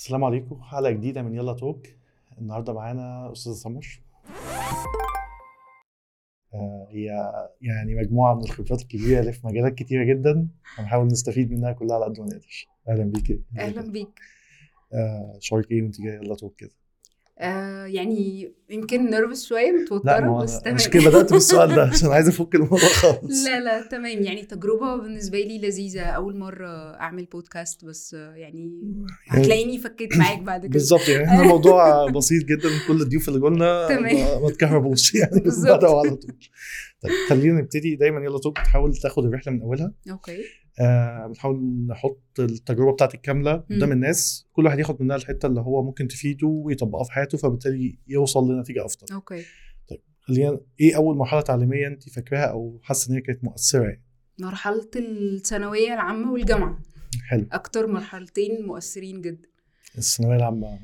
السلام عليكم. حلقة جديدة من يلا توك. النهاردة معانا أستاذة سمر. آه، هي يعني مجموعة من الخبرات الكبيرة اللي في مجالات كتيرة جدا. هنحاول نستفيد منها كلها على قد ما نقدر. أهلا بيكي أهلا بيك. آه، شعورك إيه وأنت جاية يلا توك كده؟ آه يعني يمكن نرفز شوية متوترة بس تمام. مش كده بدأت بالسؤال ده عشان عايز أفك الموضوع خالص. لا لا تمام. يعني تجربة بالنسبة لي لذيذة. أول مرة أعمل بودكاست بس آه، يعني هتلاقيني فكيت معاك بعد كده. بالظبط يعني إحنا الموضوع بسيط جدا. كل الضيوف اللي قلنا. ما تكهربوش يعني بالظبط. بدأوا على طول. طيب خلينا نبتدي. دايما يلا توك بتحاول تاخد الرحلة من أولها. okay. آه بنحاول نحط التجربة بتاعتك كامله قدام. الناس. كل واحد ياخد منها الحتة اللي هو ممكن تفيده ويطبقها في حياته فبالتالي يوصل لنتيجة أفضل. okay. خلينا إيه أول مرحلة تعليمية انت فاكراها أو حاسة إن هي كانت مؤثرة يعني؟ مرحلة الثانوية العامة والجامعة. حلو. أكتر مرحلتين مؤثرين جدا. الثانوية العامة.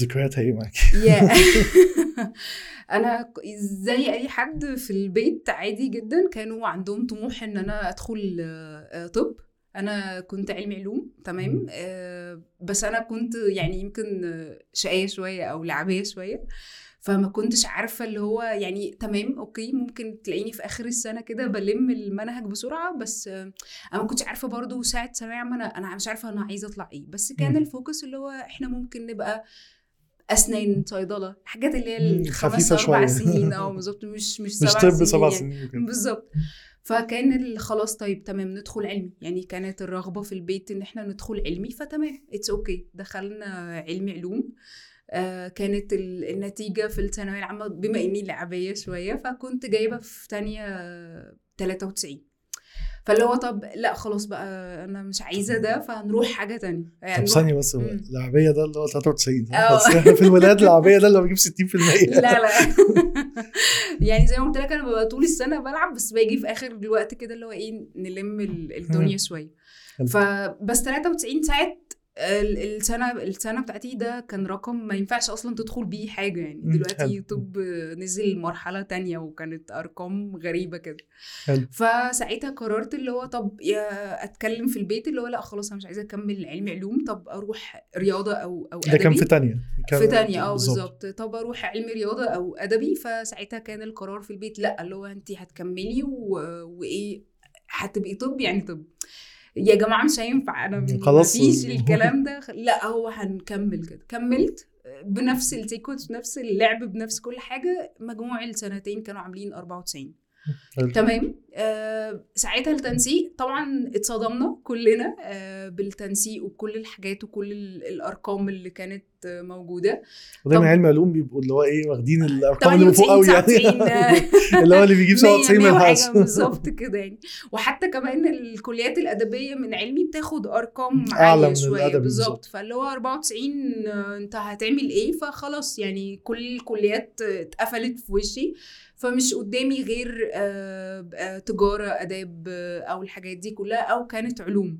ذكرياتها إيه معاكي؟ يا أنا زي أي حد في البيت عادي جدا كانوا عندهم طموح إن أنا أدخل آه، طب أنا كنت علمي علوم تمام. آه، بس أنا كنت يعني يمكن شقية شوية أو لعبية شوية فما كنتش عارفة اللي هو يعني تمام أوكي ممكن تلاقيني في آخر السنة كده بلم المنهج بسرعة بس آه، أنا ما كنتش عارفة برضو ساعة ثانوية عامة أنا أنا مش عارفة أنا عايزة أطلع إيه بس كان. ال focus اللي هو إحنا ممكن نبقى أسنان صيدلة الحاجات اللي هي الخمس أربع شوية. سنين. آه بالظبط. مش مش مش سبع طب سنين سبع يعني. سنين بالظبط. فكان خلاص طيب تمام ندخل علمي. يعني كانت الرغبة في البيت إن إحنا ندخل علمي فتمام it's okay okay. دخلنا علمي علوم. آه كانت ال- النتيجة في الثانوية العامة بما إني لعبية شوية فكنت جايبة في تانية آه، 93 فاللي هو طب لا خلاص بقى أنا مش عايزة ده فهنروح حاجة تانية يعني طب ثانية بس مم. العربية ده اللي هو 93 صح؟ آه. بس إحنا في الولاد العربية ده اللي هو بيجيب 60% لا لا يعني زي ما قلت لك أنا ببقى طول السنة بلعب بس باجي في آخر الوقت كده اللي هو إيه نلم ال- الدنيا. شوية. فبس 93 ساعه ال- السنة السنة بتاعتي ده كان رقم ما ينفعش أصلا تدخل بيه حاجة يعني دلوقتي. طب نزل مرحلة تانية وكانت أرقام غريبة كده. فساعتها قررت اللي هو طب يا أتكلم في البيت اللي هو لأ خلاص أنا مش عايزة أكمل علمي علوم طب أروح رياضة أو أو ده كان. في تانية كان في تانية آه بالظبط طب أروح علم رياضة أو أدبي فساعتها كان القرار في البيت لأ اللي هو انت هتكملي. وإيه هتبقي طب يعني طب يا جماعة مش هينفع أنا خلاص. مفيش الكلام ده لا هو هنكمل كده كملت بنفس السيكونس بنفس اللعب بنفس كل حاجة مجموع السنتين كانوا عاملين 94 حلو. تمام آه ساعتها التنسيق طبعا اتصدمنا كلنا آه بالتنسيق وكل الحاجات وكل ال- الأرقام اللي كانت آه موجودة. ودايما علم علوم بيبقوا اللي هو إيه واخدين الأرقام اللي 98 فوق قوي يعني. 99 اللي هو اللي بيجيب 97 من 100 وحاجة الحاسب بالظبط كده يعني. وحتى كمان الكليات الأدبية من علمي بتاخد أرقام عالية من شوية بالظبط. فاللي هو 94 آه، أنت هتعمل إيه؟ فخلاص يعني كل الكليات آه، اتقفلت في وشي. فمش قدامي غير آه، آه، تجارة آداب أو الحاجات دي كلها أو كانت علوم.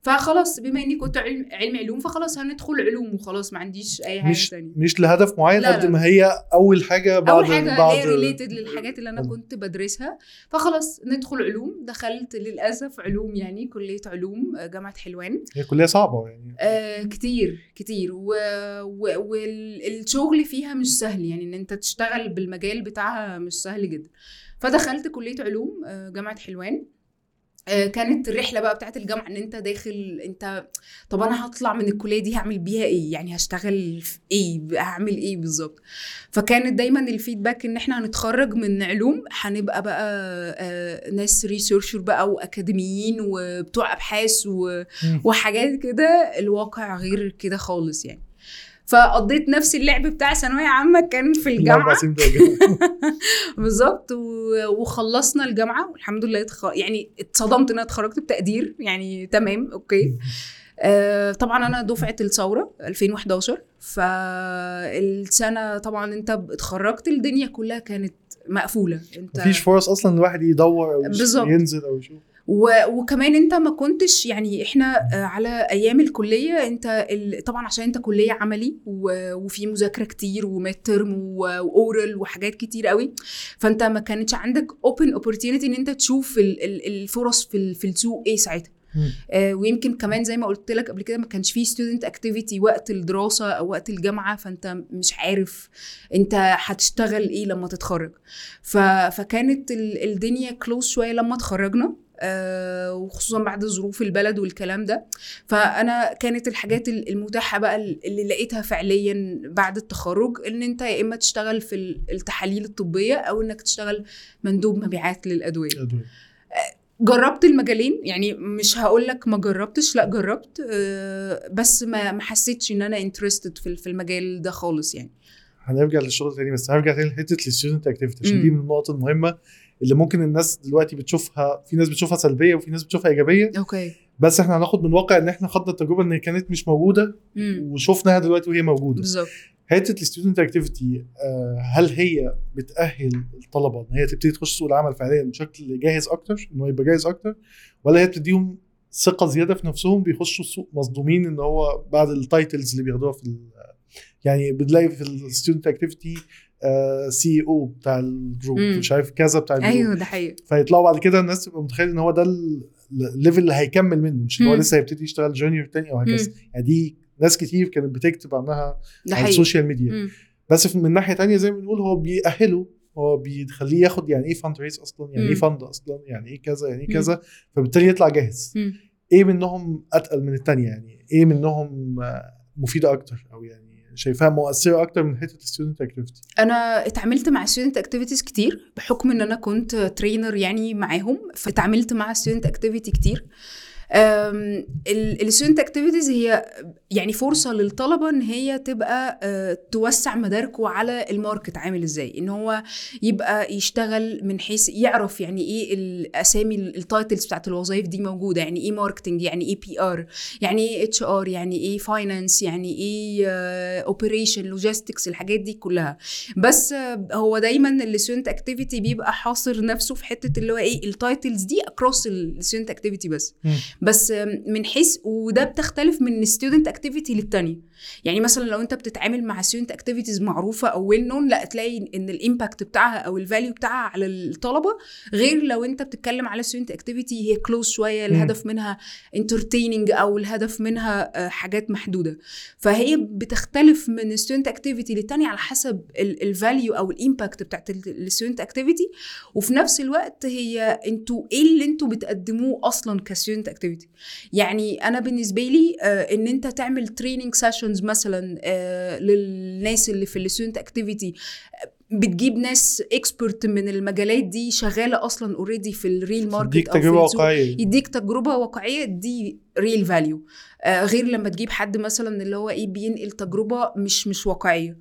فخلاص بما إني كنت علم علم علوم فخلاص هندخل علوم وخلاص ما عنديش أي حاجة مش تانية. مش لهدف معين قد. ما هي أول حاجة بعد اول حاجة بعد هي ريليتد للحاجات اللي أنا. كنت بدرسها. فخلاص ندخل علوم. دخلت للأسف علوم يعني كلية علوم جامعة حلوان. هي كلية صعبة يعني. آه كتير كتير. والشغل فيها مش سهل يعني إن أنت تشتغل بالمجال بتاعها مش سهل جدا. فدخلت كلية علوم آه، جامعة حلوان. آه، كانت الرحلة بقى بتاعت الجامعة إن أنت داخل أنت طب أنا هطلع من الكلية دي هعمل بيها إيه؟ يعني هشتغل في إيه؟ هعمل إيه بالظبط؟ فكانت دايما الفيدباك إن إحنا هنتخرج من علوم هنبقى بقى آه، ناس ريسيرشر بقى وأكاديميين وبتوع أبحاث. وحاجات كده الواقع غير كده خالص يعني. فقضيت نفس اللعب بتاع ثانوية عامة كان في الجامعة. بالظبط وخلصنا الجامعة والحمد لله اتخ... يعني اتصدمت إن أنا اتخرجت بتقدير يعني تمام أوكي آه طبعا أنا دفعة الثورة 2011 فالسنة طبعا أنت اتخرجت الدنيا كلها كانت مقفولة أنت مفيش فرص أصلا الواحد يدور أو. ينزل أو يشوف و... وكمان انت ما كنتش يعني إحنا آه، على أيام الكلية انت ال... طبعا عشان انت كلية عملي و... وفي مذاكرة كتير و midterm و oral وحاجات كتير قوي فانت ما كانتش عندك open opportunity ان انت تشوف ال... ال... الفرص في ال... في السوق إيه ساعتها. آه، ويمكن كمان زي ما قلت لك قبل كده ما كانش فيه student activity وقت الدراسة أو وقت الجامعة فانت مش عارف انت هتشتغل إيه لما تتخرج. ف... فكانت ال- الدنيا كلوز شوية لما اتخرجنا. وخصوصا بعد ظروف البلد والكلام ده فأنا كانت الحاجات ال- المتاحة بقى اللي لقيتها فعليا بعد التخرج إن أنت يا إما تشتغل في ال- التحاليل الطبية أو إنك تشتغل مندوب مبيعات للأدوية أدوية. جربت المجالين يعني مش هقول لك ما جربتش لا جربت آه، بس ما ما حسيتش إن أنا انترستد في في المجال ده خالص يعني هنرجع للشغل تاني بس هرجع تاني لحتة ال student activity عشان. دي من النقط المهمة اللي ممكن الناس دلوقتي بتشوفها في ناس بتشوفها سلبية وفي ناس بتشوفها إيجابية. okay. بس إحنا هناخد من واقع إن إحنا خدنا التجربة إن هي كانت مش موجودة وشفناها دلوقتي وهي موجودة. بالظبط. حتة ال student activity هل هي بتأهل الطلبة إن هي تبتدي تخش سوق العمل فعليا بشكل جاهز أكتر إن هو يبقى جاهز أكتر؟ ولا هي بتديهم ثقة زيادة في نفسهم بيخشوا السوق مصدومين إن هو بعد ال titles اللي بياخدوها في يعني بتلاقي في ال student activity C أو بتاع ال group. مش عارف كذا بتاع ال group أيوه ده حقيقي فيطلعوا بعد كده الناس تبقى متخيل إن هو ده ال- level اللي هيكمل منه مش إن هو. لسه هيبتدي يشتغل junior تاني أو هكذا. يعني دي ناس كتير كانت بتكتب عنها على ال social media مم. بس من ناحية تانية زي ما بنقول هو بيأهله هو بيخليه ياخد يعني إيه fundraise أصلا يعني إيه. fund أصلا يعني إيه كذا يعني إيه. كذا فبالتالي يطلع جاهز مم. إيه منهم أتقل من التانية يعني إيه منهم آه، مفيدة أكتر أو يعني شايفاها مؤثرة أكتر من حتة الستودنت اكتيفيتي أنا اتعاملت مع student activities كتير بحكم إن أنا كنت trainer يعني معاهم فاتعاملت مع student activity كتير. ال student activities هي يعني فرصة للطلبة إن هي تبقى آه، توسع مداركه على ال market عامل إزاي. إن هو يبقى يشتغل من حيث يعرف يعني إيه الأسامي ال titles بتاعت الوظائف دي موجودة. يعني إيه marketing يعني إيه PR يعني إيه HR يعني إيه finance يعني إيه operation logistics الحاجات دي كلها. بس آه، هو دايما ال student activity بيبقى حاصر نفسه في حتة اللي هو إيه ال titles دي across ال student activity بس. بس من حيث وده بتختلف من student activity للتانية. يعني مثلا لو أنت بتتعامل مع student activities معروفة أو well known لا تلاقي إن ال impact بتاعها أو ال value بتاعها على الطلبة. غير لو أنت بتتكلم على student activity هي close شوية الهدف منها entertaining أو الهدف منها آه، حاجات محدودة. فهي بتختلف من student activity للتانية على حسب ال value أو ال impact بتاعت ال student activity وفي نفس الوقت هي أنتوا إيه اللي أنتوا بتقدموه أصلا ك student activity يعني أنا بالنسبة لي آه إن أنت تعمل training sessions مثلا آه للناس اللي في ال student activity بتجيب ناس expert من المجالات دي شغالة أصلا already في ال real market يديك أو تجربة. واقعية. يديك تجربة واقعية دي real value آه غير لما تجيب حد مثلا اللي هو إيه بينقل تجربة مش مش واقعية.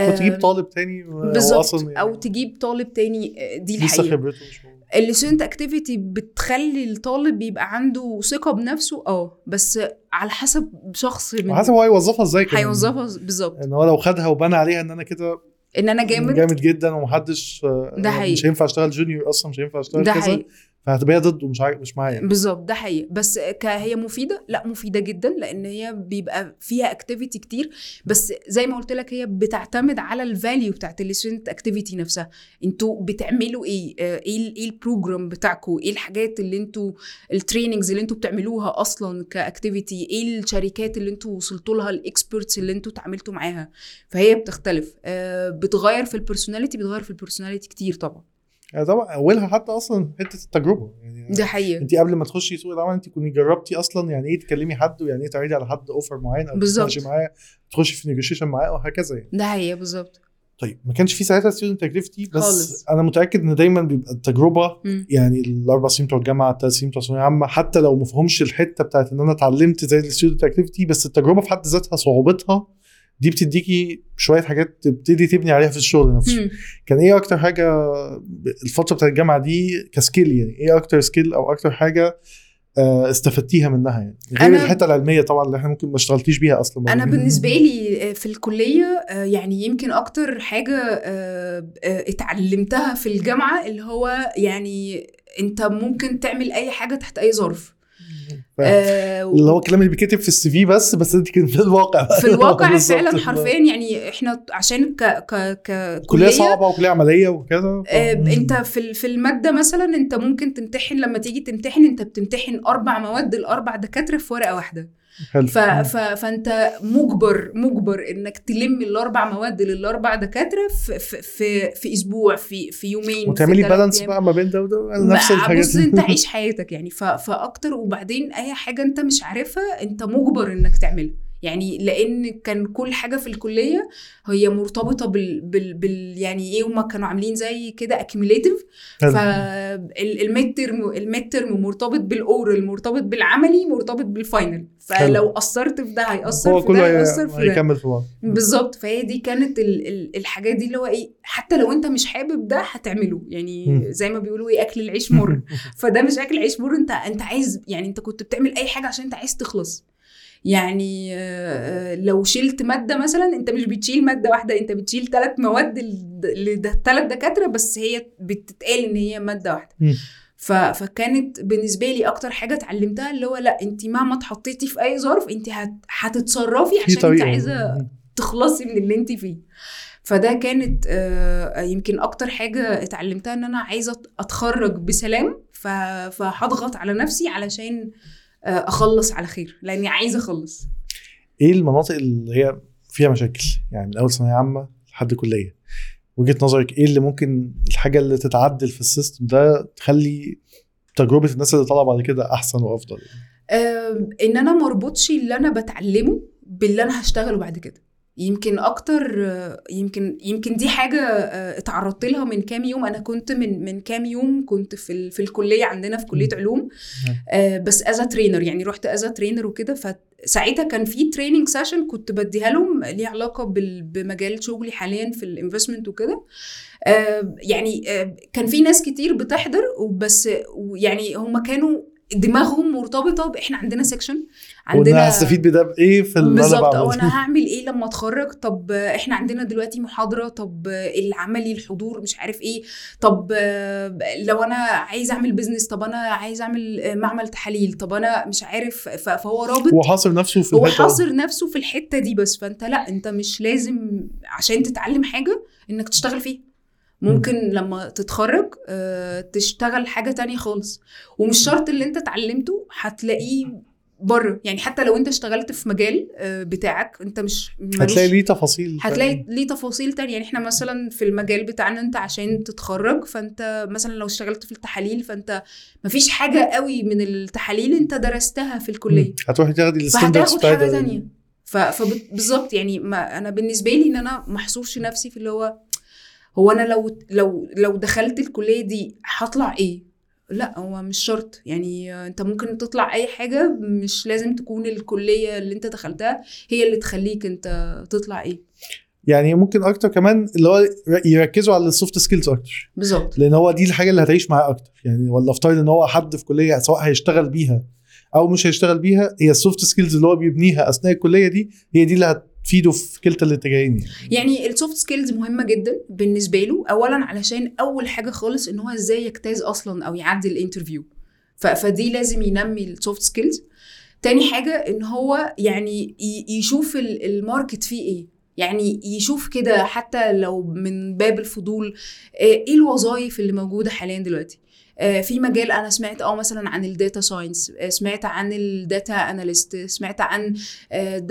وتجيب آه، طالب تاني هو بالظبط. يعني أو تجيب طالب تاني آه، دي لسه الحقيقة. خبرته مش. ال student activity بتخلي الطالب يبقى عنده ثقة بنفسه آه بس على حسب شخص من وحسب هو هيوظفها إزاي كمان. هيوظفها بالظبط. إن هو لو خدها وبنى عليها إن أنا كده إن أنا جامد؟ جامد جدا ومحدش آه، ده حقيقي. مش هينفع أشتغل junior أصلا مش هينفع أشتغل ده كذا. حقيقي. فهتبقى هي ضده مش عارف مش معايا. بالظبط ده حقيقي. بس ك- هي مفيدة؟ لا مفيدة جدا لأن هي بيبقى فيها activity كتير. بس زي ما قلت لك هي بتعتمد على ال value بتاعت ال student activity نفسها. أنتوا بتعملوا إيه؟ آه، إيه إيه ال program بتاعكم؟ إيه الحاجات اللي أنتوا ال trainings اللي أنتوا بتعملوها أصلا ك activity إيه الشركات اللي أنتوا وصلتوا لها؟ ال experts اللي أنتوا اتعاملتوا معاها؟ فهي بتختلف. آه، بتغير في ال personality بتغير في ال personality كتير طبعا. يعني طبعا أولها حتى أصلا حتة التجربة يعني ده حقيقي انت قبل ما تخشي سوق العمل انت كنتي جربتي أصلا يعني إيه تكلمي حد ويعني إيه تعرضي على حد offer معين أو. تتناقشي معاه تخشي في نيجوشيشن معاه وهكذا يعني ده حقيقي بالظبط طيب ما كانش في ساعتها student activity بس خالص. أنا متأكد إن دايما بيبقى التجربة مم. يعني الأربع سنين بتوع الجامعة الثلاث سنين بتوع الثانويه العامه حتى لو ما الحتة بتاعت إن أنا اتعلمت زي ال student activity بس التجربة في حد ذاتها صعوبتها دي بتديكي شوية حاجات تبتدي تبني عليها في الشغل نفسه. مم. كان إيه أكتر حاجة الفترة بتاعت الجامعة دي ك skill يعني؟ إيه أكتر skill أو أكتر حاجة آه، استفدتيها منها يعني؟ غير الحتة العلمية طبعا اللي إحنا ممكن ما اشتغلتيش بيها أصلا أنا بالنسبة لي في الكلية آه، يعني يمكن أكتر حاجة آه، آه، اتعلمتها في الجامعة اللي هو يعني أنت ممكن تعمل أي حاجة تحت أي ظرف. آه اللي هو الكلام اللي بيتكتب في ال CV بس بس انت في الواقع بقى. في الواقع. فعلا حرفيا يعني إحنا عشان ك ك ك كلية صعبة وكلية عملية وكذا آه، أنت في ال- في المادة مثلا أنت ممكن تمتحن لما تيجي تمتحن أنت بتمتحن أربع مواد الأربع دكاترة في ورقة واحدة ف ف فانت مجبر مجبر انك تلم الاربع مواد للاربع دكاترة في في في, أسبوع في في يومين وتعملي بالانس. بقى ما بين ده وده نفس الحاجات بص انت عيش حياتك يعني. ف... فاكتر وبعدين اي حاجة انت مش عارفها انت مجبر انك تعملها. يعني لأن كان كل حاجة في الكلية هي مرتبطة بال, بال... بال... يعني إيه هما كانوا عاملين زي كده accumulative حلو. فال midterm ال midterm مرتبط بال oral مرتبط بالعملي مرتبط بال final فلو قصرت في ده هيأثر في ده هي- هيأثر في ده. هيكمل في بعض. بالظبط. فهي دي كانت ال ال الحاجات دي اللي هو إيه حتى لو أنت مش حابب ده هتعمله. يعني. زي ما بيقولوا إيه أكل العيش مر. فده مش أكل عيش مر أنت أنت عايز يعني أنت كنت بتعمل أي حاجة عشان أنت عايز تخلص. يعني آه، لو شلت مادة مثلا أنت مش بتشيل مادة واحدة أنت بتشيل ثلاث مواد لثلاث دكاترة بس هي بتتقال إن هي مادة واحدة. فكانت بالنسبة لي أكتر حاجة اتعلمتها اللي هو لأ أنت مهما اتحطيتي في أي ظرف أنت هت... هتتصرفي في عشان أنت عايزة تخلصي من اللي أنت فيه. فده كانت آه، يمكن أكتر حاجة اتعلمتها إن أنا عايزة أتخرج بسلام فهضغط على نفسي علشان أخلص على خير لأني عايزة أخلص. إيه المناطق اللي هي فيها مشاكل؟ يعني من أول ثانوية عامة لحد كلية. وجهة نظرك إيه اللي ممكن الحاجة اللي تتعدل في السيستم ده تخلي تجربة الناس اللي طالعة بعد كده أحسن وأفضل؟ آه، إن أنا مربطش اللي أنا بتعلمه باللي أنا هشتغله بعد كده. يمكن أكتر يمكن يمكن دي حاجة آه، اتعرضت لها من كام يوم. أنا كنت من من كام يوم كنت في ال- في الكلية عندنا في كلية علوم. آه، بس as trainer يعني رحت as trainer وكده. فساعتها كان في training session كنت بديها لهم ليه علاقة بال- بمجال شغلي حاليا في ال investment وكده. آه، يعني كان في ناس كتير بتحضر وبس يعني هم كانوا دماغهم مرتبطة باحنا عندنا section وأنا هستفيد بده بايه في اللي أنا بالظبط. أو بعمله أنا هعمل إيه لما أتخرج؟ طب إحنا عندنا دلوقتي محاضرة طب العملي الحضور مش عارف إيه. طب لو أنا عايز أعمل بزنس طب أنا عايز أعمل معمل تحاليل طب أنا مش عارف فهو رابط هو حاصر نفسه في هو الحتة- حاصر نفسه في الحتة دي بس. فأنت لأ أنت مش لازم عشان تتعلم حاجة إنك تشتغل فيها. ممكن لما تتخرج آه، تشتغل حاجة تانية خالص. ومش شرط اللي انت اتعلمته هتلاقيه بره. يعني حتى لو انت اشتغلت في مجال آه، بتاعك انت مش هتلاقي ليه تفاصيل هتلاقي ليه تفاصيل تانية. يعني إحنا مثلا في المجال بتاعنا انت عشان تتخرج فانت مثلا لو اشتغلت في التحاليل فانت مفيش حاجة قوي من التحاليل انت درستها في الكلية. مم. هتروحي تاخدي الستاندردز فهتاخد ال- تانية. فبالظبط يعني ما أنا بالنسبة لي إن أنا محصورش نفسي في اللي هو هو أنا لو لو لو دخلت الكلية دي هطلع إيه؟ لأ هو مش شرط. يعني أنت ممكن تطلع أي حاجة مش لازم تكون الكلية اللي أنت دخلتها هي اللي تخليك أنت تطلع إيه. يعني ممكن أكتر كمان اللي هو يركزوا على ال soft skills أكتر. بالظبط. لأن هو دي الحاجة اللي هتعيش معاه أكتر. يعني ولا افترض إن هو حد في كلية سواء هيشتغل بيها أو مش هيشتغل بيها هي ال soft skills اللي هو بيبنيها أثناء الكلية دي هي دي اللي هتفيده في كلتا الاتجاهين يعني. يعني ال soft skills مهمة جدا بالنسبة له اولا علشان أول حاجة خالص إن هو إزاي يجتاز أصلا أو يعدي ال interview فدي لازم ينمي ال soft skills تاني حاجة إن هو يعني يشوف ال- ال market فيه إيه. يعني يشوف كده حتى لو من باب الفضول آه، إيه الوظائف اللي موجودة حاليا دلوقتي؟ في مجال أنا سمعت آه مثلا عن ال data science سمعت عن ال data analyst سمعت عن آه،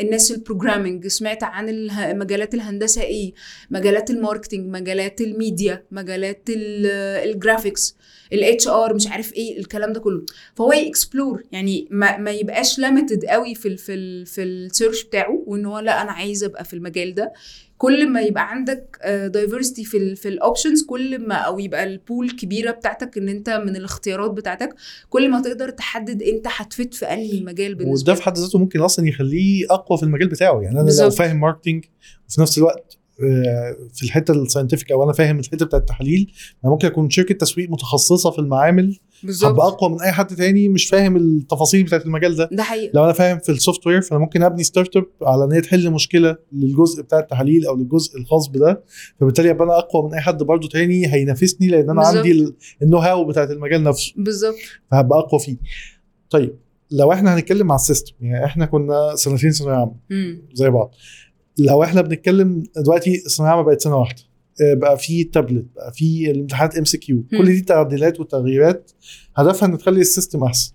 الناس ال programming سمعت عن مجالات الهندسة إيه مجالات ال marketing مجالات الميديا مجالات ال- ال graphics ال HR مش عارف إيه الكلام ده كله. فهو ي explore يعني ما, ما يبقاش limited قوي في ال في ال في ال search بتاعه وإن هو لأ أنا عايز أبقى في المجال ده. كل ما يبقى عندك diversity في ال في ال options كل ما أو يبقى ال pool كبيرة بتاعتك إن أنت من الاختيارات بتاعتك كل ما تقدر تحدد أنت هت fit في أنهي مجال بالنسبة وده في حد ذاته ممكن أصلا يخليه أقوى في المجال بتاعه يعني أنا لو بالظبط. فاهم marketing وفي نفس الوقت آه، في الحتة ال scientific أو أنا فاهم الحتة بتاعت التحاليل أنا ممكن أكون شركة تسويق متخصصة في المعامل بالظبط. هبقى أقوى من أي حد تاني مش فاهم التفاصيل بتاعت المجال ده. ده حقيقي. لو أنا فاهم في ال software فأنا ممكن أبني startup على إن هي تحل مشكلة للجزء بتاع التحاليل أو للجزء الخاص بده. فبالتالي أبقى أنا أقوى من أي حد برضه تاني هينافسني لأن أنا بالظبط. عندي ال- ال know-how بتاعت المجال نفسه. بالظبط. فهبقى أقوى فيه. طيب لو إحنا هنتكلم على ال system يعني إحنا كنا سنتين ثانوية عامة. زي بعض. لو إحنا بنتكلم دلوقتي الثانويه العامه بقت سنة واحدة. بقى في تابلت بقى في الامتحانات MCQ كل دي تعديلات وتغييرات هدفها إن تخلي ال system أحسن.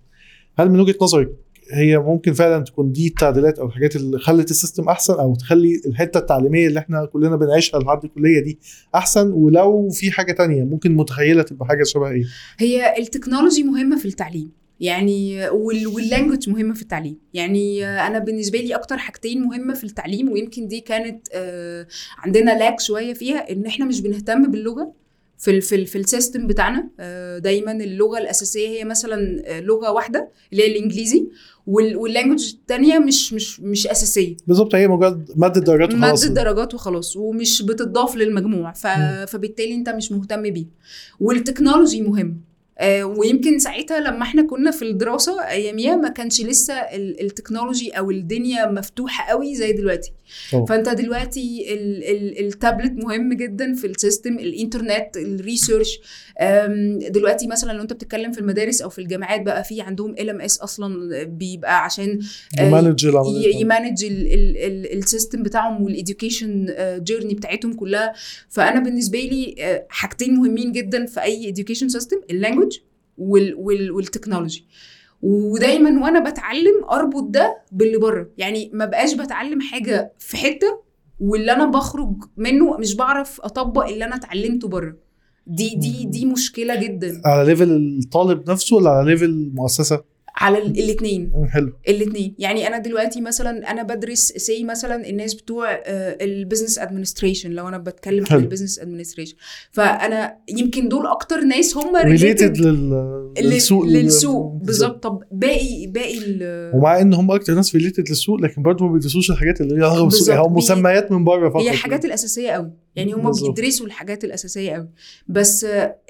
هل من وجهة نظرك هي ممكن فعلا تكون دي التعديلات أو الحاجات اللي خلت ال system أحسن أو تخلي الحتة التعليمية اللي إحنا كلنا بنعيشها لحد الكلية دي أحسن؟ ولو في حاجة تانية ممكن متخيلة تبقى حاجة شبه إيه؟ هي ال technology مهمة في التعليم. يعني وال- وال language مهمة في التعليم. يعني أنا بالنسبة لي أكتر حاجتين مهمة في التعليم ويمكن دي كانت آه، عندنا lack شوية فيها إن إحنا مش بنهتم باللغة في ال في ال في ال system بتاعنا. آه، دايما اللغة الأساسية هي مثلا آه، لغة واحدة اللي هي الإنجليزي وال- وال language الثانية مش مش مش أساسية. بالظبط هي مجرد ماده درجات وخلاص. مادة درجات وخلاص ومش بتضاف للمجموع. ف... فبالتالي أنت مش مهتم بيه. وال technology مهم. ويمكن ساعتها لما إحنا كنا في الدراسة أياميها ما كانش لسه ال- ال technology أو الدنيا مفتوحة قوي زي دلوقتي. طبعا. فأنت دلوقتي ال ال التابلت مهم جدا في ال system الإنترنت ال research. دلوقتي مثلا لو أنت بتتكلم في المدارس أو في الجامعات بقى في عندهم LMS أصلا بيبقى عشان آه، ي manage ي manage ال system بتاعهم وال education journey بتاعتهم كلها. فأنا بالنسبة لي آه، حاجتين مهمين جدا في أي education system ال language وال technology. ودايما وأنا بتعلم أربط ده باللي بره. يعني ما بقاش بتعلم حاجة في حتة واللي أنا بخرج منه مش بعرف أطبق اللي أنا اتعلمته بره. دي دي دي مشكلة جدا. على level الطالب نفسه ولا على ليفل المؤسسة؟ على الاثنين حلو. الاثنين يعني أنا دلوقتي مثلا أنا بدرس C مثلا الناس بتوع ال business administration لو أنا بتكلم عن حلو. ال business administration فأنا يمكن دول أكتر ناس هم related related للسوق لل- للسوق. بالظبط. طب باقي باقي ال- ومع إن هم أكتر ناس related للسوق لكن برضه ما بيدرسوش الحاجات اللي ليها علاقه بالسوق بالظبط. يعني مسميات من بره فقط. هي الحاجات الأساسية قوي يعني هم. بيدرسوا الحاجات الأساسية قوي بس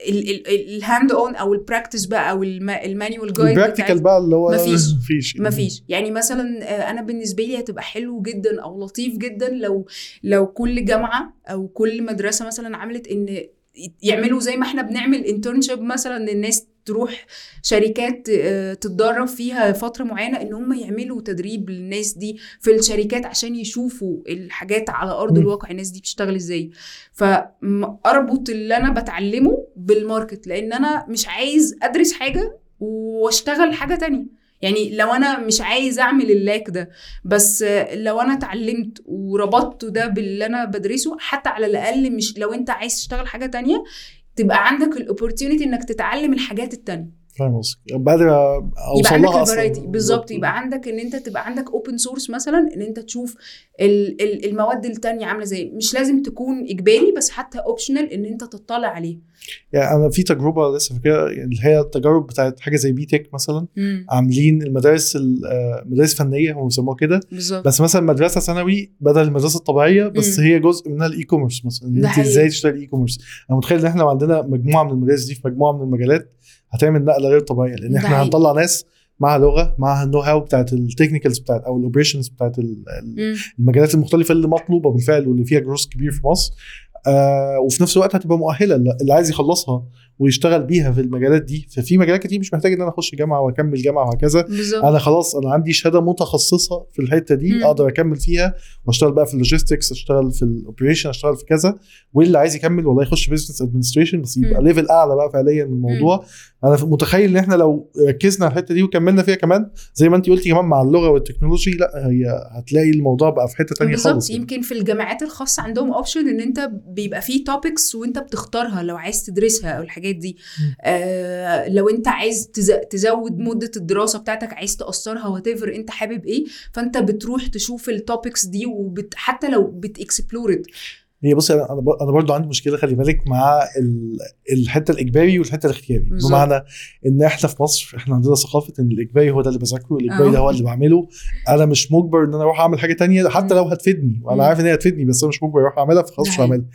ال hands-on أو ال practice بقى أو ال manual guide ال practical بقى اللي هو مفيش. مفيش ما فيش يعني مثلا أنا بالنسبة لي هتبقى حلو جدا أو لطيف جدا لو لو كل جامعة أو كل مدرسة مثلا عملت إن يعملوا زي ما إحنا بنعمل internship مثلا الناس تروح شركات آه، تتدرب فيها فترة معينة إن هم يعملوا تدريب للناس دي في الشركات عشان يشوفوا الحاجات على أرض. الواقع الناس دي بتشتغل إزاي فأربط اللي أنا بتعلمه بالماركت لأن أنا مش عايز أدرس حاجة وأشتغل حاجة تانية يعني لو أنا مش عايز أعمل اللاك ده بس لو أنا اتعلمت وربطت ده باللي أنا بدرسه حتى على الأقل مش لو أنت عايز تشتغل حاجة تانية تبقى عندك ال opportunity إنك تتعلم الحاجات التانية. فاهم قصدك يبقى اوصل عندك لها أصلا بالظبط يبقى عندك إن أنت تبقى عندك open source مثلا إن أنت تشوف ال- ال- المواد التانية عاملة إزاي مش لازم تكون إجباري بس حتى optional إن أنت تطلع عليه. يعني أنا في تجربة لسه فاكرها اللي هي التجارب بتاعت حاجة زي بي تك مثلا. امم عاملين المدارس ال- آه، مدارس فنية هم بيسموها كده. بس مثلا مدرسة ثانوي بدل المدرسة الطبيعية بس مم. هي جزء منها ال e-commerce مثلا أنت. إزاي تشتغل e-commerce أنا متخيل إن إحنا لو عندنا مجموعة من المدارس دي في مجموعة من المجالات هتعمل نقلة غير طبيعية لأن إحنا. هنطلع ناس معاها لغة معاها ال know-how بتاعت ال technicals بتاعت أو ال operations بتاعت. المجالات المختلفة اللي مطلوبة بالفعل واللي فيها جروس كبير في مصر آه وفي نفس الوقت هتبقى مؤهلة اللي عايز يخلصها ويشتغل بيها في المجالات دي. ففي مجالات كتير مش محتاج إن أنا أخش جامعة وأكمل جامعة وهكذا. أنا خلاص أنا عندي شهادة متخصصة في الحتة دي مم. أقدر أكمل فيها وأشتغل بقى في ال logistics أشتغل في ال operation أشتغل في كذا. واللي عايز يكمل والله يخش business administration بس يبقى مم. level أعلى بقى فعليا من الموضوع. أنا متخيل إن إحنا لو ركزنا على الحتة دي وكملنا فيها كمان زي ما انت قلتي كمان مع اللغة والتكنولوجي لأ هي هتلاقي الموضوع بقى في حتة بالظبط. خالص يعني. يمكن في الجامعات الخاصة عندهم option إن أنت بيبقى فيه topics وأنت بتختارها لو عايز تدرسها أو الحاجات دي مم. آه لو انت عايز تز- تزود مدة الدراسة بتاعتك عايز تقصرها what انت حابب إيه فانت بتروح تشوف ال topics دي وبت حتى لو بت explore هي بصي أنا أنا برضو عندي مشكلة خلي بالك مع ال- الحتة الإجباري والحتة الاختياري. بمعنى إن إحنا في مصر إحنا عندنا ثقافة إن الإجباري هو ده اللي بذاكره الإجباري آه. ده هو اللي بعمله أنا مش مجبر إن أنا أروح أعمل حاجة تانية حتى. لو هتفيدني. وأنا عارف إن هي هتفيدني بس أنا مش مجبر أروح أعملها فخلاص مش هعملها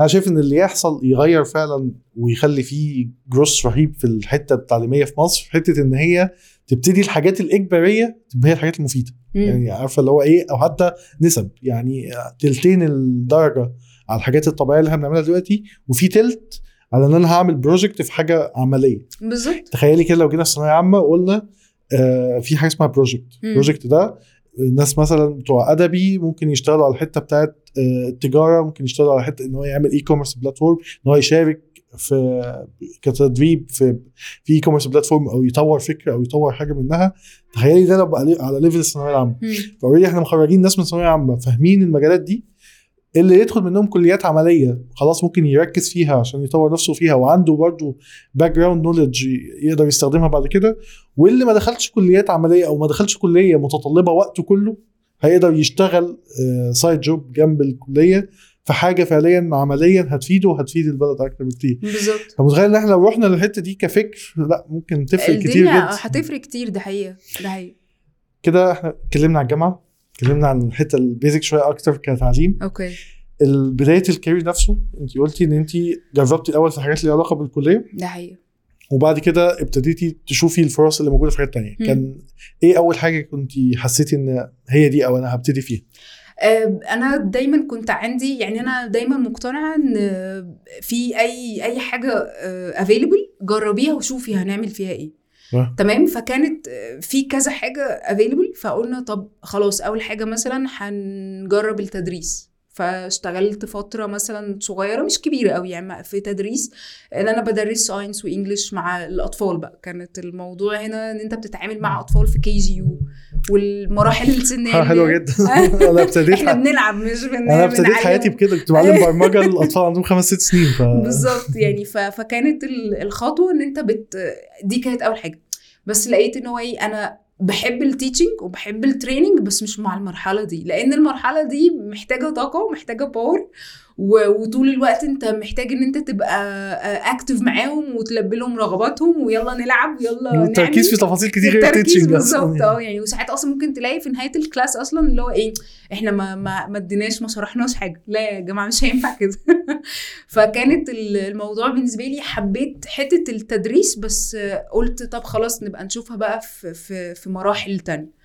أنا شايف إن اللي يحصل يغير فعلا ويخلي فيه جروس رهيب في الحتة التعليمية في مصر حتة إن هي تبتدي الحاجات الإجبارية تبقى هي الحاجات المفيدة. مم. يعني عارفة اللي هو إيه أو حتى نسب. يعني تلتين الدرجة على الحاجات الطبيعية اللي إحنا بنعملها دلوقتي وفي تلت على إن أنا هعمل project في حاجة عملية. بالظبط. تخيلي كده لو جينا في ثانوية عامة وقلنا آه، في حاجة اسمها project. ال project ده الناس مثلا بتوع أدبي ممكن يشتغلوا على الحتة بتاعت آه، التجارة ممكن يشتغلوا على حتة إن هو يعمل e-commerce platform إن هو يشارك في كتدريب في في e-commerce platform أو يطور فكرة أو يطور حاجة منها تخيلي ده لو على level الثانوية العامة. ف already إحنا مخرجين ناس من ثانويه عامه فاهمين المجالات دي اللي يدخل منهم كليات عملية خلاص ممكن يركز فيها عشان يطور نفسه فيها وعنده برضه background knowledge يقدر يستخدمها بعد كده واللي ما دخلش كليات عملية أو ما دخلش كلية متطلبة وقته كله هيقدر يشتغل side job جنب الكلية في حاجة فعليا عمليا هتفيده وهتفيد البلد أكتر بكتير. بالظبط. فمتخيل إن إحنا لو رحنا للحتة دي كفكر لأ ممكن تفرق كتير جدا. هتفرق كتير ده حقيقة ده حقيقة. كده إحنا اتكلمنا عن الجامعة اتكلمنا عن الحتة ال basic شوية أكتر كتعليم. okay. بداية ال career نفسه انت قلتي إن انت جربتي الأول في حاجات ليها علاقة بالكلية. ده حقيقة. وبعد كده ابتديتي تشوفي الفرص اللي موجودة في حاجات تانية. كان إيه أول حاجة كنت حسيتي إن هي دي أو أنا هبتدي فيها؟ أنا دايما كنت عندي يعني أنا دايما مقتنعة إن في أي أي حاجة available جربيها وشوفي هنعمل فيها إيه. آه. تمام؟ فكانت آه، في كذا حاجة available فقلنا طب خلاص أول حاجة مثلا هنجرب التدريس. فاشتغلت فترة مثلا صغيرة مش كبيرة قوي يعني في تدريس إن أنا بدرس science و English مع الأطفال بقى. كانت الموضوع هنا إن أنت بتتعامل مع أطفال في KG يو والمراحل السنية حلوة جدا. أنا ابتديت إحنا بنلعب مش بن... أنا ابتديت. حياتي بكده كنت بعلم برمجة للاطفال عندهم خمس ست سنين ف بالظبط يعني ف... فكانت ال- الخطوة إن أنت بت دي كانت أول حاجة. بس لقيت إن هو إيه أنا بحب ال teaching وبحب ال training بس مش مع المرحلة دي لأن المرحلة دي محتاجة طاقة ومحتاجة power وطول الوقت انت محتاج ان انت تبقى active معاهم وتلبي لهم رغباتهم ويلا نلعب ويلا والتركيز في. تفاصيل كتير غير ال teaching بالظبط آه يعني وساعات أصلا ممكن تلاقي في نهاية ال class أصلا اللي هو إيه إحنا ما ما ما اديناش ما شرحناش حاجة. لا يا جماعة مش هينفع كده. فكانت ال- الموضوع بالنسبة لي حبيت حتة التدريس بس آه، قلت طب خلاص نبقى نشوفها بقى في في في مراحل تانية.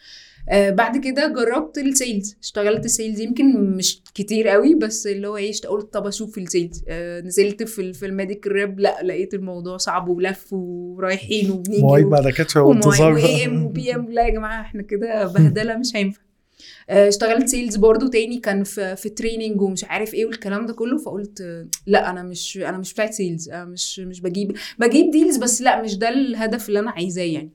آه بعد كده جربت ال sales اشتغلت sales يمكن مش كتير قوي بس اللي هو إيه قلت طب أشوف ال sales. آه نزلت في ال- في ال medical rep لأ لقيت الموضوع صعب ولف ورايحين وبنيجي مواعيد مع دكاتره وانتظار و AM و PM لأ يا جماعة إحنا كده بهدلة مش هينفع. اشتغلت sales برضو تاني كان في في training ومش عارف إيه والكلام ده كله فقلت آه، لأ أنا مش أنا مش بتاعت sales أنا مش مش بجيب بجيب deals بس لأ مش ده الهدف اللي أنا عايزاه يعني.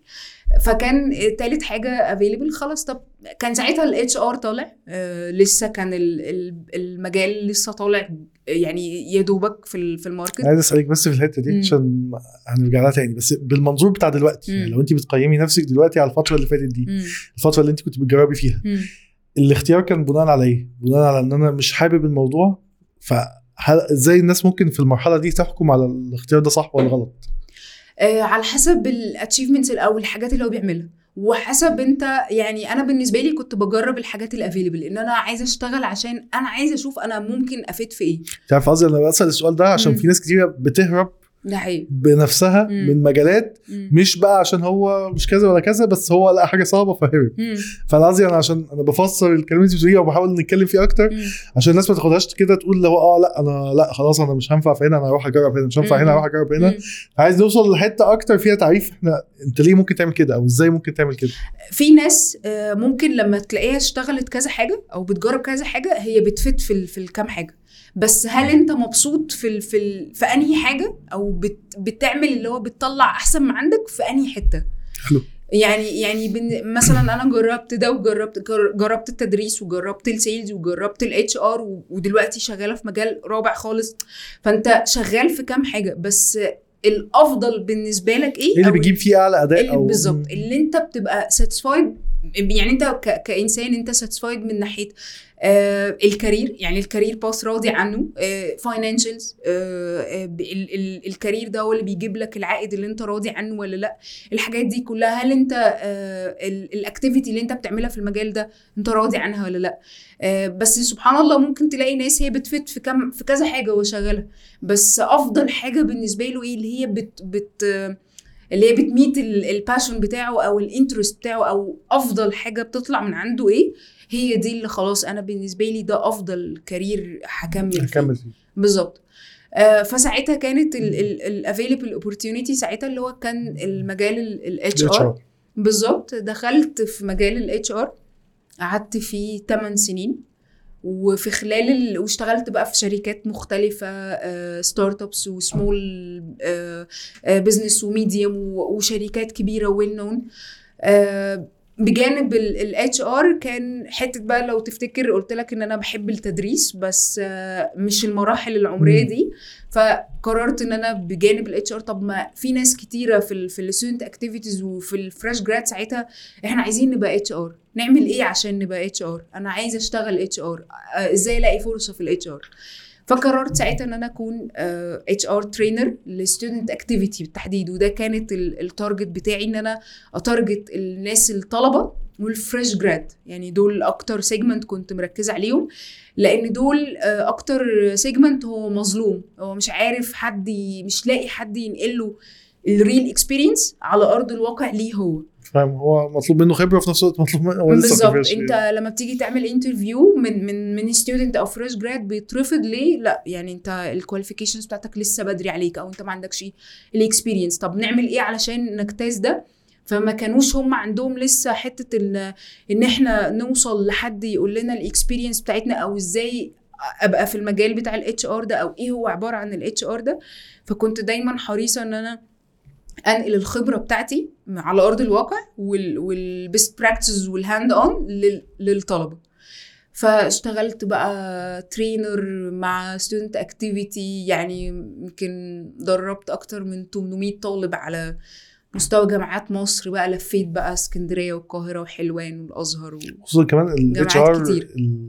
فكان آه، تالت حاجة available خلاص طب كان ساعتها ال HR طالع آه لسه كان ال- ال- المجال لسه طالع يعني يا دوبك في في ال market عايز أسألك بس في الحتة دي. عشان هنرجع لها تاني بس بالمنظور بتاع دلوقتي يعني. لو انت بتقيمي نفسك دلوقتي على الفترة اللي فاتت دي مم. الفترة اللي انت كنت بتجربي فيها مم. الاختيار كان بناء على إيه؟ بناء على إن أنا مش حابب الموضوع فازاي الناس ممكن في المرحلة دي تحكم على الاختيار ده صح ولا غلط؟ آه، على حسب ال achievements أو الحاجات اللي هو بيعملها وحسب انت يعني أنا بالنسبة لي كنت بجرب الحاجات ال available ان أنا عايزه اشتغل عشان أنا عايزه أشوف أنا ممكن افيد في إيه انت عارف قصدي أنا بسأل السؤال ده عشان مم. في ناس كتير بتهرب ده حقيقي بنفسها مم. من مجالات مم. مش بقى عشان هو مش كذا ولا كذا بس هو لقى حاجة صعبة فهرب. فأنا قصدي أنا عشان أنا بفسر الكلمات اللي بتقوليها وبحاول نتكلم فيه أكتر مم. عشان الناس ما تاخدهاش كده تقول لو آه لأ أنا لأ خلاص أنا مش هنفع في هنا أنا هروح أجرب هنا مش هنفع. هنا هروح أجرب هنا. عايز نوصل لحتة أكتر فيها تعريف إحنا أنت ليه ممكن تعمل كده أو إزاي ممكن تعمل كده في ناس آه، ممكن لما تلاقيها اشتغلت كذا حاجة أو بتجرب كذا حاجة هي بتفيد في في الكام حاجة بس هل انت مبسوط في ال في ال في انهي حاجة؟ أو بت بتعمل اللي هو بتطلع أحسن ما عندك في انهي حتة؟ حلو. يعني يعني بن مثلا أنا جربت ده وجربت جر- جربت التدريس وجربت ال sales وجربت ال HR ودلوقتي شغالة في مجال رابع خالص. فأنت شغال في كام حاجة؟ بس الأفضل بالنسبة لك إيه؟ إيه اللي بيجيب فيه أعلى أداء أو بالظبط. اللي أنت بتبقى satisfied يعني انت ك... كإنسان انت satisfied من ناحية آه ال career يعني ال career path راضي عنه financials آه آه ب- ال... ال... ال career ده هو اللي بيجيب لك العائد اللي انت راضي عنه ولا لأ. الحاجات دي كلها هل انت آه ال activity اللي انت بتعملها في المجال ده انت راضي عنها ولا لأ؟ آه بس سبحان الله ممكن تلاقي ناس هي بت fit في كم في كذا حاجة وهو بس أفضل حاجة بالنسبة له إيه اللي هي بت بت آه اللي هي بت meet ال passion بتاعه أو ال interest بتاعه أو أفضل حاجة بتطلع من عنده إيه؟ هي دي اللي خلاص أنا بالنسبة لي ده أفضل career هكمل فيه. هكمل فيه. بالظبط. آه فساعتها كانت ال available opportunity ساعتها اللي هو كان المجال ال HR بالظبط. دخلت في مجال ال HR قعدت فيه 8 سنين. وفي خلال ال... واشتغلت بقى في شركات مختلفة startups و small business و medium وشركات كبيرة well known بجانب ال HR كان حتة بقى لو تفتكر قلت لك إن أنا بحب التدريس بس آه، مش المراحل العمرية. دي. فقررت إن أنا بجانب ال HR طب ما في ناس كتيرة في ال في ال student activities وفي ال fresh grad ساعتها إحنا عايزين نبقى HR نعمل إيه عشان نبقى HR أنا عايزة أشتغل HR إزاي ألاقي فرصة في ال HR فقررت ساعتها إن أنا أكون HR trainer لل student activity بالتحديد وده كانت ال- ال target بتاعي إن أنا ا target الناس الطلبة وال fresh grad يعني دول أكتر segment كنت مركزة عليهم لأن دول آه، أكتر segment هو مظلوم. هو مش عارف حد مش لاقي حد ينقل له ال real experience على أرض الواقع ليه هو. فاهم؟ هو مطلوب منه خبرة وفي نفس الوقت مطلوب منه هو لسه بالظبط. انت لما بتيجي تعمل interview من من من student أو fresh grad بيترفض ليه؟ لا يعني انت ال qualifications بتاعتك لسه بدري عليك أو انت ما عندكش ال experience طب نعمل إيه علشان نجتاز ده؟ فما كانوش هم عندهم لسه حتة ان إحنا نوصل لحد يقول لنا ال experience بتاعتنا أو إزاي ابقى في المجال بتاع ال HR ده أو إيه هو عبارة عن ال HR ده. فكنت دايما حريصة ان أنا انقل الخبرة بتاعتي على أرض الواقع وال best practices وال hands-on للطلبة. فاشتغلت بقى trainer مع student activity يعني يمكن دربت أكتر من 800 طالب على مستوى جامعات مصر بقى لفيت بقى اسكندرية والقاهرة وحلوان والأزهر و... خصوصا كمان ال HR.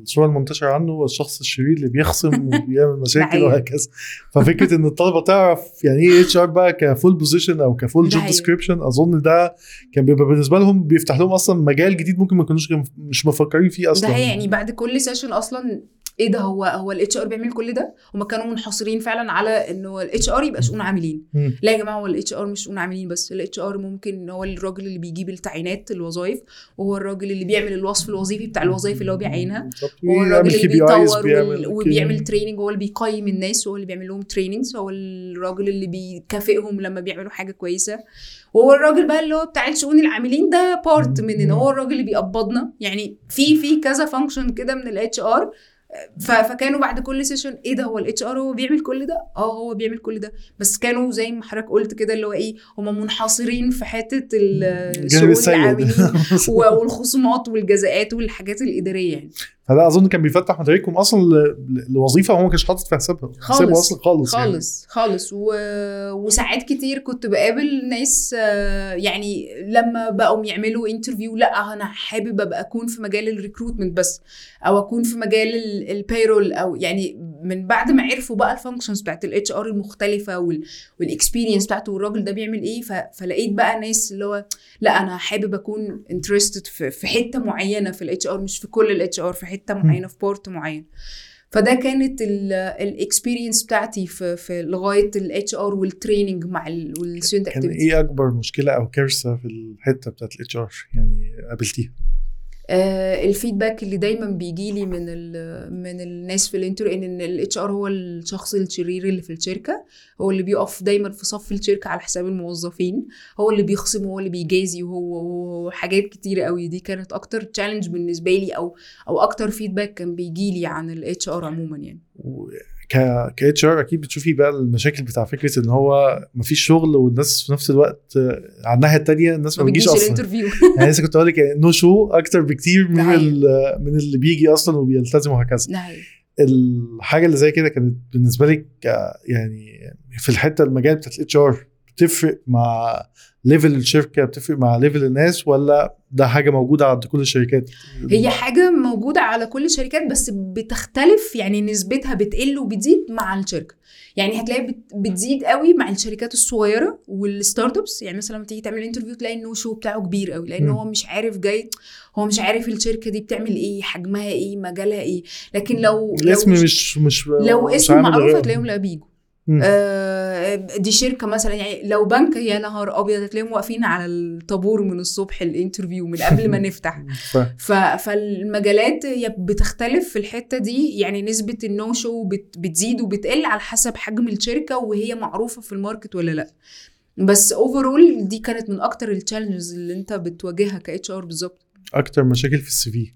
الصورة المنتشرة عنه هو الشخص الشرير اللي بيخصم وبيعمل مشاكل. وهكذا ففكرة إن الطلبة تعرف يعني إيه HR بقى ك full position أو ك full job. description أظن ده كان بيبقى بالنسبة لهم بيفتح لهم أصلا مجال جديد ممكن ما غير- مش مفكرين فيه أصلا ده يعني بعد كل session أصلا إيه ده هو هو ال HR بيعمل كل ده؟ هما كانوا منحصرين فعلا على إنه ال HR يبقى شؤون عاملين. لا يا جماعة هو ال HR مش شؤون عاملين بس ال HR ممكن هو الراجل اللي بيجيب التعيينات الوظائف وهو الراجل اللي بيعمل الوصف الوظيفي بتاع الوظائف اللي هو بيعينها. هو الراجل اللي بيطور وال- وبيعمل training هو اللي بيقيم الناس هو اللي بيعمل لهم trainings هو الراجل اللي بيكافئهم لما بيعملوا حاجة كويسة. وهو الراجل بقى اللي هو بتاع الشؤون العاملين ده part مننا هو الراجل اللي بيقبضنا. يعني في في كذا function كده من ال HR فكانوا بعد كل session إيه ده؟ هو ال HR هو بيعمل كل ده؟ آه هو بيعمل كل ده. بس كانوا زي ما حضرتك قلت كده اللي هو إيه هم منحصرين في حتة ال- الجانب الشؤون السيء والخصومات والجزاءات والحاجات الإدارية يعني. فده أظن كان بيفتح مداركهم أصلا لوظيفة هو ما كانش حاطط في حسابها حسابه خالص. أصلا خالص يعني. خالص خالص و... وساعات كتير كنت بقابل ناس آه، يعني لما بقوا يعملوا interview لا أنا حابب أبقى أكون في مجال ال recruitment بس أو أكون في مجال ال payroll أو يعني من بعد ما عرفوا بقى ال functions بتاعت ال HR المختلفة وال... وال experience بتاعته والراجل ده بيعمل إيه. فلقيت بقى ناس اللي هو لا أنا حابب أكون interested في... حتة معينة في ال HR مش في كل ال HR في حتة معينة في part معين. فده كانت ال experience بتاعتي في في لغاية ال HR وال training مع وال student كان activity إيه أكبر مشكلة أو كارثه في الحتة بتاعت ال HR يعني قابلتيها؟ ال feedback اللي دايما بيجي لي من من الناس في الانتر إن ال HR هو الشخص الشرير اللي في الشركة. هو اللي بيقف دايما في صف الشركة على حساب الموظفين. هو اللي بيخصم هو اللي بيجازي وهو هو حاجات كتيرة قوي. دي كانت أكتر challenge بالنسبة لي أو أو أكتر feedback كان بيجي لي عن ال HR عموما يعني. ك ك HR أكيد بتشوفي بقى المشاكل بتاع فكرة إن هو مفيش شغل والناس في نفس الوقت على الناحية الثانية الناس ما بتجيش أصلا. ال interview يعني لسه كنت أقول لك no show أكتر بكتير من من اللي بيجي أصلا وبيلتزم وهكذا. الحاجة اللي زي كده كانت بالنسبة لك يعني في الحتة المجال بتاعت ال HR بتفرق مع level الشركة بتفرق مع level الناس ولا ده حاجة موجودة عند كل الشركات هي حاجة موجودة على كل الشركات بس بتختلف يعني نسبتها بتقل وبتزيد مع الشركة يعني هتلاقي بت- بتزيد قوي مع الشركات الصغيرة وال startups يعني مثلا لما تيجي تعمل interview تلاقي ال no show بتاعه كبير قوي لأن. هو مش عارف جاي هو مش عارف الشركة دي بتعمل إيه حجمها إيه مجالها إيه لكن لو الاسم لو مش مش لو اسم معروف هتلاقيهم لا بيجوا. آه دي شركة مثلا يعني لو بنك يا نهار أبيض هتلاقيهم واقفين على الطابور من الصبح ال interview من قبل ما نفتح. فالمجالات هي بتختلف في الحتة دي. يعني نسبة ال no show بت... بتزيد وبتقل على حسب حجم الشركة وهي معروفة في ال market ولا لأ. بس overall دي كانت من أكتر ال challenges اللي أنت بتواجهها ك HR بالظبط. أكتر مشاكل في ال CV.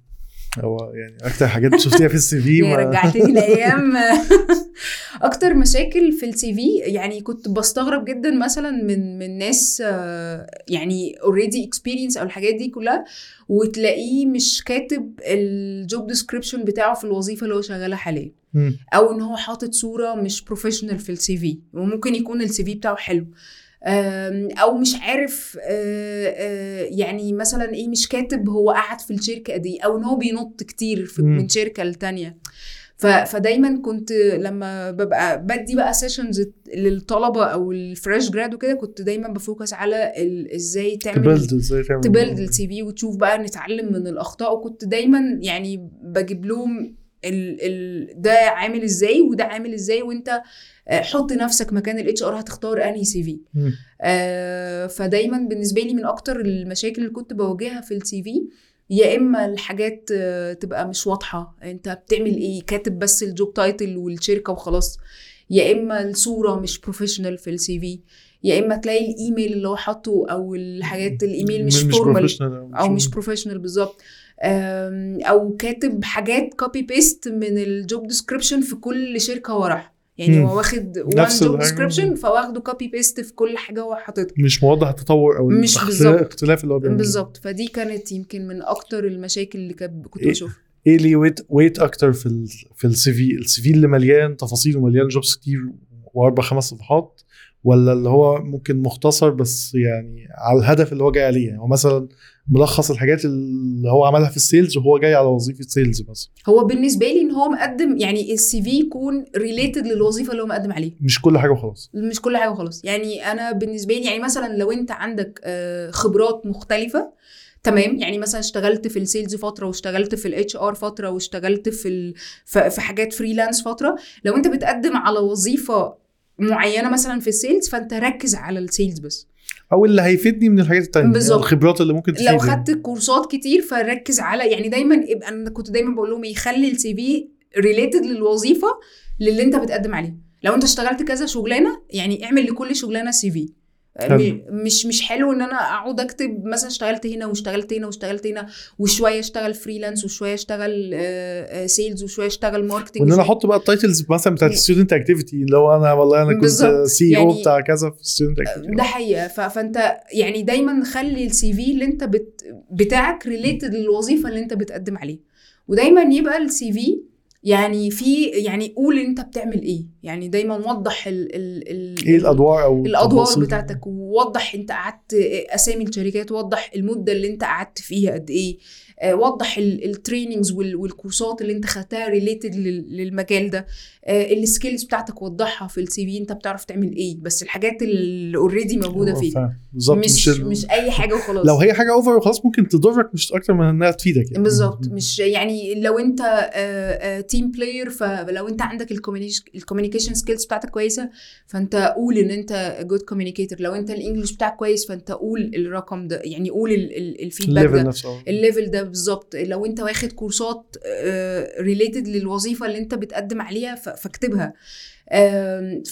هو يعني أكتر حاجات شفتيها في ال CV رجعتني لأيام. أكتر مشاكل في ال CV يعني كنت بستغرب جدا مثلا من من ناس آه، يعني already experience أو الحاجات دي كلها وتلاقيه مش كاتب ال job description بتاعه في الوظيفة اللي هو شغالها حاليا. أو إن هو حاطط صورة مش professional في ال CV وممكن يكون ال CV بتاعه حلو. أو مش عارف آه، آه، يعني مثلا إيه مش كاتب هو قعد في الشركة إيه أو إن هو بينط كتير. من شركة لتانية فدايما كنت لما ببقى بدي بقى sessions للطلبة أو ال fresh grad وكده كنت دايما ب focus على إزاي تعمل تبلد إزاي تعمل ت build ال C V وتشوف بقى نتعلم من الأخطاء وكنت دايما يعني بجيب لهم ال ال ده عامل إزاي وده عامل إزاي وأنت آه، حط نفسك مكان ال HR هتختار أنهي CV. آه فدايما بالنسبة لي من أكتر المشاكل اللي كنت بواجهها في ال CV يا إما الحاجات آه، تبقى مش واضحة أنت بتعمل إيه كاتب بس ال job title والشركة وخلاص يا إما الصورة مش professional في ال CV يا إما تلاقي الايميل اللي هو حاطه أو الحاجات الايميل مش formal professional أو مش professional بالظبط. أو كاتب حاجات copy paste من ال job description في كل شركة هو يعني. هو واخد one job. description فواخده copy paste في كل حاجة هو حاططها. مش موضح التطور أو مش الاختلاف- اللي هو بيعمله. بالظبط. فدي كانت يمكن من أكتر المشاكل اللي كنت إيه؟ بشوفها. إيه اللي weight weight أكتر في ال في ال CV ال CV اللي مليان تفاصيل ومليان jobs كتير وأربع خمس صفحات. ولا اللي هو ممكن مختصر بس يعني على الهدف اللي هو جاي عليه؟ يعني هو مثلا ملخص الحاجات اللي هو عملها في ال sales وهو جاي على وظيفة sales مثلا هو بالنسبة لي إن هو مقدم يعني ال CV يكون related للوظيفة اللي هو مقدم عليها. مش كل حاجة وخلاص. مش كل حاجة خلاص يعني أنا بالنسبة لي يعني مثلا لو أنت عندك آه، خبرات مختلفة تمام؟ يعني مثلا اشتغلت في ال sales فترة واشتغلت في ال HR فترة واشتغلت في في حاجات freelance فترة لو أنت بتقدم على وظيفة معينة مثلا في ال sales فأنت ركز على ال sales بس. أو اللي هيفيدني من الحاجات التانية بالظبط. الخبرات اللي ممكن تفيدني. لو خدت كورسات كتير فركز على يعني دايما يبقى أنا كنت دايما بقول لهم يخلي ال CV related للوظيفة للي أنت بتقدم عليه. لو أنت اشتغلت كذا شغلانة يعني اعمل لكل شغلانة CV حلو. مش مش حلو إن أنا أقعد أكتب مثلا اشتغلت هنا واشتغلت هنا واشتغلت هنا وشوية اشتغل freelance وشوية اشتغل sales وشوية اشتغل marketing وإن أنا أحط بقى ال titles مثلا بتاعت ال student activity اللي هو أنا والله أنا كنت. CO يعني- بتاع كذا في ال student ده activity حقيقة. ف- فأنت يعني دايما خلي ال CV اللي أنت بت بتاعك related للوظيفة اللي أنت بتقدم عليها ودايما يبقى ال CV يعني في يعني قول انت بتعمل إيه يعني دايما وضح ال ال ال إيه الأدوار أو الأدوار؟ بتاعتك ووضح انت قعدت أسامي الشركات وضح المدة اللي انت قعدت فيها قد إيه آه، وضح ال trainings والكورسات اللي انت خدتها related للمجال ده. ال skills بتاعتك وضحها في ال CV انت بتعرف تعمل إيه بس الحاجات اللي already موجودة فاهم. بالظبط. مش ال- مش أي حاجة وخلاص. لو هي حاجة over وخلاص ممكن تضرك مش أكتر من إنها تفيدك يعني. بالظبط. مش يعني لو انت team player فلو انت عندك ال communication skills بتاعتك كويسة فانت قول ان انت good communicator لو انت ال English بتاعك كويس فانت قول الرقم ده يعني قول ال- ال- ال feedback ده. ال level ده. بالظبط لو انت واخد كورسات related للوظيفة اللي انت بتقدم عليها فاكتبها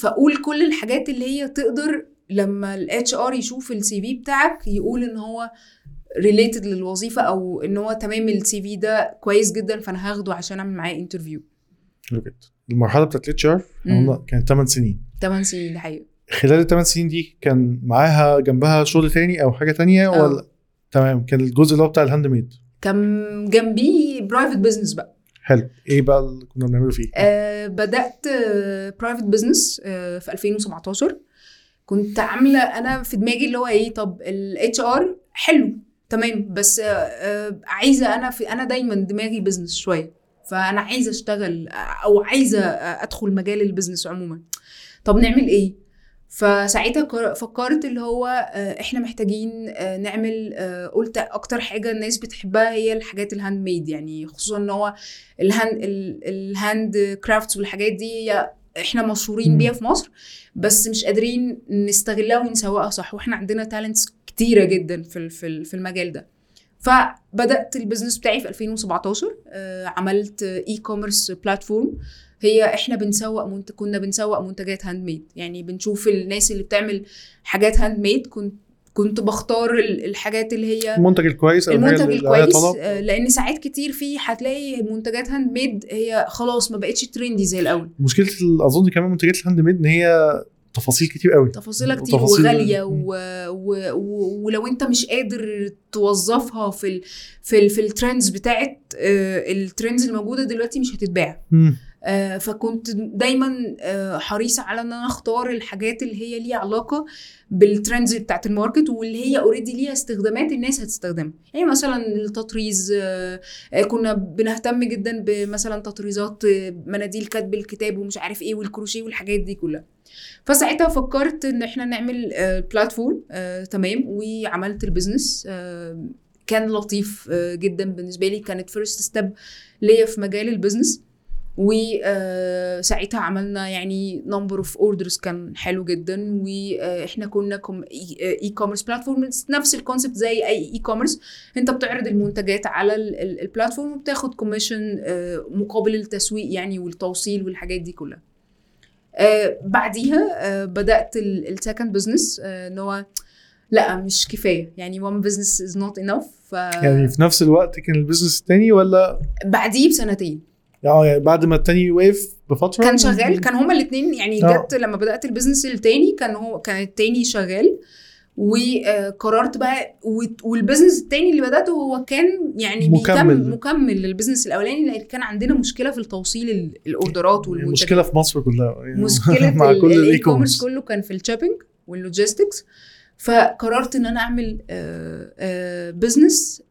فقول كل الحاجات اللي هي تقدر لما ال HR يشوف ال CV بتاعك يقول ان هو related للوظيفة أو إن هو تمام ال CV ده كويس جدا فأنا هاخده عشان أعمل معاه interview حلو جدا. المرحلة بتاعت ال HR. كانت 8 سنين 8 سنين دي حقيقه خلال الثمان سنين دي كان معاها جنبها شغل تاني أو حاجة تانية آه. ولا تمام كان الجزء اللي هو بتاع ال handmade كان جنبيه private business بقى. حلو. إيه بقى اللي كنا بنعمله فيه؟ آه بدأت private business آه في 2017 كنت عاملة أنا في دماغي اللي هو إيه طب ال HR حلو تمام. بس آه آه عايزة أنا في أنا دايما دماغي business شوية. فأنا عايزة أشتغل آه، أو عايزة آه، أدخل مجال ال business عموما. طب نعمل إيه؟ فساعتها فكرت اللي هو آه، إحنا محتاجين آه، نعمل آه، قلت أكتر حاجة الناس بتحبها هي الحاجات ال handmade يعني خصوصا إن هو ال hand ال- ال handcrafts والحاجات دي هي إحنا مشهورين. بيها في مصر بس مش قادرين نستغلها ونسوقها صح وإحنا عندنا talents كتيرة جدا في في ال- في المجال ده فبدأت ال business بتاعي في 2017 آه، عملت e-commerce platform هي إحنا بنسوق منت... كنا بنسوق منتجات handmade يعني بنشوف الناس اللي بتعمل حاجات handmade كنت كنت بختار ال- الحاجات اللي هي المنتج الكويس أو المنتج الكويس. آه، لأن ساعات كتير في هتلاقي منتجات handmade هي خلاص ما بقتش trendy زي الأول مشكلة أظن كمان منتجات ال handmade إن هي تفاصيل كتير قوي تفاصيلها كتير وتفاصيل- وغالية. و... و... و... ولو أنت مش قادر توظفها في ال... في ال... في ال trends بتاعت آه، ال trends الموجودة دلوقتي مش هتتباع فكنت دايما آه، حريصة على إن أنا أختار الحاجات اللي هي ليها علاقة بال trends بتاعت ال market واللي هي already ليها استخدامات الناس هتستخدمها. يعني مثلا التطريز آه، آه، كنا بنهتم جدا بمثلا تطريزات آه، مناديل كتب الكتاب ومش عارف إيه والكروشيه والحاجات دي كلها. فساعتها فكرت إن إحنا نعمل آه، platform آه، تمام وعملت ال business آه، كان لطيف آه، جدا بالنسبة لي. كانت first step ليا في مجال ال business وساعتها عملنا يعني number of orders كان حلو جدا وإحنا كنا e-commerce platform نفس ال concept زي أي e-commerce أنت بتعرض المنتجات على ال platform وبتاخد commission مقابل التسويق يعني والتوصيل والحاجات دي كلها. آه، بعديها آه، بدأت ال second business إن هو لا مش كفاية. يعني one business is not enough ف يعني في نفس الوقت كان ال business التاني ولا؟ بعديه بسنتين. آه يعني بعد ما التاني وقف بفترة كان شغال؟ كان هما الاثنين يعني آه. جت لما بدأت ال business التاني كان هو كان التاني شغال. وقررت بقى وت- وال business التاني اللي بدأته هو كان يعني مكمل. مكمل لل business الأولاني لأن كان عندنا مشكلة في التوصيل ال- الأوردرات والمنتجات. مشكلة في مصر كلها. يعني مشكلة مع كل ال e-commerce كله كان في ال shipping وال logistics فقررت إن أنا أعمل business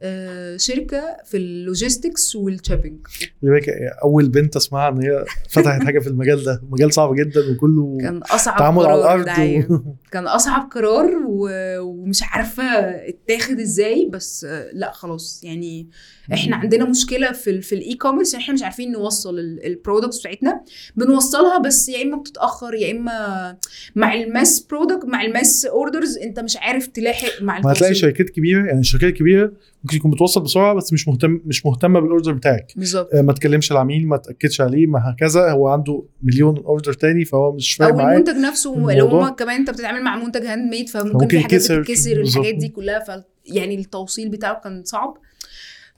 شركة في ال logistics وال shipping بالك أول بنت أسمعها إن هي فتحت حاجة في المجال ده. مجال صعب جدا وكله كان أصعب تعامل على الأرض. و... كان أصعب قرار و- ومش عارفة اتاخد إزاي بس آه، لأ خلاص. يعني إحنا عندنا مشكلة في في ال e-commerce إحنا مش عارفين نوصل ال products بتاعتنا. بنوصلها بس يا إما بتتأخر يا إما مع ال mass product مع ال mass orders أنت مش عارف تلاحق مع ما هتلاقي. شركات كبيرة يعني الشركات الكبيرة ممكن يكون بتوصل بسرعة بس مش مهتم مش مهتمة بال order بتاعك بالظبط آه، ما تكلمش العميل ما تأكدش عليه ما هكذا هو عنده مليون order تاني فهو مش فارق أو المنتج نفسه لو كمان انت بتتعامل مع منتج handmade فممكن في حاجات. بتتكسر. الحاجات دي كلها ف يعني التوصيل بتاعه كان صعب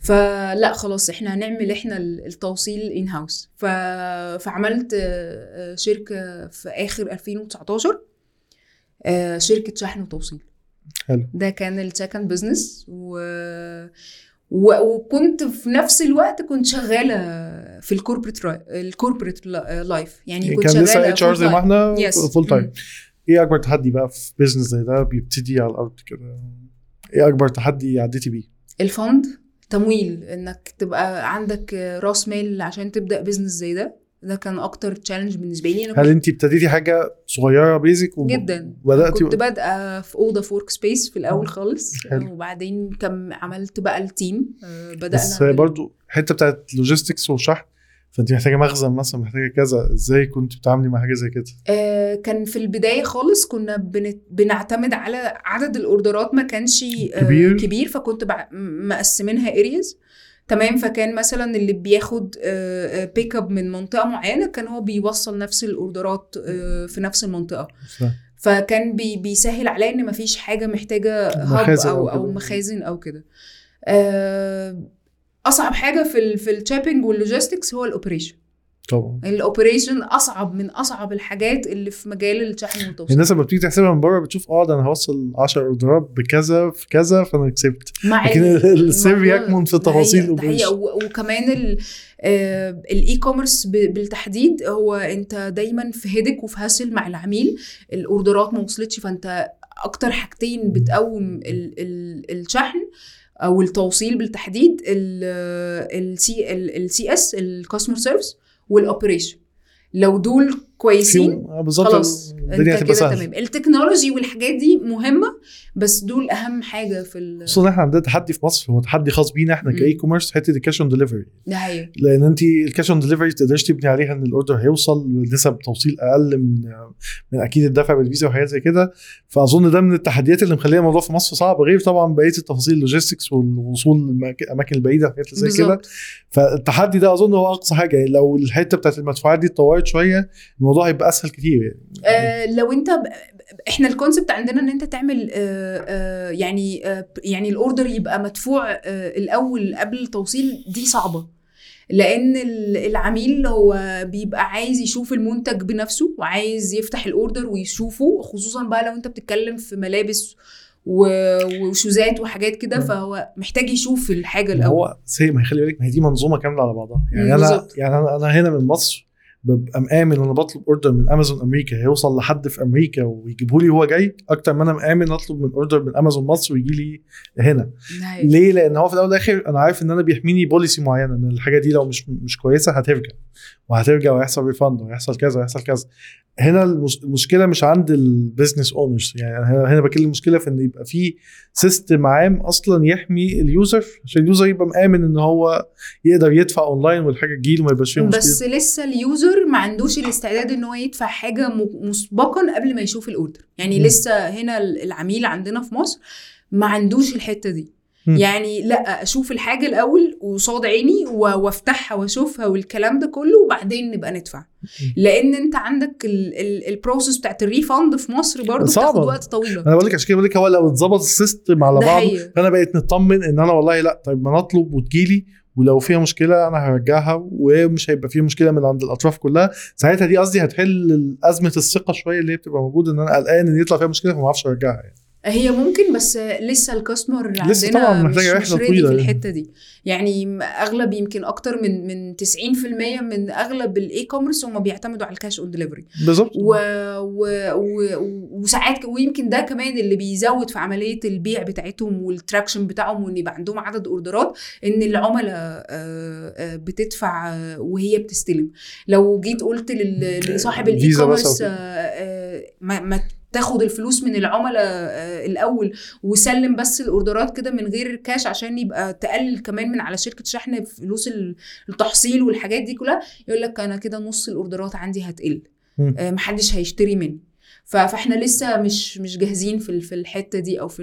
فلا خلاص إحنا هنعمل إحنا ال- التوصيل in-house. فعملت آه، آه، شركة في آخر 2019 آه، شركة شحن وتوصيل حلو. ده كان ال second business و... و... وكنت في نفس الوقت كنت شغالة في ال corporate ال corporate life يعني كنت كان لسه شغالة HR زي ما. إحنا. full time. إيه أكبر تحدي بقى في business زي ده بيبتدي على الأرض كده إيه أكبر تحدي عديتي بيه ال fund تمويل إنك تبقى عندك راس مال عشان تبدأ business زي ده ده كان أكتر challenge بالنسبة لي. أنا هل انت ابتديتي حاجة صغيرة basic جدا. وبدأتي كنت بادئة في اوضه في workspace في الأول خالص. حلو. وبعدين كم عملت بقى ال team آه، بدأنا بس بال- برضو حتة بتاعت logistics وشحن فانت محتاجة مخزن مثلا محتاجة كذا. إزاي كنت بتتعاملي مع حاجة زي كده؟ آه، كان في البداية خالص كنا بنت... بنعتمد على عدد الأوردرات ما كانش آه، كبير. كبير. فكنت بع... مقسمينها areas تمام؟ فكان مثلا اللي بياخد pick up من منطقة معينة كان هو بيوصل نفس الأوردرات آه، في نفس المنطقة. فكان بي بيسهل عليا إن مفيش حاجة محتاجة hub أو أو أو. مخازن أو كده. آه، أصعب حاجة في ال في ال shipping وال logistics هو ال operation طبعا. ال operation أصعب من أصعب الحاجات اللي في مجال الشحن والتوصيل. الناس لما بتيجي تحسبها من بره بتشوف آه ده أنا هوصل 10 أوردرات بكذا في كذا فأنا كسبت. لكن ال- السر يكمن في تفاصيل وكمان آه، ال e-commerce بالتحديد هو أنت دايما في headache وفي hassle مع العميل. الأوردرات ما وصلتش فأنت أكتر حاجتين بتقوم ال- ال- الشحن أو التوصيل بالتحديد ال C ال CS ال customer service وال operation لو دول كويسين. آه، بالظبط. خلاص الدنيا هتبقى سهلة. تمام. التكنولوجي والحاجات دي مهمة بس دول أهم حاجة في ال خصوصا إحنا عندنا تحدي في مصر هو تحدي خاص بينا إحنا. ك e-commerce حتة ال cash on delivery ده حقيقي. لأن أنت ال cash on delivery تقدرش تبني عليها إن ال order هيوصل بنسب توصيل أقل من من أكيد الدفع بالفيزا وحاجات زي كده. فأظن ده من التحديات اللي مخلية الموضوع في مصر صعب غير طبعا بقية التفاصيل ال logistics والوصول للاماكن البعيده وحاجات زي كده. فالتحدي ده أظن هو أقصى حاجة. يعني لو الحتة بتاعت المدفوعات دي اتطورت شوية الموضوع هيبقى أسهل كتير يعني آه لو أنت ب... إحنا ال concept عندنا إن أنت تعمل آه آه يعني آه يعني ال order يبقى مدفوع آه الأول قبل التوصيل دي صعبة لأن ال- العميل هو بيبقى عايز يشوف المنتج بنفسه وعايز يفتح الاوردر ويشوفه خصوصا بقى لو أنت بتتكلم في ملابس وشوزات وحاجات كده. فهو محتاج يشوف الحاجة الأول هو see ما خلي بالك ما هي دي منظومة كاملة على بعضها يعني أنا. يعني أنا هنا من مصر ببقى مآمن وأنا بطلب order من امازون أمريكا. هيوصل لحد في أمريكا ويجيبه لي وهو جاي أكتر ما أنا مآمن أطلب من order من امازون مصر ويجي لي هنا. ليه؟ لأن هو في الأول والآخر أنا عارف إن أنا بيحميني policy معينة إن الحاجة دي لو مش مش كويسة هترجع. وهترجع وهيحصل refund وهيحصل كذا وهيحصل كذا. هنا المش- المشكلة مش عند ال business owners يعني هنا هنا المشكلة في إن يبقى في system عام أصلا يحمي ال user عشان ال user يبقى مآمن إن هو يقدر يدفع اونلاين والحاجة تجيله ما يبقاش فيها مشكلة. بس لسه ال user ما عندوش الاستعداد إن هو يدفع حاجة م- مسبقا قبل ما يشوف ال order يعني مم. لسه هنا العميل عندنا في مصر ما عندوش الحتة دي. يعني لا أشوف الحاجة الأول وصاد عيني وأفتحها وأشوفها والكلام ده كله وبعدين نبقى ندفع لأن أنت عندك ال process بتاعت ال refund في مصر صعبة. بتاخد وقت طويل أنا بقول لك عشان كده بقول لك هو لو اتظبط ال system على بعضه. فانا بقيت مطمن إن أنا والله لأ طيب ما نطلب وتجيلي ولو فيها مشكلة أنا هرجعها ومش هيبقى فيها مشكلة من عند الأطراف كلها ساعتها دي قصدي هتحل أزمة الثقة شوية اللي هي بتبقى موجودة إن أنا قلقان إن يطلع فيها مشكلة فما أعرفش أرجعها يعني. هي ممكن بس لسه ال customer لسه عندنا طبعاً محتاجة مش رحلة ready طويلة في يعني. الحتة دي. يعني أغلب يمكن أكتر من من 90% من أغلب ال e-commerce هم بيعتمدوا على ال cash on delivery بالظبط. و... و... و... وساعات ويمكن ده كمان اللي بيزود في عملية البيع بتاعتهم وال traction بتاعهم وإن يبقى عندهم عدد أوردرات إن العملاء آه، آه، بتدفع آه، وهي بتستلم. لو جيت قلت لصاحب ال e-commerce ما تاخد الفلوس من العملاء آه، الأول وسلم بس الأوردرات كده من غير كاش عشان يبقى تقلل كمان من على شركة شحن فلوس ال- التحصيل والحاجات دي كلها يقول لك أنا كده نص الأوردرات عندي هتقل. آه، محدش هيشتري مني فإحنا لسه مش مش جاهزين في في الحتة دي أو في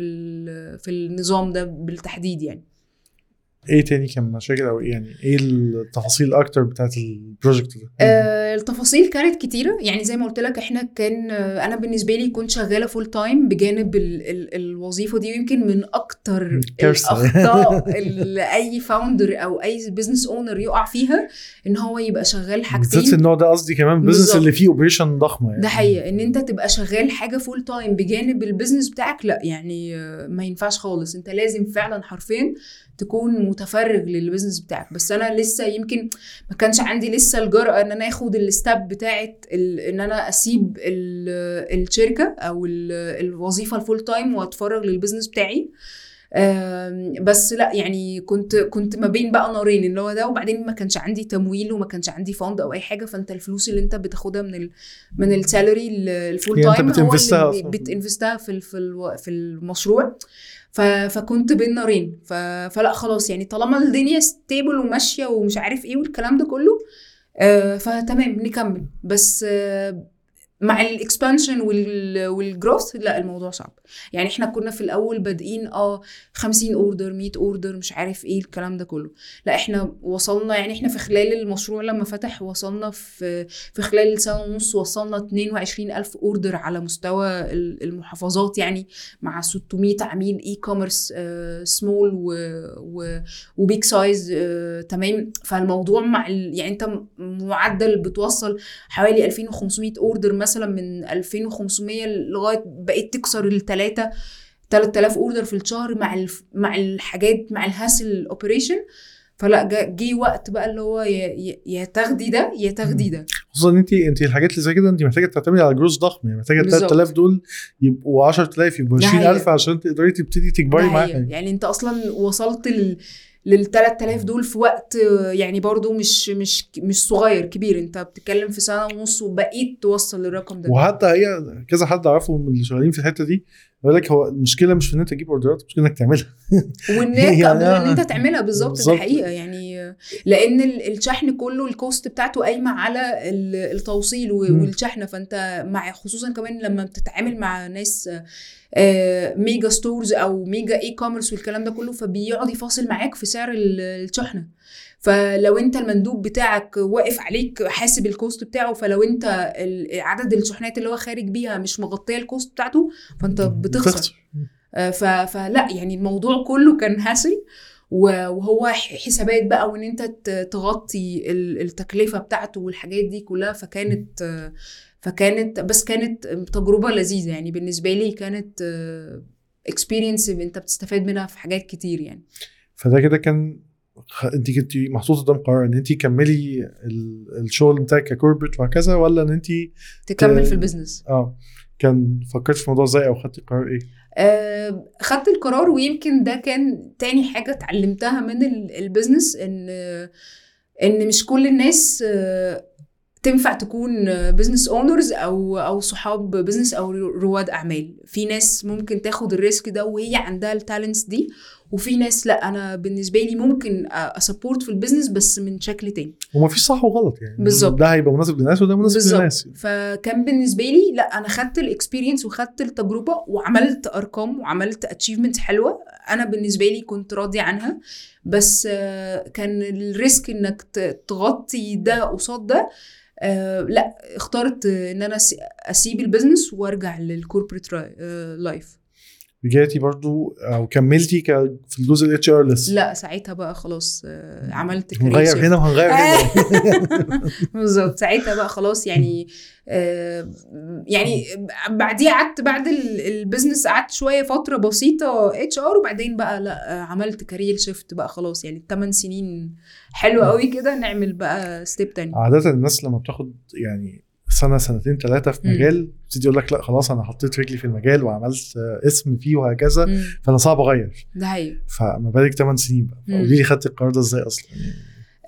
في النظام ده بالتحديد يعني إيه تاني كان مشاكل أو يعني إيه التفاصيل أكتر بتاعت ال project ده؟ التفاصيل كانت كتيرة. يعني زي ما قلت لك إحنا كان أنا بالنسبة لي كنت شغالة full time بجانب ال ال الوظيفة دي. ويمكن من أكتر. الأخطاء اللي أي founder أو أي business owner يقع فيها إن هو يبقى شغال بالذات حاجتين. النوع ده قصدي كمان business. اللي فيه operation ضخمة يعني. ده حقيقة. إن أنت تبقى شغال حاجة full time بجانب ال business بتاعك لأ يعني ما ينفعش خالص. أنت لازم فعلا حرفيا تكون متفرغ لل business بتاعك. بس أنا لسه يمكن ما كانش عندي لسه الجرأة إن أنا آخد ال step بتاعت ال- إن أنا أسيب ال- الشركة أو ال- الوظيفة ال full time وأتفرغ لل business بتاعي. بس لأ يعني كنت كنت ما بين بقى نارين اللي هو ده وبعدين ما كانش عندي تمويل وما كانش عندي fund أو أي حاجة. فأنت الفلوس اللي أنت بتاخدها من ال من ال salary ال full time هو اللي. بت invest ها في في في المشروع. ف... فكنت بين نارين. ف... فلا خلاص يعني طالما الدنيا stable وماشية ومش عارف إيه والكلام ده كله آه فتمام نكمل. بس آه مع ال expansion وال... وال growth لا الموضوع صعب يعني إحنا كنا في الأول بادئين آه 50 order 100 order مش عارف إيه الكلام ده كله لا إحنا وصلنا يعني إحنا في خلال المشروع لما فتح وصلنا في في خلال سنة ونص وصلنا 22 ألف order على مستوى ال- المحافظات يعني مع 600 عميل e-commerce small و big size تمام فالموضوع مع. يعني أنت معدل بتوصل حوالي 2500 order مثلا من 2500 لغاية بقيت تكسر الثلاثه 3000 order في الشهر مع الف... مع الحاجات مع ال hassle operation فلا جه وقت بقى اللي هو يا, تاخدي ده يا تاخدي ده خصوصا إن انت انت الحاجات اللي زي كده انت محتاجة تعتمدي على جروس ضخم يعني محتاجة بالظبط. 3000 دول يبقوا 10000 يبقوا ده 20000 حقيقة. عشان تقدري تبتدي تكبري. يعني. يعني أنت أصلا وصلت ال... لل 3000 دول في وقت آه، يعني برضو مش مش مش صغير كبير انت بتتكلم في سنة ونص وبقيت توصل للرقم ده وحتى هي كذا حد أعرفه من اللي شغالين في الحتة دي يقول لك هو المشكلة مش في إن أنت تجيب orders المشكلة إنك تعملها وإن يعني آه. إن أنت تعملها بالظبط ده بالظبط. حقيقة يعني لأن ال- الشحن كله ال cost بتاعته قايمة على ال- التوصيل. والشحنة. فأنت مع خصوصا كمان لما بتتعامل مع ناس آه، mega stores أو mega e-commerce والكلام ده كله فبيقعد يفاصل معاك في سعر ال- الشحنة. فلو أنت المندوب بتاعك واقف عليك حاسب ال cost بتاعه فلو أنت عدد الشحنات اللي هو خارج بيها مش مغطية ال cost بتاعته فأنت بتخسر. آه، فلا يعني الموضوع كله كان hassle وهو حسابات بقى وإن أنت تغطي ال- التكلفة بتاعته والحاجات دي كلها فكانت فكانت بس كانت تجربة لذيذة يعني. بالنسبة لي كانت experience أنت بتستفاد منها في حاجات كتير يعني. فده كده كان. أنت كنت محطوطة قدام قرار إن أنت تكملي ال... الشغل بتاعك ك corporate وهكذا ولا إن أنت تكمل ت- في ال business آه. كان فكرت في الموضوع إزاي أو خدتي قرار إيه؟ آه، خدت القرار ويمكن ده كان تاني حاجة اتعلمتها من ال- ال business إن إن مش كل الناس آه، تنفع تكون business owners أو أو صحاب business أو رواد أعمال في ناس ممكن تاخد ال risk ده وهي عندها ال talents دي وفي ناس لا أنا بالنسبة لي ممكن أ support في ال business بس من شكل تاني. وما فيش صح وغلط يعني. بالظبط. ده هيبقى مناسب للناس وده مناسب بالظبط. للناس. فكان بالنسبة لي لا أنا خدت ال experience وخدت التجربة وعملت أرقام وعملت achievement حلوة أنا بالنسبة لي كنت راضيه عنها. بس كان ال risk إنك تغطي ده قصاد ده آه، لا اخترت إن أنا أسيب ال business وأرجع لل corporate life رجعتي برضو أو كملتي ك... في الجزء ال HR لسه؟ لا ساعتها بقى خلاص آه، عملت هنغير. هنا وهنغير هنا. بالظبط ساعتها بقى خلاص يعني آه يعني بعديها قعدت بعد ال- ال business قعدت شوية فترة بسيطة HR وبعدين بقى لا آه، عملت career shift بقى خلاص يعني 8 سنين حلو قوي كده نعمل بقى step تاني. عادة الناس لما بتاخد يعني سنة سنتين ثلاثة في. مجال. بتبتدي يقول لك لا خلاص أنا حطيت رجلي في المجال وعملت اسم فيه وهكذا. مم، فأنا صعب أغير. ده حقيقي. فما بالك 8 سنين بقى. مم. فقولي لي خدت القرار ده إزاي يعني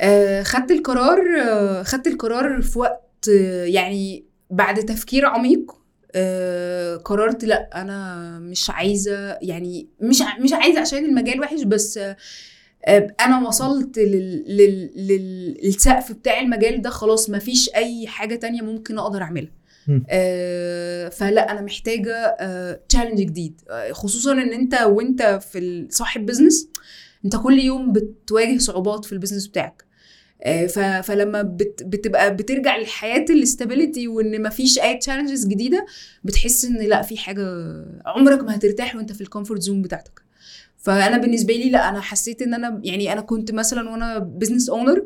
آه خدت القرار آه خدت القرار في وقت آه يعني بعد تفكير عميق. آه قررت لا أنا مش عايزة يعني مش مش عايزة عشان المجال وحش بس آه، أنا وصلت لل... لل... لل... للسقف بتاع المجال ده خلاص ما فيش أي حاجة تانية ممكن أقدر أعملها. آه فلا أنا محتاجة challenge جديد. آه، خصوصا إن أنت وأنت في صاحب business أنت كل يوم بتواجه صعوبات في ال business بتاعك. آه، فلما بت بتبقى بترجع لحياه ال stability وإن مفيش أي challenges جديدة بتحس إن لا في حاجة عمرك ما هترتاح وأنت في ال comfort zone بتاعتك. فأنا بالنسبة لي لا أنا حسيت إن أنا يعني أنا كنت مثلا وأنا business owner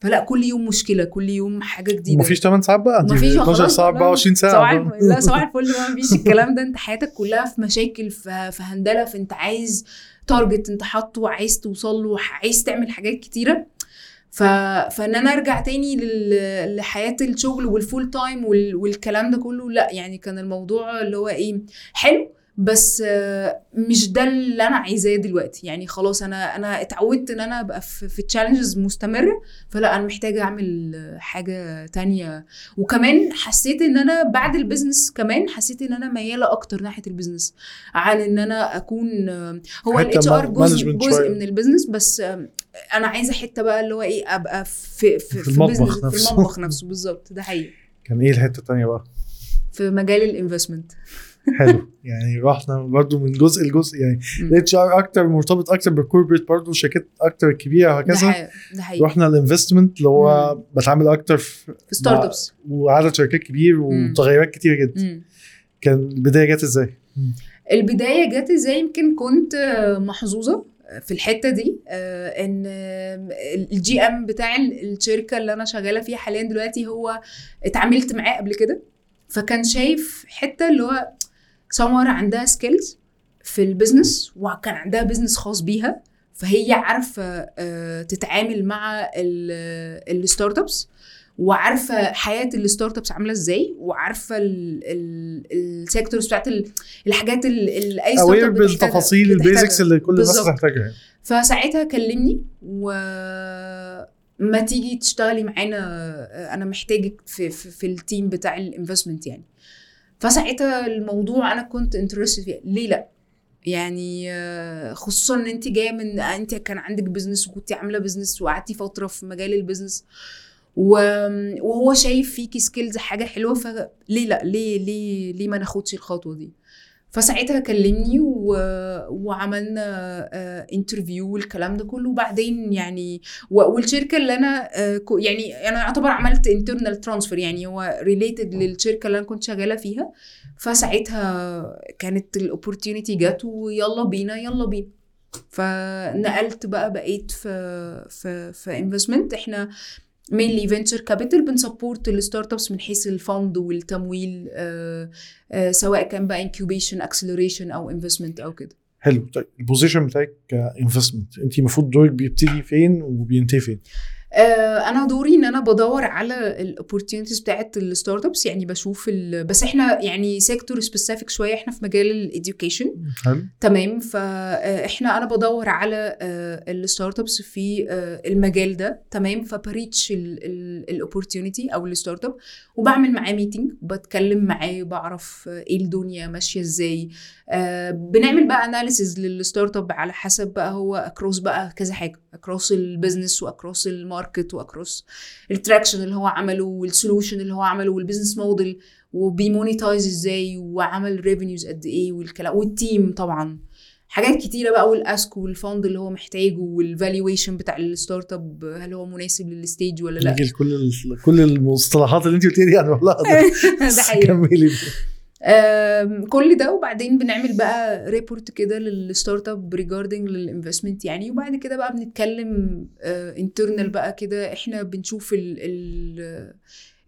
فلا كل يوم مشكلة كل يوم حاجة جديدة ومفيش 8 ساعات بقى انت مفيش 12 خلاص، ساعة لا. 24 ساعة صباح؟ الفل لا صباح الفل ما فيش الكلام ده أنت حياتك كلها في مشاكل في, في handle ة فانت عايز target أنت حاطه عايز توصل له عايز تعمل حاجات كتيرة ف... فإن أنا أرجع تاني لل... لحياة الشغل وال full time وال... والكلام ده كله لا يعني كان الموضوع اللي هو إيه حلو بس آه، مش ده اللي أنا عايزاه دلوقتي يعني خلاص أنا أنا اتعودت إن أنا أبقى في, challenges مستمرة فلا أنا محتاجة أعمل حاجة تانية وكمان حسيت إن أنا بعد ال business كمان حسيت إن أنا ميالة أكتر ناحية ال business عن إن أنا أكون هو حتة ال HR جزء جزء. من ال business بس آم، أنا عايزة حتة بقى اللي هو إيه أبقى في في, في المطبخ business- في نفسه. المطبخ نفسه بالظبط ده حقيقي كان إيه الحتة التانية بقى؟ في مجال ال investment حلو. يعني رحنا برضو من جزء لجزء يعني. ال HR أكتر مرتبط أكتر بال corporate برضو شركات أكتر كبيرة وهكذا. ده حقيقي رحنا ال investment اللي هو بتعامل أكتر في في startups وعدد شركات كبير ومتغيرات كتير جدا. كان البداية جت إزاي؟ البداية جت إزاي؟ يمكن كنت آه، محظوظة في الحتة دي آه، إن آه، ال GM بتاع ال- الشركة اللي أنا شغالة فيها حاليا دلوقتي هو اتعاملت معاه قبل كده. فكان شايف حتة اللي هو سمر عندها skills في ال business وكان عندها business خاص بيها فهي عارفة آه، تتعامل مع ال startups وعارفة حياة ال startups عاملة إزاي وعارفة ال sectors بتاعت ال- الحاجات اللي أي startup بالتفاصيل. ال basics اللي كل الناس. تحتاجها. فساعتها كلمني و ما تيجي تشتغلي معانا أنا محتاجك في في, في ال team بتاع ال investment يعني فساعتها الموضوع أنا كنت interested فيه. ليه لأ؟ يعني آه، خصوصا إن انت جاية من انت كان عندك business وكنت عاملة business وقعدتي فترة في مجال ال business وهو شايف فيكي skills حاجة حلوة فليه لأ؟ ليه ليه ليه ما ناخدش الخطوة دي؟ فساعتها كلمني و... وعملنا interview والكلام ده كله. وبعدين يعني و... والشركة اللي أنا آه، يعني أنا اعتبر عملت internal transfer يعني هو related للشركة اللي أنا كنت شغالة فيها. فساعتها كانت ال opportunity جت ويلا بينا يلا بينا. فنقلت بقى بقيت في في في investment إحنا mainly venture capital بن support ال startups من حيث ال fund والتمويل آه آه سواء كان بقى incubation acceleration أو investment أو كده حلو طيب ال position بتاعك ك investment انت المفروض دورك بيبتدي فين وبينتهي فين؟ آه، أنا دوري إن أنا بدور على ال opportunities بتاعت ال startups يعني بشوف ال... بس إحنا يعني sector specific شوية إحنا في مجال ال education تمام. فاحنا أنا بدور على ال startups في آه، المجال ده. تمام. ف ب reach ال opportunity أو ال startup وبعمل معاه meeting بتكلم معاه بعرف آه، إيه الدنيا ماشية إزاي. آه، بنعمل بقى analysis لل startup على حسب بقى هو across بقى كذا حاجة. across ال business و across ال market و across ال traction اللي هو عمله وال solution اللي هو عمله وال business model وبي monetize إزاي وعمل revenues قد إيه والكلام وال team طبعا. حاجات كتيرة بقى وال ask وال fund اللي هو محتاجه وال valuation بتاع ال startup هل هو مناسب لل stage ولا لأ؟ ال- كل المصطلحات اللي انت قلتيها دي أنا والله ده حقيقي. كل ده وبعدين بنعمل بقى report كده لل startup regarding لل investment يعني. وبعد كده بقى بنتكلم internal بقى كده إحنا بنشوف ال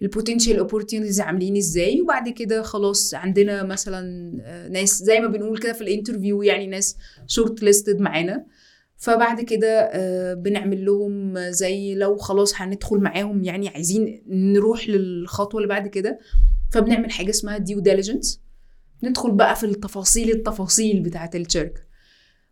ال potential opportunities عاملين إزاي. وبعد كده خلاص عندنا مثلا آه، ناس زي ما بنقول كده في ال interview يعني ناس shortlisted معانا. فبعد كده آه، بنعمل لهم زي لو خلاص هندخل معاهم يعني عايزين نروح للخطوة اللي بعد كده. فبنعمل حاجة اسمها due diligence ندخل بقى في التفاصيل التفاصيل بتاعة الشركة.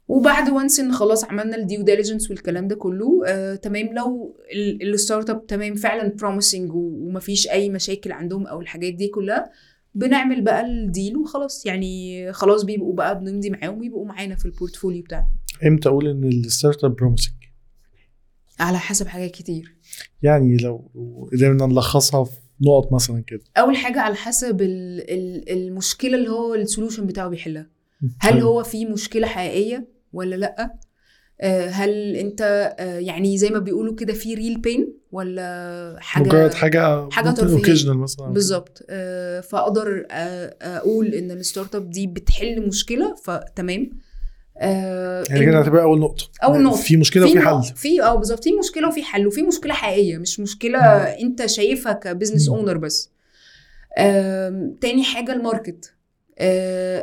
وبعد once إن خلاص عملنا ال due diligence والكلام ده كله آه، تمام. لو ال- ال startup تمام فعلا promising ومفيش أي مشاكل عندهم أو الحاجات دي كلها بنعمل بقى ال deal وخلاص. يعني خلاص بيبقوا بقى بنمضي معاهم ويبقوا معانا في ال portfolio بتاعنا. إمتى أقول إن ال startup promising؟ على حسب حاجات كتير. يعني لو قدرنا نلخصها في نقط مثلا كده. أول حاجة على حسب ال ال المشكلة اللي هو ال solution بتاعه بيحلها. هل حلو. هو في مشكلة حقيقية ولا لأ؟ آه، هل أنت آه، يعني زي ما بيقولوا كده في real pain ولا حاجة مجرد حاجة ترفيهية. occasional مثلا. بالظبط. آه، فأقدر أقول إن ال startup دي بتحل مشكلة فتمام. آه، يعني كده هتبقى أول نقطة أول نقطة. في مشكلة وفي حل في آه بالظبط في مشكلة وفي حل وفي مشكلة حقيقية مش مشكلة مم. أنت شايفها ك business مم. owner بس آم، تاني حاجة ال market آه،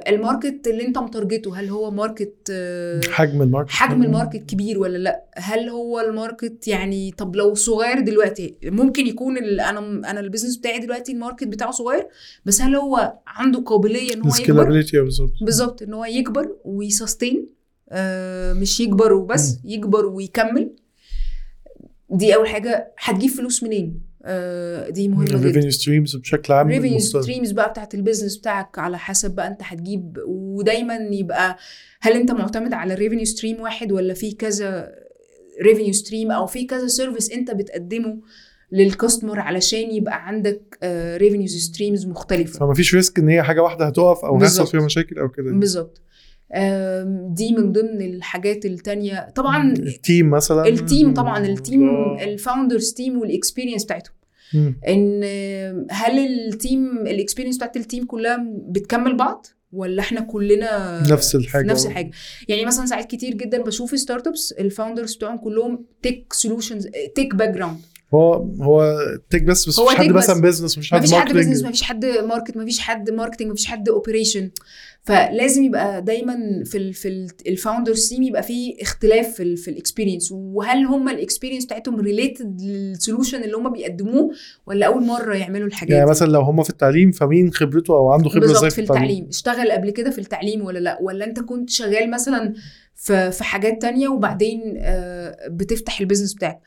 ال market اللي انت مت target ه هل هو market آه، حجم ال market حجم ال market كبير ولا لأ؟ هل هو ال market يعني طب لو صغير دلوقتي ممكن يكون أنا أنا ال business بتاعي دلوقتي ال market بتاعه صغير بس هل هو عنده قابلية إن هو يكبر؟ بالظبط. إن هو يكبر وي sustain آه مش يكبر وبس يكبر ويكمل. دي أول حاجة. هتجيب فلوس منين؟ آه دي مهمة جدا ال revenue streams بشكل عام revenue. streams بقى بتاعت ال business بتاعك على حسب بقى انت هتجيب ودايما يبقى هل انت معتمد على revenue stream واحد ولا في كذا revenue stream أو في كذا service انت بتقدمه لل customer علشان يبقى عندك revenue streams مختلفة فما فيش risk إن هي حاجة واحدة هتقف أو هيحصل. فيها مشاكل أو كده بالظبط دي من ضمن الحاجات التانية طبعا ال team مثلا ال team طبعا ال team آه. ال founders team وال experience بتاعتهم. إن هل ال team ال experience بتاعت ال team كلها بتكمل بعض؟ ولا إحنا كلنا نفس الحاجة. نفس الحاجة. يعني مثلا ساعات كتير جدا بشوف startups ال founders بتوعهم كلهم tech solutions tech background هو هو tech بس بس هو مفيش حد. مثلا business مفيش حد مفيش حد. business مفيش حد market مفيش حد marketing مفيش حد operation فلازم يبقى دايما في في ال founders team يبقى في اختلاف في ال في ال experience وهل هم ال experience بتاعتهم related لل solution اللي هم بيقدموه ولا أول مرة يعملوا الحاجات يعني؟ مثلا لو هم في التعليم فمين خبرته أو عنده خبرة إزاي بالظبط في التعليم؟ اشتغل قبل كده في التعليم ولا لأ؟ ولا أنت كنت شغال مثلا في في حاجات تانية وبعدين آه، بتفتح ال business بتاعك؟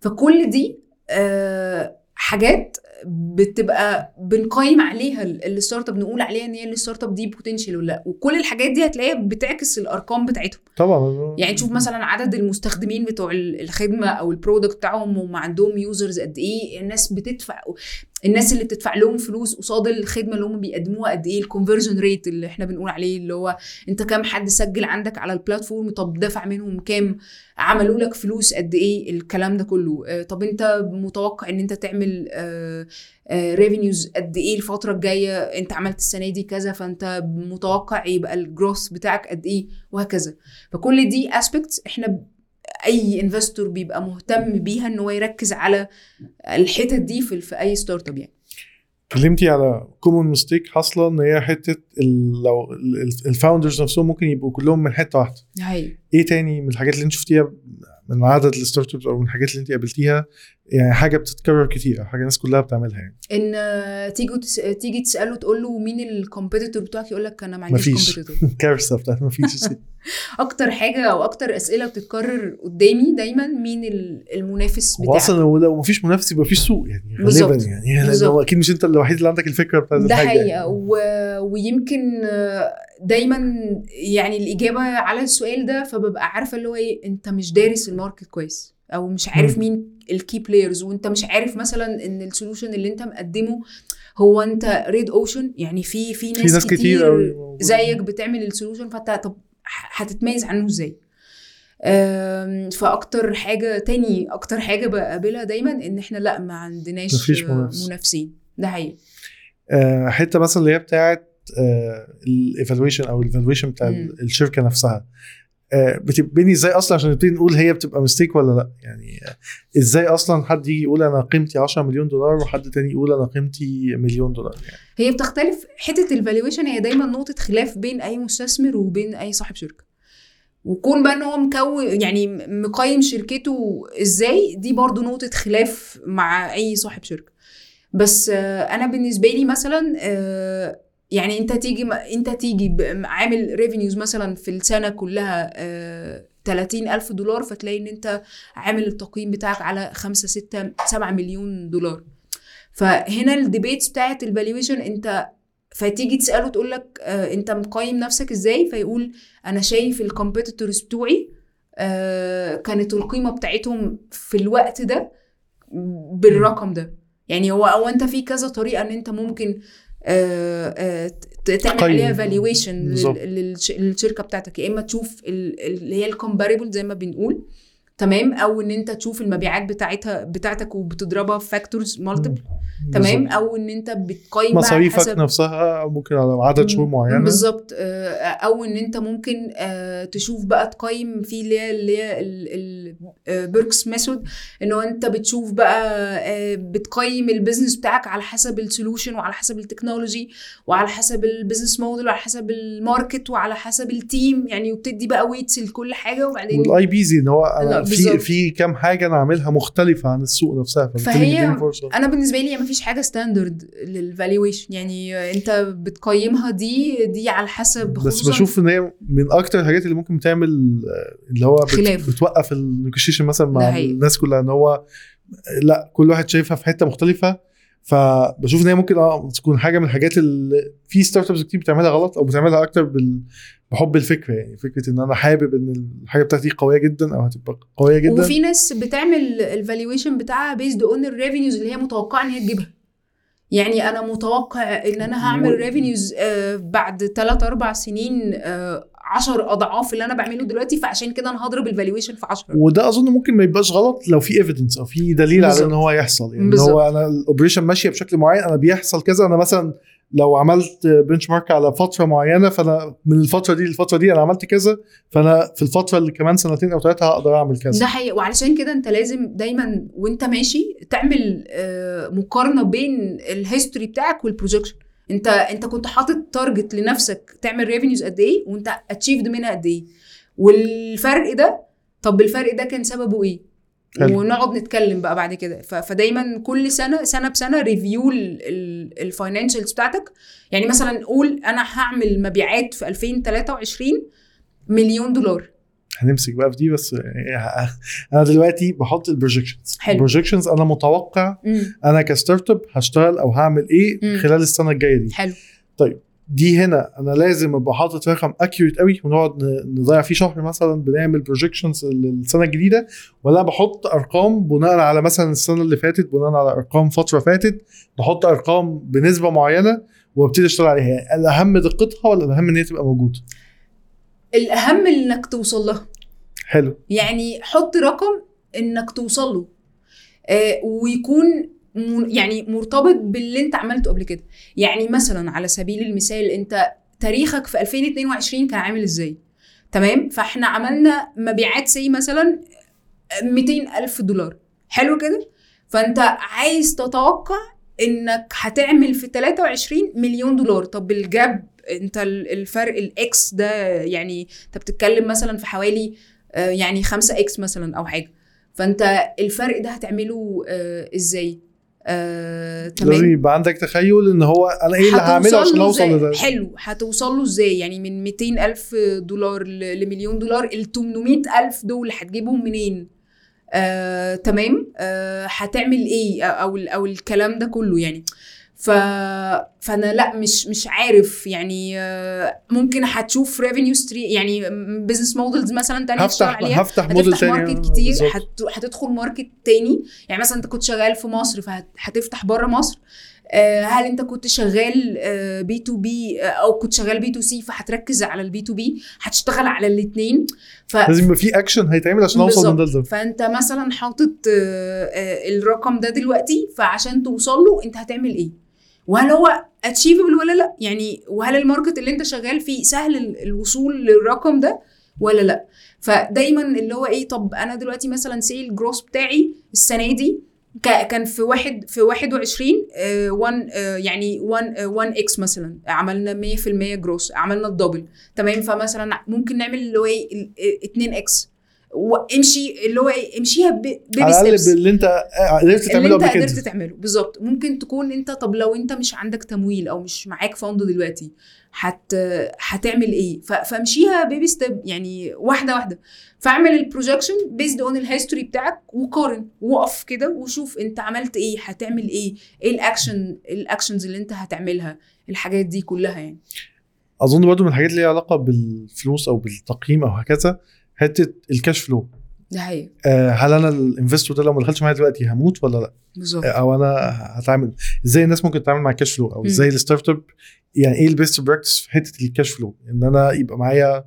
فكل دي آه، حاجات بتبقى بنقيم عليها ال- ال startup نقول عليها إن هي ال startup دي potential ولا لأ. وكل الحاجات دي هتلاقيها بتعكس الأرقام بتاعتهم. طبعا. يعني تشوف مثلا عدد المستخدمين بتوع ال- الخدمة أو ال product بتاعهم هم عندهم users قد إيه الناس بتدفع الناس اللي بتدفع لهم فلوس قصاد الخدمة اللي هم بيقدموها قد إيه؟ ال conversion rate اللي إحنا بنقول عليه اللي هو أنت كام حد سجل عندك على ال platform طب دفع منهم كام؟ عملوا لك فلوس قد إيه؟ الكلام ده كله. آه، طب أنت متوقع إن أنت تعمل revenues قد إيه الفترة الجاية؟ أنت عملت السنة دي كذا فأنت متوقع يبقى ال growth بتاعك قد إيه؟ وهكذا. فكل دي aspects إحنا أي investor بيبقى مهتم بيها إن هو يركز على الحتت دي في, في أي startup يعني. كلمتي على common mistake حاصلة إن هي حتة لو ال founders نفسهم ممكن يبقوا كلهم من حتة واحدة. هي إيه تاني من الحاجات اللي أنت شفتيها من عدد ال startups أو من الحاجات اللي أنت قابلتيها يعني حاجة بتتكرر كتير أو حاجة الناس كلها بتعملها يعني إن آه، تيجي تس... تيجي تسأله تقول له مين ال competitor بتاعك يقول لك أنا ما عنديش مفيش. competitor كارثه بتاعت ما فيش أكتر حاجة أو أكتر أسئلة بتتكرر قدامي دايما مين ال- المنافس هو بتاعك أصلا لو لو ما فيش منافس يبقى مفيش سوق يعني. غالبا يعني لأن بالظبط. هو أكيد مش أنت الوحيد اللي عندك الفكرة بتاعت ده الحاجة حقيقة يعني. و... ويمكن آه، دايما يعني الإجابة على السؤال ده فببقى عارفة اللي هو إيه أنت مش دارس ال market كويس أو مش عارف. مين ال key players وأنت مش عارف مثلا إن ال solution اللي أنت مقدمه هو أنت red ocean يعني في في ناس, في ناس كتير قوي زيك بتعمل ال solution فأنت طب هتتميز عنه إزاي؟ فأكتر حاجة تاني أكتر حاجة بقابلها دايما إن إحنا لأ ما عندناش مفيش آه، منافس. منافسين. ده حقيقي. آه، حتة مثلا اللي هي بتاعت ال evaluation أو ال valuation بتاع. الشركة نفسها. آه، بتبني إزاي أصلا عشان نبتدي نقول هي بتبقى mistake ولا لا؟ يعني آه، إزاي أصلا حد يجي يقول أنا قيمتي 10 مليون دولار وحد تاني يقول أنا قيمتي مليون دولار يعني. هي بتختلف حتة ال valuation هي دايما نقطة خلاف بين أي مستثمر وبين أي صاحب شركة. وكون بقى إن هو مكون يعني مقيم شركته إزاي دي برضو نقطة خلاف مع أي صاحب شركة. بس آه، أنا بالنسبة لي مثلا آه، يعني انت تيجي انت تيجي عامل revenues مثلا في السنة كلها آه، 30 ألف دولار فتلاقي إن انت عامل التقييم بتاعك على 5 6 7 مليون دولار. فهنا ال debates بتاعت ال valuation انت فتيجي تسأله تقول لك آه انت مقيم نفسك إزاي؟ فيقول أنا شايف ال competitors بتوعي آه كانت القيمة بتاعتهم في الوقت ده بالرقم ده. يعني هو أو انت في كذا طريقة إن انت ممكن تعمل تقيم. عليها valuation. للشركة بتاعتك. يا إما تشوف ال- اللي هي ال comparable زي ما بنقول تمام؟ أو إن أنت تشوف المبيعات بتاعتها بتاعتك وبتضربها في factors multiple تمام. أو إن أنت بتقيم مصاريفك حسب نفسها ممكن على عدد شهور معينة. بالظبط. آه، أو إن أنت ممكن آه، تشوف بقى تقيم في اللي هي اللي هي ال Berkus method ان هو أنت بتشوف بقى آه، بتقيم ال business بتاعك على حسب ال solution وعلى حسب ال technology وعلى حسب ال business model وعلى حسب ال market وعلى حسب ال team يعني وبتدي بقى weights لكل حاجة وبعدين والاي بي زي إن هو لا، أنا في. في كام حاجة أنا عاملها مختلفة عن السوق نفسها فهي- أنا بالنسبة لي ما فيش حاجة standard لل valuation يعني أنت بتقيمها دي دي على حسب بس بشوف إن هي من أكتر الحاجات اللي ممكن تعمل آه، اللي هو بت خلاف. بتوقف النيجوشيشن مثلا مع. الناس كلها إن هو لأ كل واحد شايفها في حتة مختلفة. فبشوف إن هي ممكن آه تكون حاجة من الحاجات اللي في startups كتير بتعملها غلط أو بتعملها أكتر بال بحب الفكرة يعني. فكرة إن أنا حابب إن الحاجة بتاعتي قوية جدا أو هتبقى قوية جدا. وفي ناس بتعمل ال valuation بتاعها based on ال revenues اللي هي متوقعة إن هي تجيبها. يعني أنا متوقع إن أنا هعمل revenues بعد 3 4 سنين 10 اضعاف اللي أنا بعمله دلوقتي فعشان كده أنا هضرب ال valuation في 10 وده اظن ممكن ما يبقاش غلط لو في evidence أو في دليل على إن. هو يحصل. يعني ان بالظبط. هو أنا ال operation ماشية بشكل معين أنا بيحصل كذا أنا مثلا لو عملت benchmark على فترة معينة فأنا من الفترة دي للفترة دي أنا عملت كذا فأنا في الفترة اللي كمان سنتين أو ثلاثة هقدر أعمل كذا. ده حقيقي. وعلشان كده أنت لازم دايما وأنت ماشي تعمل آه، مقارنة بين ال history بتاعك وال projection انت انت كنت حاطط target لنفسك تعمل revenues قد إيه وأنت achieved منها قد إيه. والفرق ده طب الفرق ده كان سببه إيه؟ حلو. ونقعد نتكلم بقى بعد كده. فدايما كل سنة سنة بسنة review ال financials بتاعتك. يعني مثلا قول أنا هعمل مبيعات في 2023 مليون دولار. هنمسك بقى في دي بس يعني أنا دلوقتي بحط ال projections. ال projections أنا متوقع مم. أنا ك startup هشتغل أو هعمل إيه مم. خلال السنة الجاية دي حلو دي هنا أنا لازم أبقى حاطط رقم accurate قوي ونقعد نضيع فيه شهر مثلا بنعمل projections للسنه الجديدة ولا بحط أرقام بناء على مثلا السنة اللي فاتت بناء على أرقام فترة فاتت بحط أرقام بنسبة معينة وأبتدي أشتغل عليها الأهم دقتها ولا الأهم إن هي تبقى موجودة الأهم إنك توصل لها حلو. يعني حط رقم إنك توصل له. آه ويكون يعني مرتبط باللي أنت عملته قبل كده. يعني مثلا على سبيل المثال أنت تاريخك في 2022 كان عامل إزاي؟ تمام؟ فإحنا عملنا مبيعات سي مثلا 200 ألف دولار. حلو كده؟ فأنت عايز تتوقع إنك هتعمل في 23 مليون دولار. طب ال gap أنت ال- الفرق ال X ده يعني أنت بتتكلم مثلا في حوالي آه، يعني 5 X مثلا أو حاجة. فأنت الفرق ده هتعمله آه، إزاي؟ آه، لازم تمام يبقى عندك تخيل إن هو أنا إيه اللي هعمله عشان أوصل؟ لده. حلو. هتوصل له إزاي؟ يعني من 200 ألف دولار لمليون دولار ال 800 ألف دول هتجيبهم منين؟ آه، تمام؟ آه، هتعمل إيه؟ أو أو الكلام ده كله يعني. ف... فأنا لأ مش مش عارف يعني آه، ممكن هتشوف revenue stream يعني business models مثلا تانية هفتح عليها. هفتح موديل تاني. market كتير بالظبط. هت... هتدخل market تاني. يعني مثلا أنت كنت شغال في مصر فهتفتح بره مصر. آه، هل انت كنت شغال B to B أو كنت شغال B to C فهتركز على ال B to B هتشتغل على الاثنين ف... لازم يبقى في اكشن هيتعمل عشان أوصل من ده. لده فانت مثلا حاطط آه، آه، الرقم ده دلوقتي فعشان توصل له انت هتعمل إيه؟ وهل هو achievable ولا لا؟ يعني وهل ال market اللي انت شغال فيه سهل ال- الوصول للرقم ده ولا لا؟ فدايما اللي هو إيه طب أنا دلوقتي مثلا sales growth بتاعي السنة دي كان في واحد في 21 آه، 1 آه، يعني 1 آه، 1 X مثلا. عملنا 100% جروس عملنا ال double. تمام؟ فمثلا ممكن نعمل اللي هو إيه 2 X وامشي اللي هو إيه امشيها baby steps باللي انت قدرت اللي تعمله انت قبل كده. قدرت تعمله. بالظبط. ممكن تكون انت طب لو انت مش عندك تمويل أو مش معاك fund دلوقتي هت هتعمل إيه. فامشيها baby step يعني واحدة واحدة. فاعمل ال projection based on ال history بتاعك وقارن وقف كده وشوف انت عملت إيه هتعمل إيه إيه ال action ال actions اللي انت هتعملها الحاجات دي كلها يعني. أظن برضو من الحاجات اللي ليها علاقة بالفلوس أو بالتقييم أو هكذا حتة ال cash flow ده حقيقي آه، هل أنا ال investor ده لو ما دخلش معايا دلوقتي هموت ولا لأ؟ بالظبط. آه، أو أنا هتعامل إزاي الناس ممكن تتعامل مع ال cash flow أو. إزاي ال startup يعني إيه ال best practice في حتة ال cash flow إن أنا يبقى معايا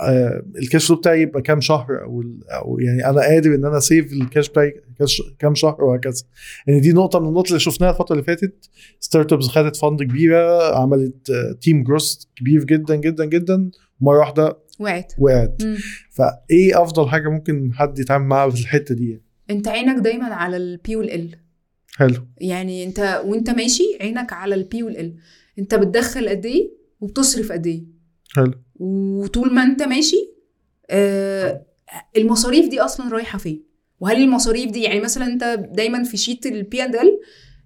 آه، ال cash flow بتاعي يبقى كام شهر أو أو يعني أنا قادر إن أنا save ال cash بتاعي كام شهر وهكذا. يعني دي نقطة من النقط اللي شفناها الفترة اللي فاتت. startups خدت fund كبيرة عملت team growth كبير جدا جدا جدا. مرة واحدة وقعت. وقعت. فإيه أفضل حاجة ممكن حد يتعامل معاها في الحتة دي أنت عينك دايما على ال P وال L حلو. يعني أنت وأنت ماشي عينك على ال P وال L أنت بتدخل قد إيه وبتصرف قد إيه. حلو. وطول ما أنت ماشي آه المصاريف دي أصلا رايحة فين؟ وهل المصاريف دي يعني مثلا أنت دايما في sheet ال P and L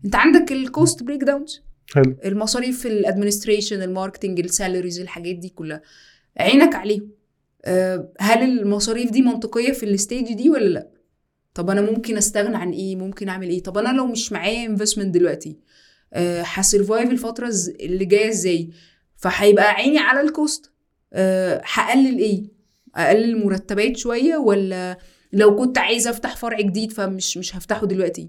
أنت عندك ال cost breakdowns حلو. المصاريف ال administration ال marketing ال salaries الحاجات دي كلها. عينك عليهم. آه، هل المصاريف دي منطقية في ال stage دي ولا لا؟ طب أنا ممكن أستغنى عن إيه؟ ممكن أعمل إيه؟ طب أنا لو مش معايا investment دلوقتي آه، ه survive الفترة الز- اللي جاية إزاي؟ فهيبقى عيني على ال cost آه، هقلل إيه؟ اقلل المرتبات شوية ولا لو كنت عايزه أفتح فرع جديد فمش مش هفتحه دلوقتي؟ آه،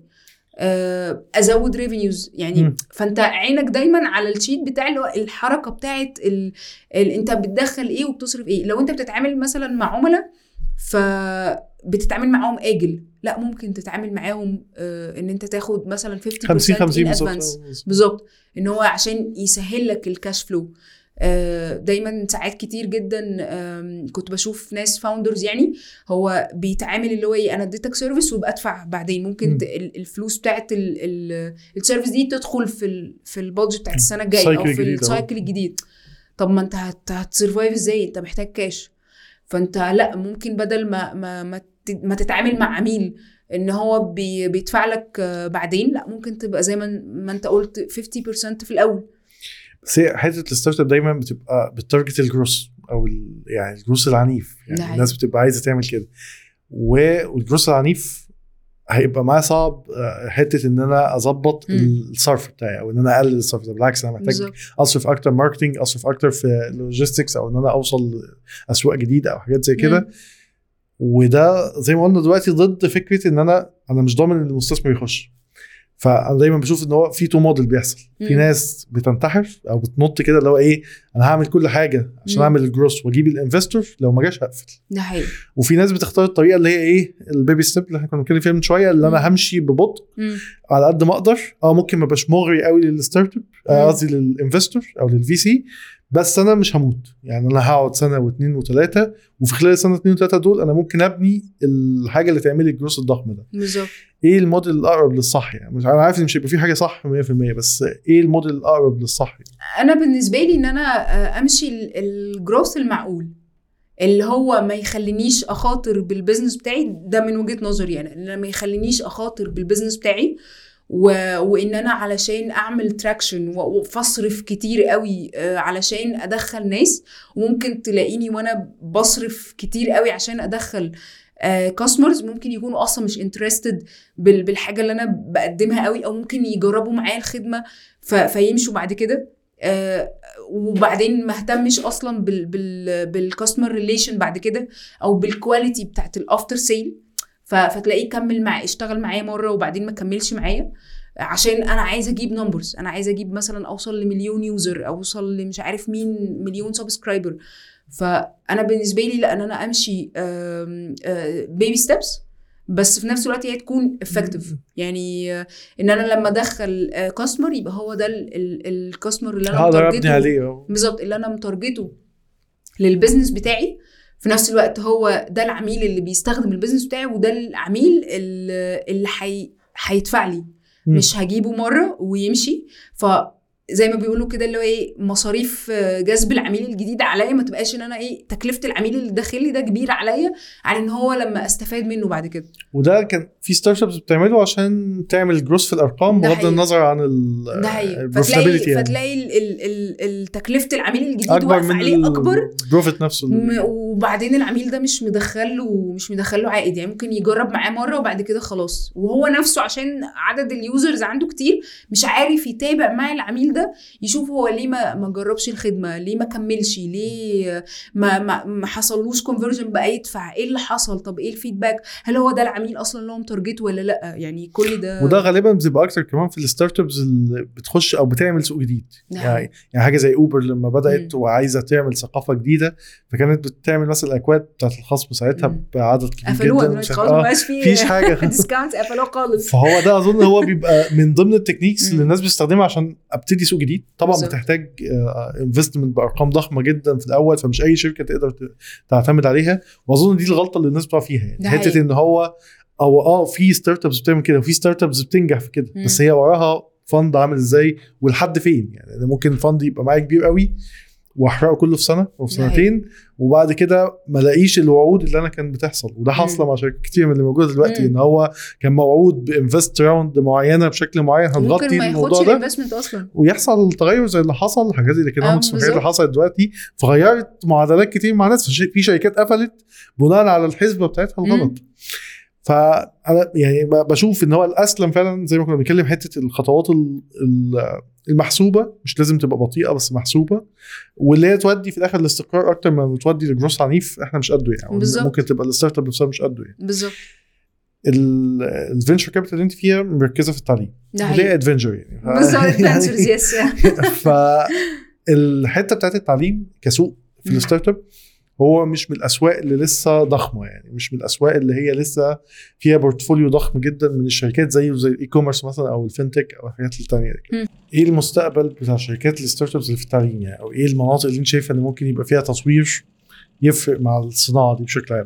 أزود revenues يعني مم. فأنت عينك دايما على ال sheet بتاع اللي هو الحركة بتاعت ال... ال... أنت بتدخل إيه وبتصرف إيه. لو أنت بتتعامل مثلا مع عملاء فبتتعامل معاهم أجل لا ممكن تتعامل معاهم آه، إن أنت تاخد مثلا 50% 50 50 in بالظبط. بالظبط. إن هو عشان يسهل لك ال cash flow آه، دايما ساعات كتير جدا كنت بشوف ناس founders يعني هو بيتعامل اللي هو إيه أنا اديتك service وابقى ادفع بعدين ممكن ال- الفلوس بتاعت ال- ال- ال service دي تدخل في ال في ال budget بتاعت السنة الجاية أو في. ال cycle الجديد. طب ما انت هت هت survive إزاي؟ انت محتاج كاش فانت لا ممكن بدل ما ما ما, ما تتعامل مع عميل إن هو بي بيدفع لك آه، بعدين لا ممكن تبقى زي ما ما انت قلت 50% في الأول. حتة ال startup دايما بتبقى بت target ال growth أو يعني الجروس العنيف يعني. الناس بتبقى عايزة تعمل كده والجروس العنيف هيبقى معاه صعب آه، حتة إن أنا أظبط. الصرف بتاعي أو إن أنا أقلل الصرف ده بالعكس أنا محتاج أصرف أكتر marketing أصرف أكتر في logistics أو إن أنا أوصل اسواق جديدة أو حاجات زي كده. وده زي ما قلنا دلوقتي ضد فكرة إن أنا أنا مش ضامن إن المستثمر يخش فأنا دايما بشوف إن هو في two model بيحصل في. ناس بتنتحر أو بتنط كده اللي هو إيه أنا هعمل كل حاجة عشان مم. أعمل الجروس وأجيب ال investor لو ما جاش هقفل ده حقيقي وفي ناس بتختار الطريقة اللي هي إيه ال baby step اللي إحنا كنا بنتكلم فيها من شوية اللي مم. أنا همشي ببطء. على قد ما أقدر آه ممكن ما أبقاش مغري قوي لل startup. قصدي لل investor أو لل VC بس أنا مش هموت. يعني أنا هقعد سنة واثنين وثلاثه وفي خلال السنة اثنين وثلاثه دول أنا ممكن أبني الحاجة اللي تعمل لي الجروس الضخم ده. بالظبط. إيه الموديل الأقرب للصح؟ يعني مش أنا عارف إن مش هيبقى في حاجة صح 100% بس إيه الموديل الأقرب للصح؟ أنا بالنسبة لي إن أنا آه، أمشي ال- growth المعقول اللي هو ما يخلينيش أخاطر بال business بتاعي ده من وجهة نظري أنا ما يخلينيش أخاطر بال business بتاعي و... وإن أنا علشان أعمل traction وفصرف كتير قوي آه، علشان أدخل ناس وممكن تلاقيني وأنا بصرف كتير قوي عشان أدخل customers ممكن يكونوا أصلا مش interested بالحاجة اللي أنا بقدمها قوي أو ممكن يجربوا معايا الخدمة ف... فيمشوا بعد كده آه، وبعدين ما اهتمش أصلا بال بال بال customer relation بعد كده أو بال quality بتاعت ال after sale فتلاقيه كمل مع اشتغل معايا مرة وبعدين ما كملش معايا. عشان أنا عايزة أجيب numbers أنا عايزة أجيب مثلا أوصل لمليون user أوصل لمش عارف مين مليون subscriber فأنا بالنسبة لي لا ان أنا أمشي baby steps بس في نفس الوقت هي تكون effective يعني آه، إن أنا لما أدخل customer يبقى هو ده ال customer اللي أنا مت target ه. أهو. بالظبط اللي أنا مت target ه لل business بتاعي. في نفس الوقت هو ده العميل اللي بيستخدم ال business بتاعي وده العميل اللي. هيدفع لي. مش هجيبه مرة ويمشي فزي ما بيقولوا كده اللي هو إيه مصاريف آه، جذب العميل الجديد عليا. ما تبقاش إن أنا إيه تكلفة العميل اللي داخل لي ده كبيرة عليا عن إن هو لما أستفاد منه بعد كده. وده كان في startups بتعمله عشان تعمل جروس في الأرقام بغض. النظر عن ال ده حقيقي. فتلاقي يعني. فتلاقي ال- ال- ال- ال- تكلفة العميل الجديد أكبر من عليه أكبر. ال profit نفسه. وبعدين العميل ده مش مدخله مش مدخله عائد. يعني ممكن يجرب معاه مرة وبعد كده خلاص. وهو نفسه عشان عدد ال users عنده كتير مش عارف يتابع مع العميل ده يشوف هو ليه ما ما جربش الخدمة ليه ما كملش ليه ما ما, ما حصلوش conversion بقى يدفع؟ إيه اللي حصل؟ طب إيه ال feedback هل هو ده العميل أصلا اللي هو م target ه ولا لأ؟ يعني كل ده وده غالبا بيبقى أكتر كمان في ال startups اللي بتخش أو بتعمل سوق جديد. ده يعني يعني حاجة زي اوبر لما بدأت وعايزة تعمل ثقافة جديدة فكانت بتعمل مثلا الأكواد بتاعت الخصم ساعتها. بعدد كبير قفلوها جدا. خلاص آه، بقاش فيه مفيش حاجة. discount قفلوها خالص. فهو ده أظن هو بيبقى من ضمن ال techniques اللي. الناس بتستخدمها عشان أبتدي سوق جديد طبعا بالظبط. بتحتاج investment بأرقام ضخمة جدا في الأول فمش أي شركة تقدر تعتمد عليها وأظن دي الغلطة اللي الناس بتقع فيها يعني حتة. إن هو أو آه في startups بتعمل كده وفي startups بتنجح في كده. بس هي وراها fund عامل إزاي ولحد فين يعني ممكن fund يبقى معايا كبير قوي واحرقه كله في سنة أو في سنتين وبعد كده ما الاقيش الوعود اللي أنا كان بتحصل. وده حاصله مم. مع شركات كتير من اللي موجوده دلوقتي مم. إن هو كان موعود ب invest round معينة بشكل معين هنغطي الموضوع ده. أصلا. ويحصل تغير زي اللي حصل حاجات زي ال economics آه، والحاجات اللي. حصلت دلوقتي فغيرت معادلات كتير مع ناس في شركات قفلت بناء على الحسبة بتاعتها الغلط. فأنا يعني بشوف إن هو الأسلم فعلا زي ما كنا بنتكلم حتة الخطوات ال- ال- المحسوبة مش لازم تبقى بطيئة بس محسوبة واللي هي تودي في الآخر الاستقرار أكتر ما بتودي لجروس عنيف إحنا مش قده يعني أو بالظبط. ممكن تبقى ال startup نفسها مش قده يعني. بالظبط. ال venture capital اللي أنت فيها مركزة في التعليم. حقيقي. EdVentures يعني. ف- بالظبط. يعني- EdVentures yes فالحته بتاعت التعليم كسوق في. ال startup هو مش من الأسواق اللي لسه ضخمة يعني مش من الأسواق اللي هي لسه فيها portfolio ضخم جدا من الشركات زيه زي ال e-commerce مثلا أو ال FinTech أو الحاجات التانية دي. إيه المستقبل بتاع شركات ال startups اللي في التعليم يعني؟ أو إيه المناطق اللي أنت شايفه ان ممكن يبقى فيها تطوير يفرق مع الصناعة دي بشكل عام؟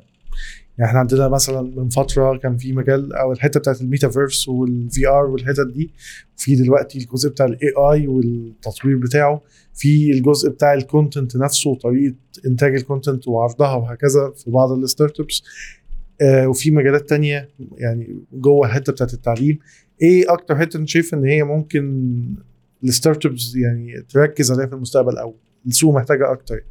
يعني إحنا عندنا مثلا من فترة كان في مجال أو الحتة بتاعت ال metaverse وال VR والحتت دي في دلوقتي الجزء بتاع ال AI والتطوير بتاعه في الجزء بتاع ال content نفسه وطريقة إنتاج ال content وعرضها وهكذا في بعض ال startups آه وفي مجالات تانية يعني جوه الحتة بتاعت التعليم. إيه أكتر حتة أنت شايف إن هي ممكن ال startups يعني تركز عليها في المستقبل أو السوق محتاجه أكتر؟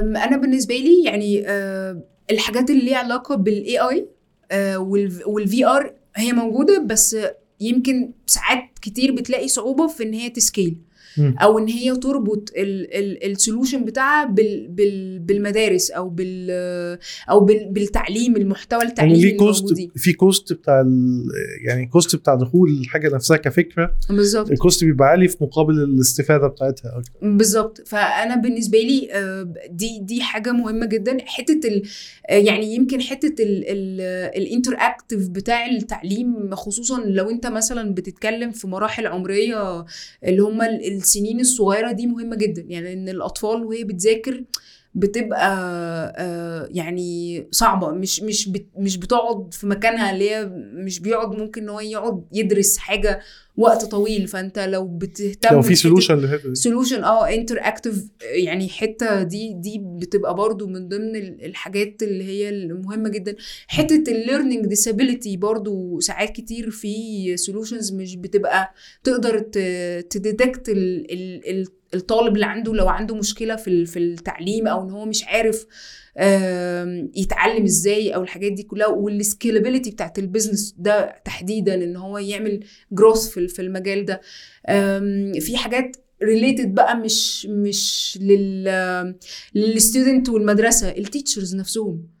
أنا بالنسبة لي يعني أه، الحاجات اللي ليها علاقة بال AI وال VR هي موجودة بس يمكن ساعات كتير بتلاقي صعوبة في إن هي ت scale. أو إن هي تربط ال solution بتاعها بال بال بالمدارس أو بال أو بال بالتعليم المحتوى يعني التعليمي ليه cost في cost بتاع يعني cost بتاع دخول الحاجة نفسها كفكرة بالظبط. ال cost بيبقى عالي في مقابل الاستفادة بتاعتها. أكتر بالظبط. فأنا بالنسبة لي آه، دي دي حاجة مهمة جدا. حتة ال آه، يعني يمكن حتة ال interactive بتاع التعليم خصوصا لو أنت مثلا بتتكلم في مراحل عمرية اللي هم ال- السنين الصغيرة دي مهمة جدا. يعني إن الأطفال وهي بتذاكر بتبقى آه، يعني صعبة. مش مش مش بتقعد في مكانها اللي هي مش بيقعد ممكن إن هو يقعد يدرس حاجة وقت طويل فأنت لو بتهتم لو في solution دي. solution آه interactive يعني حتة دي دي بتبقى برضو من ضمن ال- الحاجات اللي هي المهمة جدا. حتة ال learning disability برضو ساعات كتير في solutions مش بتبقى تقدر ت detect الطالب اللي عنده لو عنده مشكلة في في التعليم أو إن هو مش عارف آم، يتعلم إزاي أو الحاجات دي كلها وال scalability بتاعت ال business ده تحديدا إن هو يعمل growth في المجال ده. في حاجات related بقى مش مش لل لل student والمدرسة ال teachers نفسهم.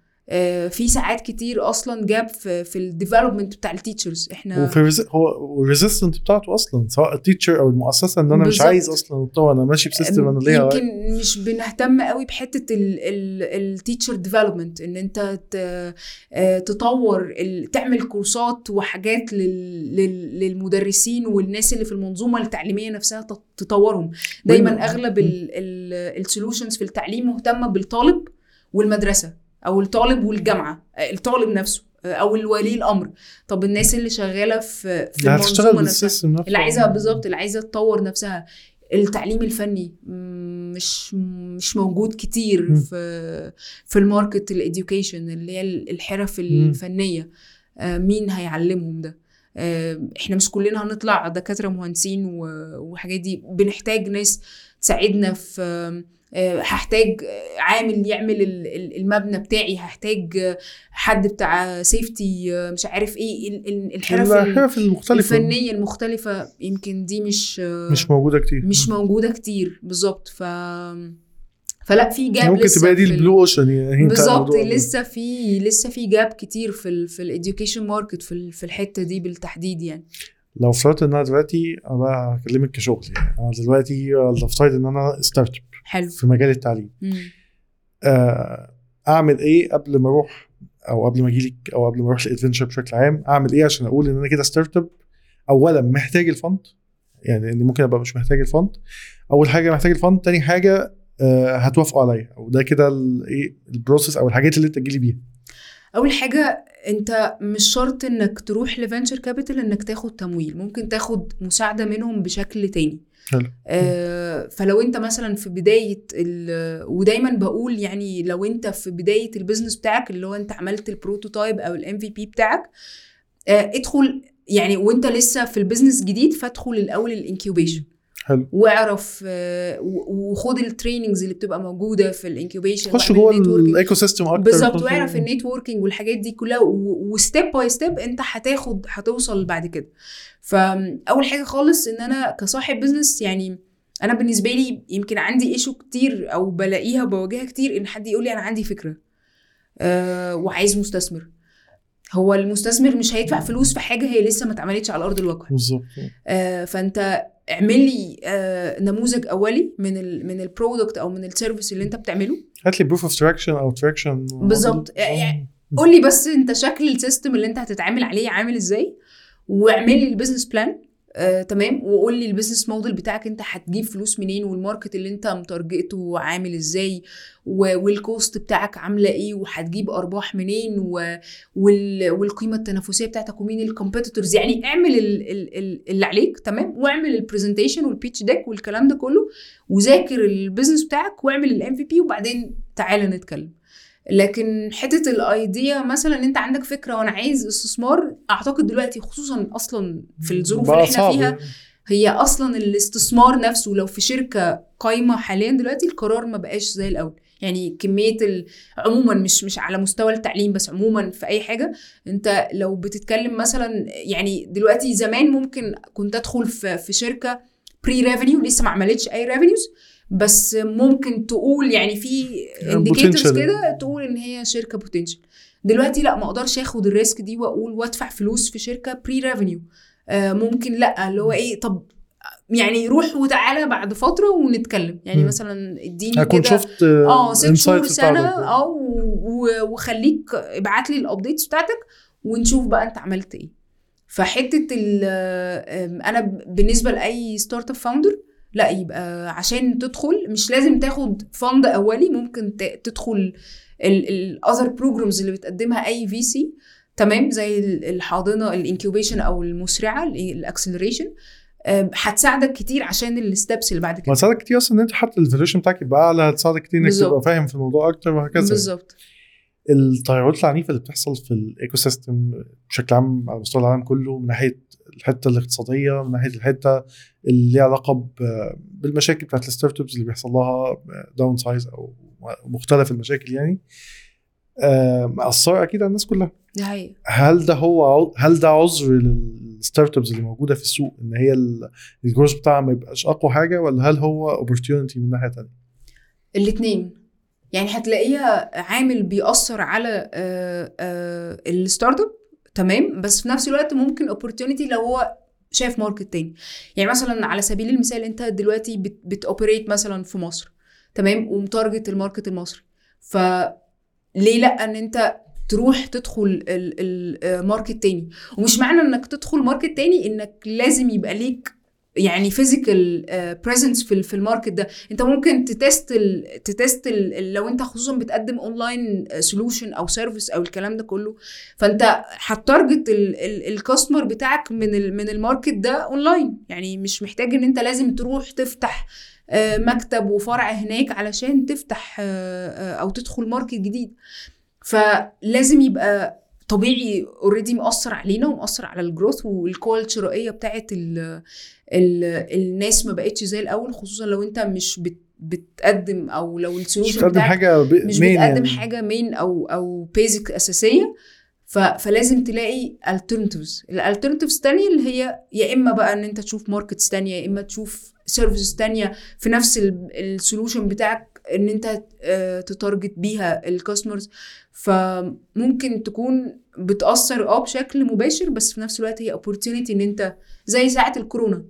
في ساعات كتير أصلا gap في في ال development بتاع ال teachers إحنا وفي. هو ال resistant بتاعته أصلا سواء ال teacher أو المؤسسة إن أنا مش بالظبط. عايز أصلا اتطور أنا ماشي ب system أنا ليا يمكن مش بنهتم قوي بحتة ال teacher development إن أنت آه، تطور تعمل كورسات وحاجات لل- لل- للمدرسين والناس اللي في المنظومة التعليمية نفسها تط- تطورهم دايما أغلب ال solutions في التعليم مهتمة بالطالب والمدرسة أو الطالب والجامعة الطالب نفسه أو الولي الأمر. طب الناس اللي شغالة في في المنظومة نفسها اللي عايزة بالظبط اللي عايزة تطور نفسها. التعليم الفني مش مش موجود كتير مم. في في ال market ال education اللي هي الحرف الفنية. آه، مين هيعلمهم ده؟ آه، إحنا مش كلنا هنطلع دكاترة مهندسين وحاجات دي. بنحتاج ناس تساعدنا في هحتاج آه، عامل يعمل ال- ال- المبنى بتاعي هحتاج آه، حد بتاع safety مش عارف إيه ال- ال- الحرف ال- الحرف المختلفة. الفنية المختلفة يمكن دي مش مش موجودة كتير. مش موجودة كتير بالظبط. ف فلا في gap ممكن لسه تبقى دي ال blue ocean يعني بالظبط. لسه في لسه في gap كتير في ال في ال education market في في الحتة دي بالتحديد يعني. لو افترضت إن أنا دلوقتي أنا بقى هكلمك كشغل يعني. أنا دلوقتي افترض إن أنا startup حلو. في مجال التعليم. آه، أعمل إيه قبل ما أروح أو قبل ما أجي لك أو قبل ما أروح ال EdVentures بشكل عام؟ أعمل إيه عشان أقول إن أنا كده startup اولا محتاج ال fund يعني اني ممكن أبقى مش محتاج ال fund أول حاجة محتاج ال fund تاني حاجة آه، هتوافقوا عليا. أو ده كده إيه ال process أو الحاجات اللي أنت تجيلي بيها. أول حاجة انت مش شرط انك تروح ل venture capital انك تاخد تمويل ممكن تاخد مساعدة منهم بشكل تاني حلو. آه فلو انت مثلا في بداية ال- ودايما بقول يعني لو انت في بداية ال business بتاعك اللي هو انت عملت ال prototype أو ال MVP بتاعك آه ادخل يعني وانت لسه في ال business جديد فادخل الأول ال incubation حلو. واعرف آه، وخد ال trainings اللي بتبقى موجودة في ال incubation خش جوه ال eco system أكتر بالظبط واعرف ال networking والحاجات دي كلها و step by step أنت هتاخد هتوصل بعد كده. فاول حاجة خالص إن أنا كصاحب business يعني أنا بالنسبة لي يمكن عندي issue كتير أو بلاقيها وبواجهها كتير إن حد يقول لي أنا عندي فكرة أه وعايز مستثمر. هو المستثمر مش هيدفع فلوس في حاجة هي لسه ما اتعملتش على أرض الواقع. بالظبط. آه، فأنت اعمل لي آه نموذج أولي من ال من ال product أو من ال service اللي أنت بتعمله. هات لي proof of traction أو traction بالظبط. يعني قول لي بس أنت شكل ال system اللي أنت هتتعامل عليه عامل إزاي واعمل لي ال business plan آه، تمام. وقول لي ال business model بتاعك انت هتجيب فلوس منين وال market اللي انت م target ه عامل إزاي وال cost بتاعك عاملة إيه وهتجيب أرباح منين. والقيمة التنافسية بتاعتك ومين ال competitors يعني اعمل ال... ال... ال- اللي عليك تمام. واعمل ال presentation وال pitch deck والكلام ده كله وذاكر ال business بتاعك واعمل ال MVP وبعدين تعالى نتكلم. لكن حتة ال idea مثلا إن أنت عندك فكرة وأنا عايز استثمار أعتقد دلوقتي خصوصا أصلا في الظروف اللي إحنا فيها يعني. هي أصلا الاستثمار نفسه لو في شركة قايمة حاليا دلوقتي القرار ما بقاش زي الأول يعني كمية. عموما مش مش على مستوى التعليم بس عموما في أي حاجة أنت لو بتتكلم مثلا يعني دلوقتي زمان ممكن كنت أدخل في في شركة pre-revenue لسه ما عملتش أي revenues بس ممكن تقول يعني في indicators potential. كده تقول إن هي شركة potential دلوقتي لأ ما أقدرش آخد ال risk دي وأقول وأدفع فلوس في شركة pre-revenue آه ممكن لأ اللي هو إيه طب يعني روح وتعالى بعد فترة ونتكلم يعني مم. مثلا اديني كده شفت آه ست شهور insights سنة. آه وخليك ابعت لي ال updates بتاعتك ونشوف بقى أنت عملت إيه فحتة أنا بالنسبة لأي startup founder لا يبقى عشان تدخل مش لازم تاخد fund أولي ممكن تدخل ال other programs اللي بتقدمها أي VC تمام؟ زي ال- الحاضنة ال incubation أو المسرعة ال acceleration هتساعدك كتير عشان ال steps اللي بعد كده. وهتساعدك كتير أصلا إن أنت حتى ال valuation بتاعك يبقى أعلى هتساعدك كتير إنك. تبقى فاهم في الموضوع أكتر وهكذا. بالظبط. التغيرات العنيفة اللي بتحصل في ال ecosystem بشكل عام على مستوى العالم كله من ناحية الحتة الاقتصادية من ناحية الحتة اللي ليها علاقة بالمشاكل بتاعت ال startups اللي بيحصل لها downsize أو مختلف المشاكل يعني. مأثرة أكيد على الناس كلها. حقيقة هل ده هو هل ده عذر لل startups اللي موجودة في السوق إن هي ال- ال growth بتاعها ما يبقاش أقوى حاجة ولا هل هو opportunity من ناحية ثانية؟ الاثنين يعني هتلاقيها عامل بيأثر على آه، آه، ال startup تمام؟ بس في نفس الوقت ممكن opportunity لو هو شايف market تاني. يعني مثلا على سبيل المثال انت دلوقتي بت بت operate مثلا في مصر تمام؟ وم target ال market المصري. فليه لأ؟ إن انت تروح تدخل ال market تاني. ومش معنى إنك تدخل market تاني إنك لازم يبقى ليك يعني physical presence في في ال market ده. انت ممكن ت test ال ت test لو انت خصوصا بتقدم online solution أو service أو الكلام ده كله فانت ه target ال customer بتاعك من من ال market ده اونلاين يعني مش محتاج إن انت لازم تروح تفتح آه، مكتب وفرع هناك علشان تفتح آه، آه، أو تدخل market جديد. فلازم يبقى طبيعي already مؤثر علينا ومؤثر على ال growth والقوة الشرائية بتاعت ال ال الناس ما بقتش زي الأول خصوصا لو أنت مش بت بتقدم أو لو مش ال solution بتقدم بتاعك حاجة ب... مش بتقدم يعني. حاجة مين أو أو basic أساسية ف... فلازم تلاقي alternatives ال alternatives تانية اللي هي يا إما بقى إن أنت تشوف markets تانية يا إما تشوف services تانية في نفس ال solution بتاعك إن أنت آه، ت target بيها ال customers فممكن تكون بتأثر آه بشكل مباشر بس في نفس الوقت هي opportunity إن أنت زي ساعة الكورونا.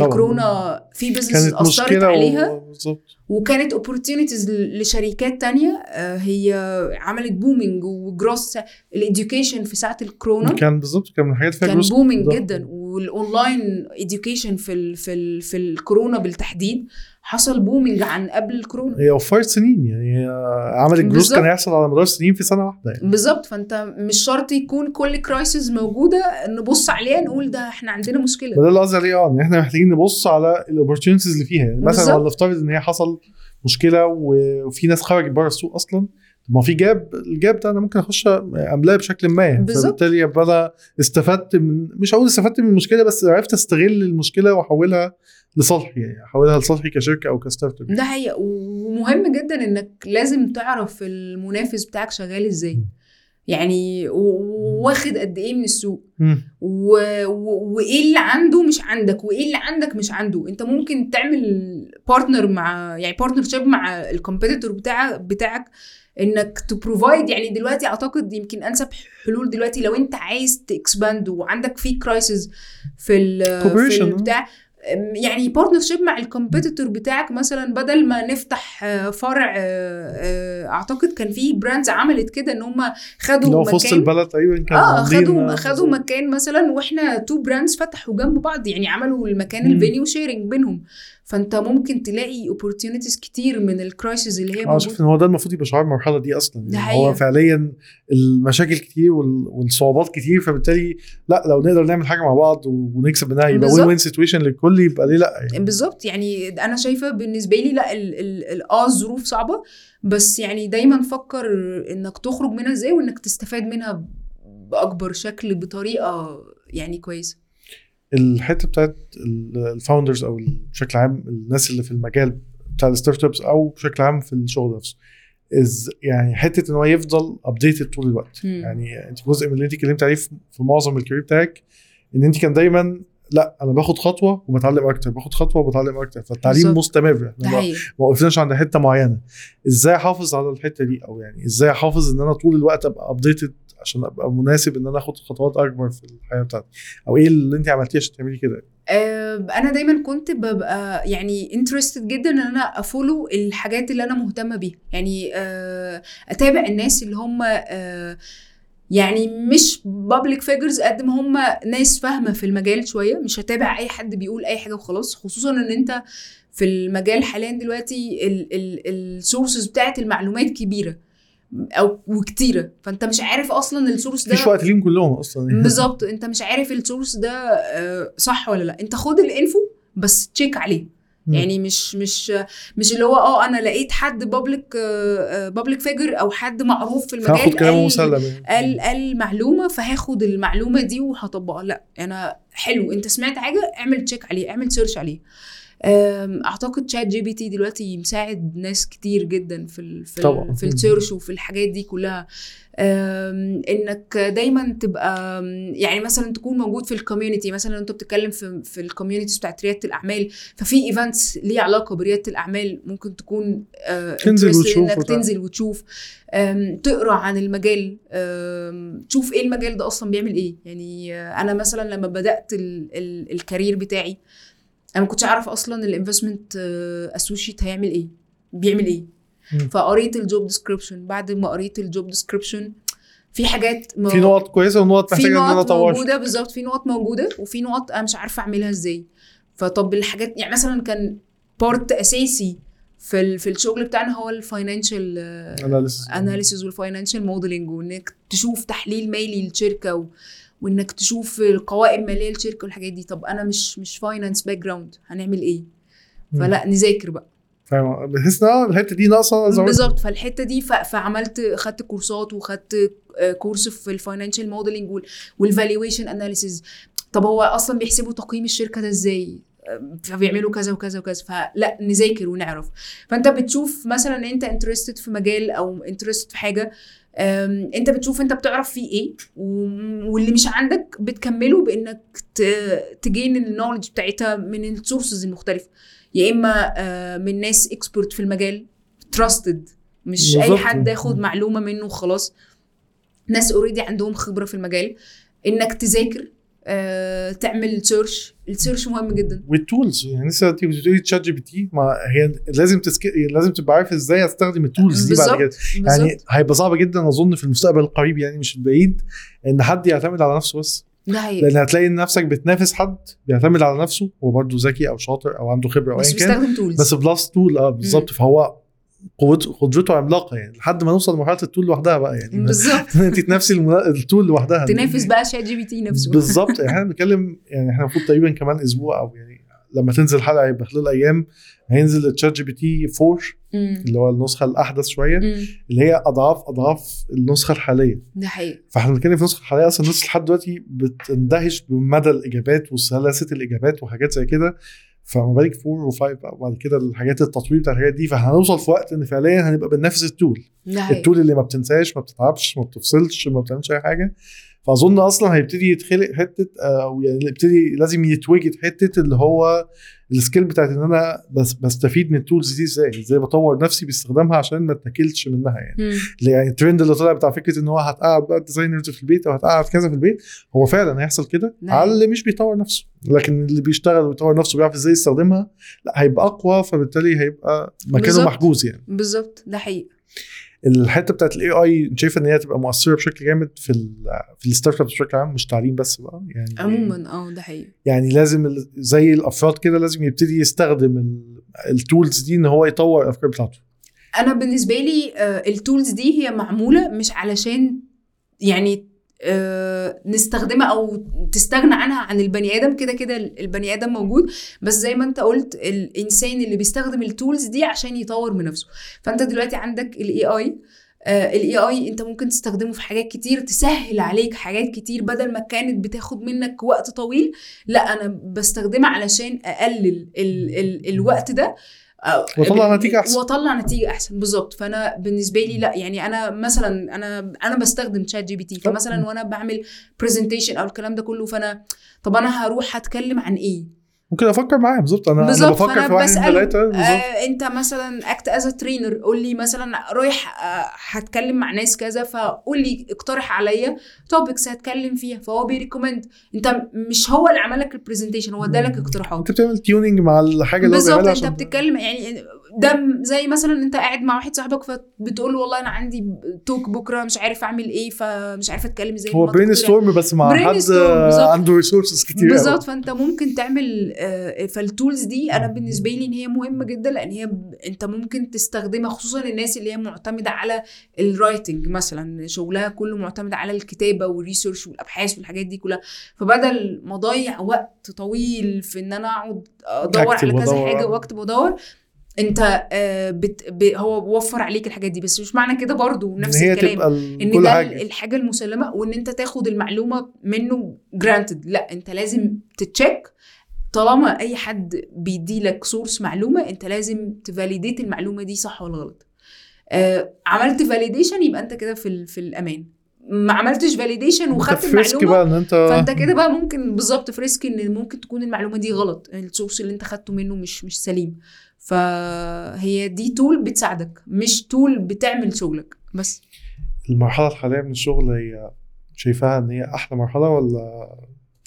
الكورونا في business أثرت عليها؟ و... بالظبط. وكانت opportunities ل- لشركات تانية آه، هي عملت booming و growth ال education في ساعة الكورونا. كان بالظبط كان من الحاجات فيها كان booming. جدا وال online education في ال في ال في الكورونا بالتحديد حصل booming عن قبل الكورونا هي وفرت سنين يعني عملت بالظبط. كان هيحصل على مدار سنين في سنة واحدة يعني بالظبط فأنت مش شرط يكون كل crisis موجودة نبص عليها نقول ده إحنا عندنا مشكلة وده اللي قصدي عليه آه إن إحنا محتاجين نبص على ال opportunities اللي فيها يعني مثلا. لو نفترض إن هي حصل مشكلة وفي ناس خرجت بره السوق أصلا ما في gap ال gap ده أنا ممكن أخش املاه بشكل ما بالظبط. فبالتالي يبقى أنا استفدت من مش هقول استفدت من المشكلة بس عرفت أستغل المشكلة وأحولها لصالحي يعني أحولها لصالحي كشركة أو ك startup. ده حقيقة. ومهم جدا إنك لازم تعرف المنافس بتاعك شغال إزاي. يعني واخد قد إيه من السوق. وإيه اللي عنده مش عندك وإيه اللي عندك مش عنده. أنت ممكن تعمل partner مع يعني partnership مع ال competitor بتاعك بتاعك إنك ت provide يعني دلوقتي أعتقد يمكن أنسب حلول دلوقتي لو أنت عايز ت expand وعندك في crisis في ال في. البتاع. يعني partnership مع ال competitor بتاعك مثلا بدل ما نفتح آه، فرع آه، آه، أعتقد كان في brands عملت كده إن هم خدوا لو في وسط مكان. البلد تقريبا كانوا آه خدوا خدوا مكان مثلا وإحنا two brands فتحوا جنب بعض يعني عملوا المكان. ال venue sharing بينهم. فانت ممكن تلاقي opportunities كتير من ال crisis اللي هي آه شفت موجودة. إن هو ده المفروض يبقى شعار المرحلة دي أصلا. يعني هو. فعليا المشاكل كتير وال- والصعوبات كتير فبالتالي لأ لو نقدر نعمل حاجة مع بعض ونكسب منها يبقى. win win situation للكل يبقى ليه لأ؟ يعني بالظبط. يعني أنا شايفة بالنسبة لي لأ آه الظروف صعبة بس يعني دايما فكر إنك تخرج منها إزاي وإنك تستفاد منها بأكبر شكل بطريقة يعني كويسة. الحتة بتاعت ال founders أو بشكل عام الناس اللي في المجال بتاع ال startups أو بشكل عام في الشغل نفسه از يعني حتة إن هو يفضل updated طول الوقت. مم. يعني أنت جزء من اللي أنت اتكلمت عليه في معظم ال career بتاعك إن أنت كان دايما لأ أنا باخد خطوة وبتعلم أكتر باخد خطوة وبتعلم أكتر فالتعليم. مستمر. إحنا ما- حقيقي. ما وقفناش عند حتة معينة. إزاي أحافظ على الحتة دي؟ أو يعني إزاي أحافظ إن أنا طول الوقت أبقى updated عشان أبقى مناسب إن أنا آخد خطوات أكبر في الحياة بتاعتي. أو إيه اللي انت عملتيه عشان تعملي كده؟ آه، أنا دايما كنت ببقى يعني interested جدا إن أنا افولو الحاجات اللي أنا مهتمة بيها. يعني آه، أتابع الناس اللي هم آه، يعني مش public figures قد ما هم ناس فاهمة في المجال شوية. مش هتابع أي حد بيقول أي حاجة وخلاص. خصوصا إن أنت في المجال حاليا دلوقتي ال sources بتاعت المعلومات كبيرة. أو وكتيرة. فأنت مش عارف أصلا ال source ده مفيش وقت ليهم كلهم أصلا. بالظبط. أنت مش عارف ال source ده آه، صح ولا لأ. أنت خد ال info بس check عليه. يعني مش مش مش اللي هو آه أنا لقيت حد public public figure أو حد معروف في المجال فاخد كلامه مسلم. قال قال معلومة فهاخد المعلومة دي وهطبقها. لأ أنا حلو. أنت سمعت حاجة؟ اعمل check عليه اعمل search عليه. أعتقد ChatGPT دلوقتي مساعد ناس كتير جدا في ال في. ال في ال search وفي الحاجات دي كلها إنك دايما تبقى يعني مثلا تكون موجود في ال community مثلا أنت بتتكلم في في ال communities بتاعت ريادة الأعمال ففي events ليه علاقة بريادة الأعمال ممكن تكون آه، تنزل وتشوف انك. تنزل وتشوف تقرأ عن المجال تشوف إيه المجال ده أصلا بيعمل إيه يعني آه، أنا مثلا لما بدأت ال ال ال career بتاعي أنا ما كنتش أعرف أصلا ال investment associate هيعمل إيه بيعمل إيه. فقريت ال job description بعد ما قريت ال job description في حاجات ما- في نقط كويسة ونقط في محتاجة إن أنا اطورها موجودة بالظبط في نقط موجودة وفي نقط أنا مش عارفة أعملها إزاي. فطب الحاجات يعني مثلا كان part أساسي في ال- في الشغل بتاعنا هو ال financial. analysis وال financial modeling وإنك تشوف تحليل مالي للشركه و... وإنك تشوف القوائم الماليه للشركه والحاجات دي. طب أنا مش مش finance background هنعمل إيه. فلأ نذاكر بقى. فاهم بحس إن آه، الحتة دي ناقصة. بالظبط. فالحتة دي. فعملت خدت كورسات وخدت آه، كورس في ال financial modeling وال valuation analysis طب هو أصلا بيحسبوا تقييم الشركة ده إزاي؟ آه، فبيعملوا كذا وكذا وكذا. فلأ نذاكر ونعرف. فأنت بتشوف مثلا أنت interested في مجال أو interested في حاجة انت بتشوف انت بتعرف فيه إيه واللي مش عندك بتكمله بإنك تجين النولج بتاعتها من ال sources المختلفة. يا إما آه، من ناس expert في المجال trusted مش أي بالظبط. حد ياخد معلومة منه وخلاص. ناس already عندهم خبرة في المجال. إنك تذاكر تعمل search ال search مهم جدا. وال tools يعني لسه انت بتقولي ChatGPT ما هي لازم تسك... لازم تبقى عارف إزاي أستخدم ال tools دي بعد كده. يعني هيبقى صعب جدا أظن في المستقبل القريب يعني مش البعيد إن حد يعتمد على نفسه بس. ده لأن هتلاقي نفسك بتنافس حد بيعتمد على نفسه هو برضه ذكي أو شاطر أو عنده خبرة أو بس ايا كان بس plus tool آه بالظبط. فهو قوته قدرته عملاقة يعني لحد ما نوصل لمرحلة ال tool لوحدها بقى يعني. بالظبط. انت تنافسي المنا... ال tool لوحدها. تنافس بقى ChatGPT نفسه بالظبط. يعني إحنا بنتكلم يعني إحنا المفروض تقريبا كمان أسبوع أو يعني لما تنزل حلقة يبقى خلال أيام هينزل ال ChatGPT 4 مم. اللي هو النسخة الأحدث شوية مم. اللي هي اضعاف أضعاف النسخة الحالية. ده حقيقي. فاحنا بنتكلم في النسخه الحالية أصلا الناس لحد دلوقتي بتندهش بمدى الإجابات وسلاسة الإجابات وحاجات زي كده. فما بالك 4 و5 وبعد كده الحاجات التطوير بتاع الحاجات دي فهنوصل في وقت إن فعليا هنبقى بننافس ال tool. ال tool اللي ما بتنساش ما بتتعبش ما بتفصلش ما بتعملش أي حاجة. فأظن أصلا هيبتدي يتخلق حتة أو يعني يبتدي لازم يتوجد حتة اللي هو ال skill بتاعت إن أنا بس بستفيد من ال tools دي إزاي؟ إزاي بطور نفسي باستخدامها عشان ما اتاكلش منها يعني. اللي يعني الترند اللي طلع بتاع فكرة إن هو هتقعد بقى designers في البيت أو هتقعد كذا في البيت هو فعلا هيحصل كده. نعم. على اللي مش بيطور نفسه. لكن اللي بيشتغل ويطور نفسه بيعرف إزاي يستخدمها لأ هيبقى أقوى فبالتالي هيبقى مكانه. محجوز يعني. بالظبط. ده حقيقي الحتة بتاعت ال AI شايفة إن هي تبقى مؤثرة بشكل جامد في ال في ال startup بشكل عام مش تعليم بس بقى يعني عموما آه ده حقيقي. يعني لازم زي الأفراد كده لازم يبتدي يستخدم ال- ال tools دي إن هو يطور الأفكار بتاعته. أنا بالنسبة لي آه، ال tools دي هي معمولة مش علشان يعني نستخدمها أو تستغنى عنها عن البني آدم. كده كده البني آدم موجود. بس زي ما أنت قلت الإنسان اللي بيستخدم ال tools دي عشان يطور من نفسه. فأنت دلوقتي عندك ال AI ال AI أنت ممكن تستخدمه في حاجات كتير تسهل عليك حاجات كتير بدل ما كانت بتاخد منك وقت طويل. لا أنا بستخدمها علشان أقلل ال ال الوقت ده. وأطلع نتيجة أحسن. واطلع نتيجة أحسن. بالظبط. فأنا بالنسبة لي لا يعني أنا مثلا أنا أنا بستخدم ChatGPT فمثلا وأنا بعمل presentation أو الكلام ده كله فأنا طب أنا هروح هتكلم عن إيه؟ ممكن أفكر معاه بالظبط أنا أنا بالظبط بفكر في واحد ثلاثة بالظبط آه أنت مثلا act as trainer قول لي مثلا رايح آه هتكلم مع ناس كذا فقول لي اقترح عليا topics هتكلم فيها فهو بي recommend أنت مش هو اللي عمل لك ال presentation هو ادالك اقتراحات. أنت بتعمل tuning مع الحاجة اللي هو بالظبط أنت بتتكلم يعني ده زي مثلا أنت قاعد مع واحد صاحبك فبتقول له والله أنا عندي talk بكرة مش عارف أعمل إيه فمش عارف أتكلم إزاي هو brain. storm بس مع حد. عنده resources كتير بالظبط فأنت ممكن تعمل آه، فال tools دي أنا بالنسبة لي إن هي مهمة جدا لأن هي أنت ممكن تستخدمها خصوصا الناس اللي هي معتمدة على ال writing مثلا شغلها كله معتمد على الكتابة وال research والأبحاث والحاجات دي كلها فبدل ما أضيع وقت طويل في إن أنا أقعد أدور على كذا. حاجة وأكتب وأدور انت آه، بت ب هو وفر عليك الحاجات دي بس مش معنى كده برضو نفس هي الكلام إن ده حاجة. الحاجة المسلمة وإن أنت تاخد المعلومة منه granted لأ أنت لازم ت check. طالما أي حد بيدي لك source معلومة أنت لازم ت validate المعلومة دي صح ولا غلط. آه عملت validation يبقى أنت كده في ال- في الأمان. ما عملتش validation وخدت المعلومة بقى إن انت فانت كده بقى ممكن بالظبط في risk إن ممكن تكون المعلومة دي غلط ال source اللي انت خدته منه مش مش سليم. فهي دي tool بتساعدك مش tool بتعمل شغلك. بس. المرحلة الحالية من الشغل هي شايفاها إن هي أحلى مرحلة ولا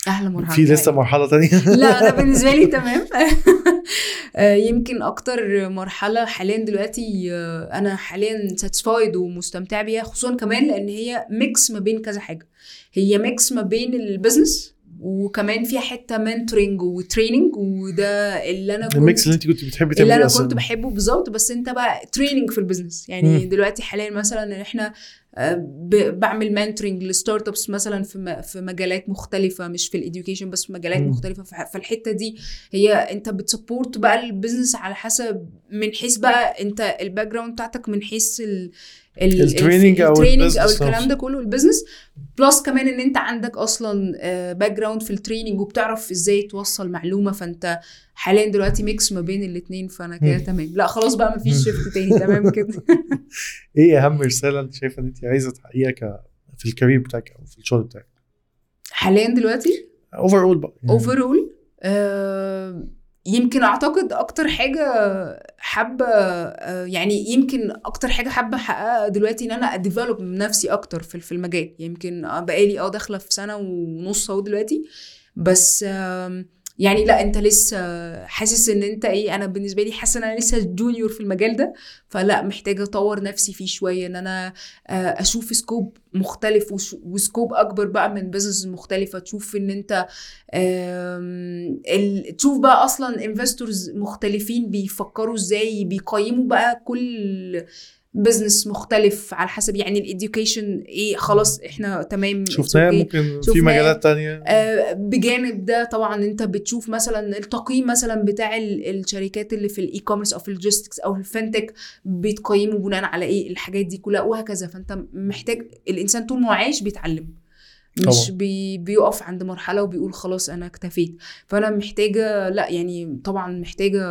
أحلى مرحله في لسه مرحلة تانية؟ لا أنا بالنسبة لي تمام. يمكن أكتر مرحلة حاليا دلوقتي آه، أنا حاليا satisfied ومستمتعه بيها خصوصا كمان لأن هي mix ما بين كذا حاجة. هي mix ما بين ال business وكمان فيها حتة mentoring و training وده اللي أنا كنت ال mix اللي أنت كنت بتحبي اللي تعمليه أنا أصلا. كنت بحبه بالظبط بس أنت بقى training في ال business يعني مم. دلوقتي حاليا مثلا إحنا بعمل mentoring ل startups مثلا في في مجالات مختلفة مش في ال education بس في مجالات. مختلفة فالحتة دي هي أنت بت support بقى ال business على حسب من حيث بقى أنت ال background بتاعتك من حيث ال training أو ال training أو الكلام. ده كله ال business plus كمان إن أنت عندك أصلا background في ال training وبتعرف إزاي توصل معلومة فأنت حاليا دلوقتي mix ما بين الاثنين فأنا كده. تمام. لا خلاص بقى مفيش shift تاني. تمام كده. إيه أهم رسالة أنت شايفة إن أنت عايزة تحققيها في ال career بتاعك أو في الشغل بتاعك؟ حاليا دلوقتي؟ overall بقى يعني. overall يمكن أعتقد أكتر حاجة حابة آه، يعني يمكن أكتر حاجة حابة أحققها دلوقتي إن أنا أ develop نفسي أكتر في المجال. يمكن آه، بقالي آه داخلة في سنة ونص أهو دلوقتي. بس آم، يعني لا انت لسه حاسس ان انت إيه أنا بالنسبة لي حاسة ان أنا لسه junior في المجال ده فلا محتاجه اطور نفسي فيه شوية ان أنا آه، أشوف scope مختلف و scope اكبر بقى من business مختلفة تشوف ان انت تشوف بقى أصلا investors مختلفين بيفكروا إزاي بيقيموا بقى كل business مختلف على حسب يعني ال education إيه خلاص إحنا تمام okay. ممكن في شفناه. مجالات تانية؟ آه، بجانب ده طبعا أنت بتشوف مثلا التقييم مثلا بتاع ال- الشركات اللي في ال e-commerce أو في ال logistics أو في ال fintech بيتقيموا بناء على إيه؟ الحاجات دي كلها وهكذا. فأنت محتاج الإنسان طول ما هو عايش بيتعلم. مش. بي بيقف عند مرحلة وبيقول خلاص أنا اكتفيت. فأنا محتاجة لأ يعني طبعا محتاجة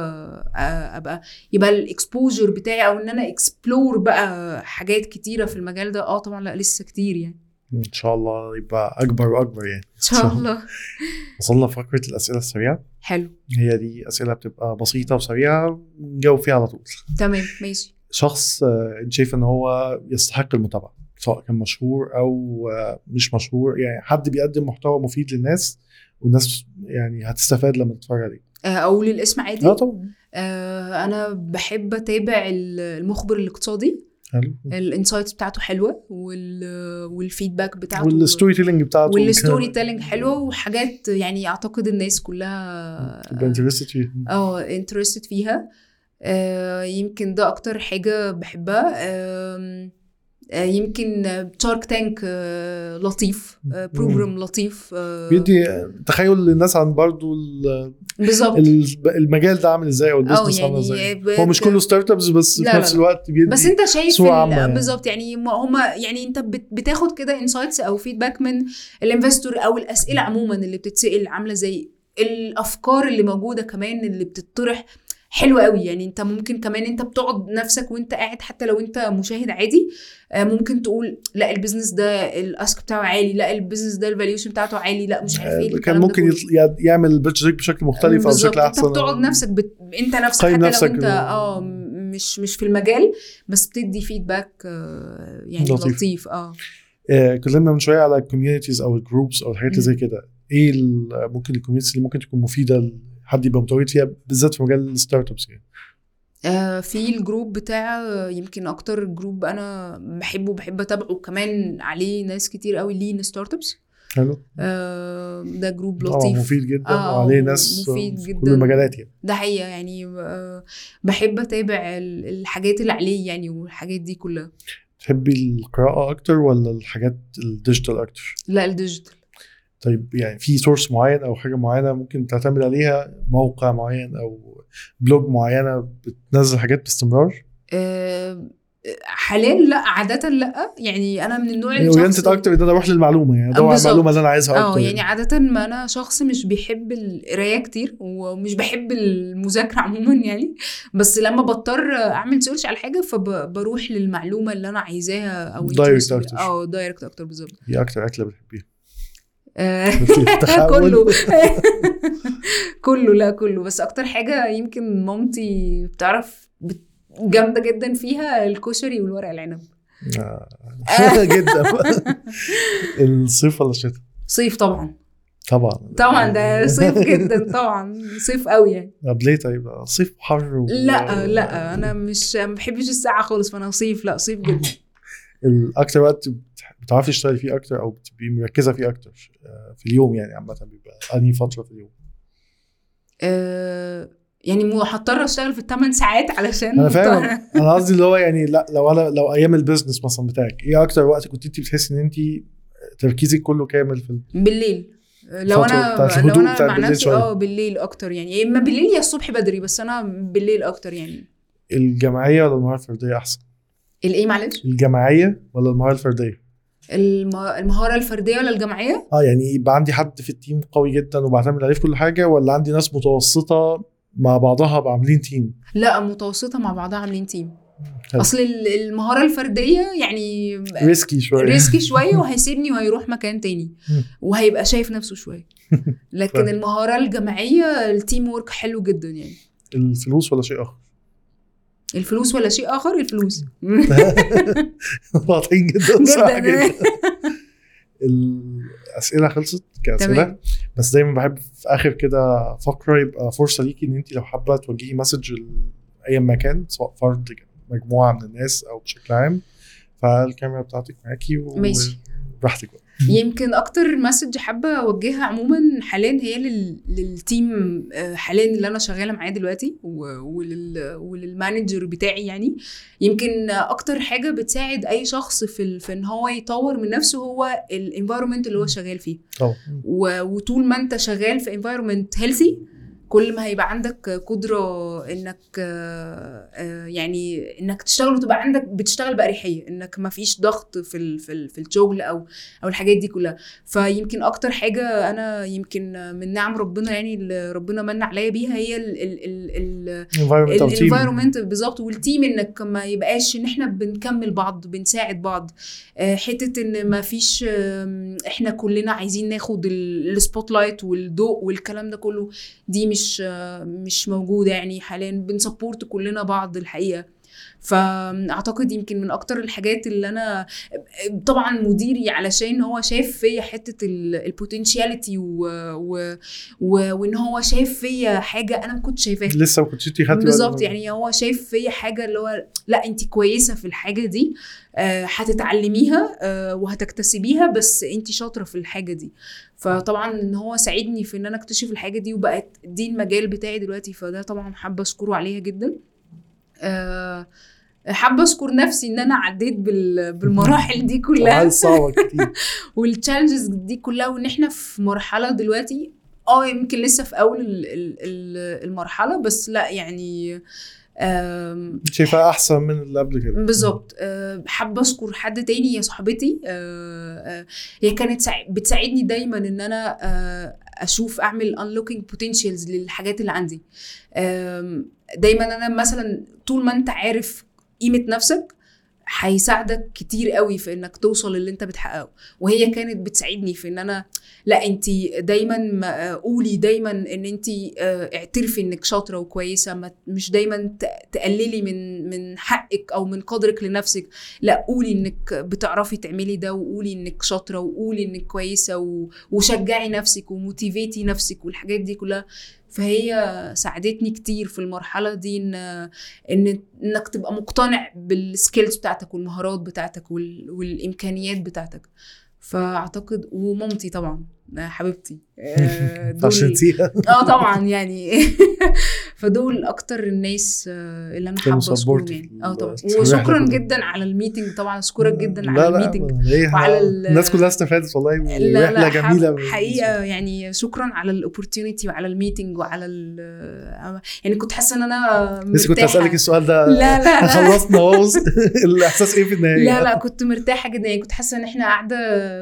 أبقى يبقى ال exposure بتاعي أو إن أنا explore بقى حاجات كتيرة في المجال ده آه طبعا لأ لسه كتير يعني. إن شاء الله يبقى أكبر وأكبر يعني. إن شاء الله. وصلنا فقره الأسئلة السريعة. حلو. هي دي أسئلة بتبقى بسيطة وسريعة نجاوب فيها على طول. تمام ماشي. شخص آه، أنت شايف إن هو يستحق المتابعة. سواء كان مشهور أو آه، مش مشهور يعني حد بيقدم محتوى مفيد للناس والناس يعني هتستفاد لما تتفرج عليه. آه، أقول الاسم عادي. آه طبعا. آه، أنا بحب أتابع ال- المخبر الاقتصادي. حلو. ال insights بتاعته حلوة وال وال feedback بتاعته وال storytelling بتاعته وال story telling حلوة وحاجات يعني أعتقد الناس كلها تبقى interested فيه آه interested فيها. يمكن ده أكتر حاجة بحبها. يمكن شارك تانك لطيف program لطيف آه، بيدي تخيل للناس عن برضو ال- بالظبط. ال- المجال ده عامل إزاي أو ال business عامل يعني إزاي؟ ب- هو مش كله startups بس لا، في نفس. الوقت بيدي بس أنت شايف يعني. بالظبط يعني ما هما يعني أنت بت- بتاخد كده insights أو feedback من ال investor أو الأسئلة عموما اللي بتتسأل عاملة زي الأفكار اللي موجودة كمان اللي بتطرح حلوة قوي. يعني انت ممكن كمان انت بتقعد نفسك وانت قاعد حتى لو انت مشاهد عادي آه، ممكن تقول لا ال business ده ال ask بتاعه عالي لا ال business ده ال valuation بتاعته عالي لا مش عارف إيه كان ممكن يعمل budget بشكل مختلف أو بشكل أحسن. انت بتقعد نفسك بت... انت نفسك حتى نفسك لو انت آه مش مش في المجال بس بتدي feedback آه يعني لطيف. لطيف, آه. آه، اتكلمنا من شوية على ال communities أو ال groups أو الحاجات اللي. زي كده. إيه ممكن ال communities اللي ممكن تكون مفيدة لحد يبقى متواجد فيها بالذات في مجال ال startups يعني. آه، في ال group بتاع آه، يمكن أكتر group أنا بحبه بحب أتابعه كمان عليه ناس كتير قوي Lean Startups حلو. آه، ده group طبعا لطيف. مفيد جدا آه، وعليه ناس مفيد في جداً. كل المجالات يعني. ده حقيقة يعني آه، بحب أتابع ال- الحاجات اللي عليه يعني والحاجات دي كلها. تحبي القراءة أكتر ولا الحاجات ال digital أكتر؟ لا ال digital طيب يعني في source معين أو حاجة معينة ممكن تعتمد عليها؟ موقع معين أو blog معينة بتنزل حاجات باستمرار؟ آه، حاليا لا عادة لا. يعني أنا من النوع oriented الشخص أكتر إن أنا أروح للمعلومة يعني أدور على. المعلومة اللي أنا عايزها آه أكتر يعني. عادة ما أنا شخص مش بيحب القراية كتير ومش بحب المذاكرة عموما يعني. بس لما بضطر أعمل search على حاجة فبروح للمعلومة اللي أنا عايزاها أو Direct interest أكتر. آه direct أكتر بالظبط. هي أكتر اكله بتحبيها. آه،. كله. كله لا كله. بس أكتر حاجة يمكن مامتي بتعرف بت- جامدة جدا فيها الكشري والورق العنب. آه. جدا. الصيف ولا الشتاء؟ صيف طبعا. طبعا. طبعا ده صيف جدا طبعا. صيف قوي يعني. طب ليه طيب؟ صيف حر و... لا لا أنا مش ما بحبش الساعة خالص فأنا صيف لا صيف جدا. الأكتر وقت بتعرفي تشتغلي فيه أكتر أو بتبقي مركزة فيه أكتر آه، في اليوم يعني عامة بيبقى أنهي فترة في اليوم؟ آه يعني مو هضطر أشتغل في الثمان ساعات علشان أنا فاهم. أنا قصدي اللي هو يعني لا لو أنا لو أيام البيزنس مثلا بتاعك إيه أكتر وقت كنت انت بتحسي إن انت تركيزك كله كامل في ال- بالليل. لو أنا لو أنا مع نفسي. آه بالليل أكتر يعني. يا اما بالليل يا الصبح بدري بس أنا بالليل أكتر يعني. الجماعيه ولا المهاره الفردية أحسن؟ الإيه معلش؟ الجماعية ولا المهارة الفردية؟ الم- المهارة الفردية ولا الجماعية؟ آه يعني يبقى عندي حد في ال team قوي جدا وبعتمد عليه في كل حاجة ولا عندي ناس متوسطة مع بعضها عاملين team؟ لا متوسطة مع بعضها عاملين team. حلو. أصل ال- المهارة الفردية يعني risky شوية. risky شوية وهيسيبني وهيروح مكان تاني. وهيبقى شايف نفسه شوية. لكن. المهارة الجماعية ال teamwork حلو جدا يعني. الفلوس ولا شيء آخر؟ الفلوس ولا شيء آخر؟ الفلوس. واضحين جدا صراحة جدا. الأسئلة خلصت كأسئلة. بس دايما بحب في آخر كده فقرة يبقى فرصة ليكي إن انت لو حابة توجهي message لاي مكان سواء فرد مجموعة من الناس أو بشكل عام. فالكاميرا بتاعتك معاكي ماشي. وبراحتك بقى. يمكن أكتر message حابة أوجهها عموما حاليا هي لل... لل team آه، حاليا اللي أنا شغالة معاه دلوقتي. ولل... ولل manager بتاعي يعني. يمكن أكتر حاجة بتساعد أي شخص في ال... في إن هو يطور من نفسه هو ال environment اللي هو شغال فيه. طبعا و... وطول ما أنت شغال في environment healthy كل ما هيبقى عندك قدرة إنك آه، آه، يعني إنك تشتغل وتبقى عندك بتشتغل باريحيه إنك ما فيش ضغط في ال في, ال في الشغل أو أو الحاجات دي كلها. فيمكن أكتر حاجة أنا يمكن من نعم ربنا يعني اللي ربنا من عليا بيها هي ال ال ال ال ال environment بالظبط. وال team إنك ما يبقاش إن إحنا بنكمل بعض بنساعد بعض. آه، حتة إن ما فيش إحنا كلنا عايزين ناخد ال spotlight والضوء والكلام ده كله دي مش آه، مش موجودة يعني حاليا بن support كلنا بعض الحقيقة. فأعتقد يمكن من أكتر الحاجات اللي أنا طبعا مديري علشان هو شايف فيا حتة ال potentiality و... و... و... وإن هو شايف فيا حاجة أنا ما كنتش شايفاها. لسه ما كنتش خدتي بالظبط. يعني هو شايف فيا حاجة اللي هو لا انت كويسة في الحاجة دي آه، هتتعلميها آه، وهتكتسبيها بس انت شاطرة في الحاجة دي. فطبعا إن هو ساعدني في إن أنا أكتشف الحاجة دي وبقت دي المجال بتاعي دلوقتي فده طبعا حابة أشكره عليها جدا. حابة اشكر نفسي إن أنا عديت بال- بالمراحل دي كلها. صعبة كتير. والتشالنجز دي كلها وإن إحنا في مرحلة دلوقتي آه يمكن لسه في أول ال- ال- ال- المرحلة بس لأ يعني آم، شايفها أحسن من اللي قبل كده. بالظبط. آه، حابة اشكر حد تاني هي صاحبتي. آه، آه، هي كانت بتساعدني دايما إن أنا آه، أشوف أعمل unlocking potentials للحاجات اللي عندي. دايما أنا مثلا طول ما أنت عارف قيمة نفسك هيساعدك كتير قوي في إنك توصل اللي أنت بتحققه. وهي كانت بتساعدني في إن أنا لا أنت دايما ما- قولي دايما إن أنت اعترفي إنك شاطرة وكويسة. مش دايما تقللي من من حقك أو من قدرك لنفسك. لا قولي إنك بتعرفي تعملي ده وقولي إنك شاطرة وقولي إنك كويسة وشجعي نفسك و motivate ي نفسك والحاجات دي كلها. فهي ساعدتني كتير في المرحلة دي إن إن إنك تبقى مقتنع بال skills بتاعتك والمهارات بتاعتك وال... والإمكانيات بتاعتك. فأعتقد ومامتي طبعا حبيبتي. عشان نسيها. آه طبعا يعني. فدول أكتر الناس آه، اللي أنا حابة اشكرهم يعني. آه طبعا. وشكرا. جدا على ال meeting طبعا أشكرك جدا على ال meeting. وعلى ال- الناس كلها استفادت والله رحله جميله حق- حقيقة يعني شكرا على ال opportunity وعلى ال meeting وعلى ال يعني كنت حاسة إن أنا لسه كنت. اسالك السؤال ده. لا لا. خلصنا بص، الإحساس إيه في النهاية؟ لا لا كنت مرتاحة جدا. يعني كنت حاسة إن إحنا قاعدة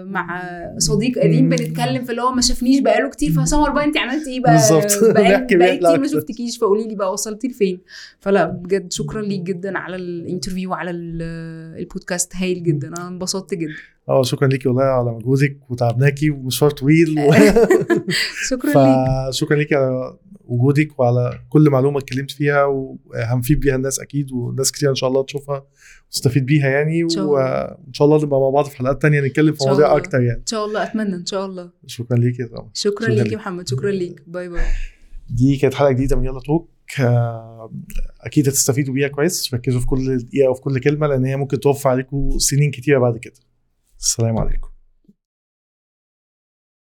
مع صديق قديم. بنتكلم في اللي هو ما شافنيش بقاله كتير. فسمر بقى انت عملتي إيه بقى؟ بالظبط. بقالي رحلة كتير ما. شفتكيش. فقولي لي بقى وصلتي لفين. فلا بجد شكرا ليك جدا على ال interview وعلى ال- البودكاست. هايل جدا. أنا انبسطت جدا. آه شكرا ليكي والله على مجهودك وتعبناكي ومشوار طويل و... شكرا ليك. فشكرا ليكي على وجودك وعلى كل معلومة اتكلمت فيها وهنفيد بيها الناس أكيد وناس كتير إن شاء الله تشوفها وتستفيد بيها يعني. إن شاء الله. وان شاء الله نبقى مع بعض في حلقات تانية نتكلم في مواضيع. أكتر يعني. إن شاء الله أتمنى إن شاء الله. شكرا ليكي طبعا شكرا شكراً ليك ليك. يا محمد. شكرا ليك. bye bye. دي كانت حلقة جديدة من يلا توك. أكيد هتستفيدوا بيها كويس. ركزوا في كل دقيقة وفي كل كلمة لأن هي ممكن توفر عليكم سنين كتيرة بعد كده. السلام عليكم.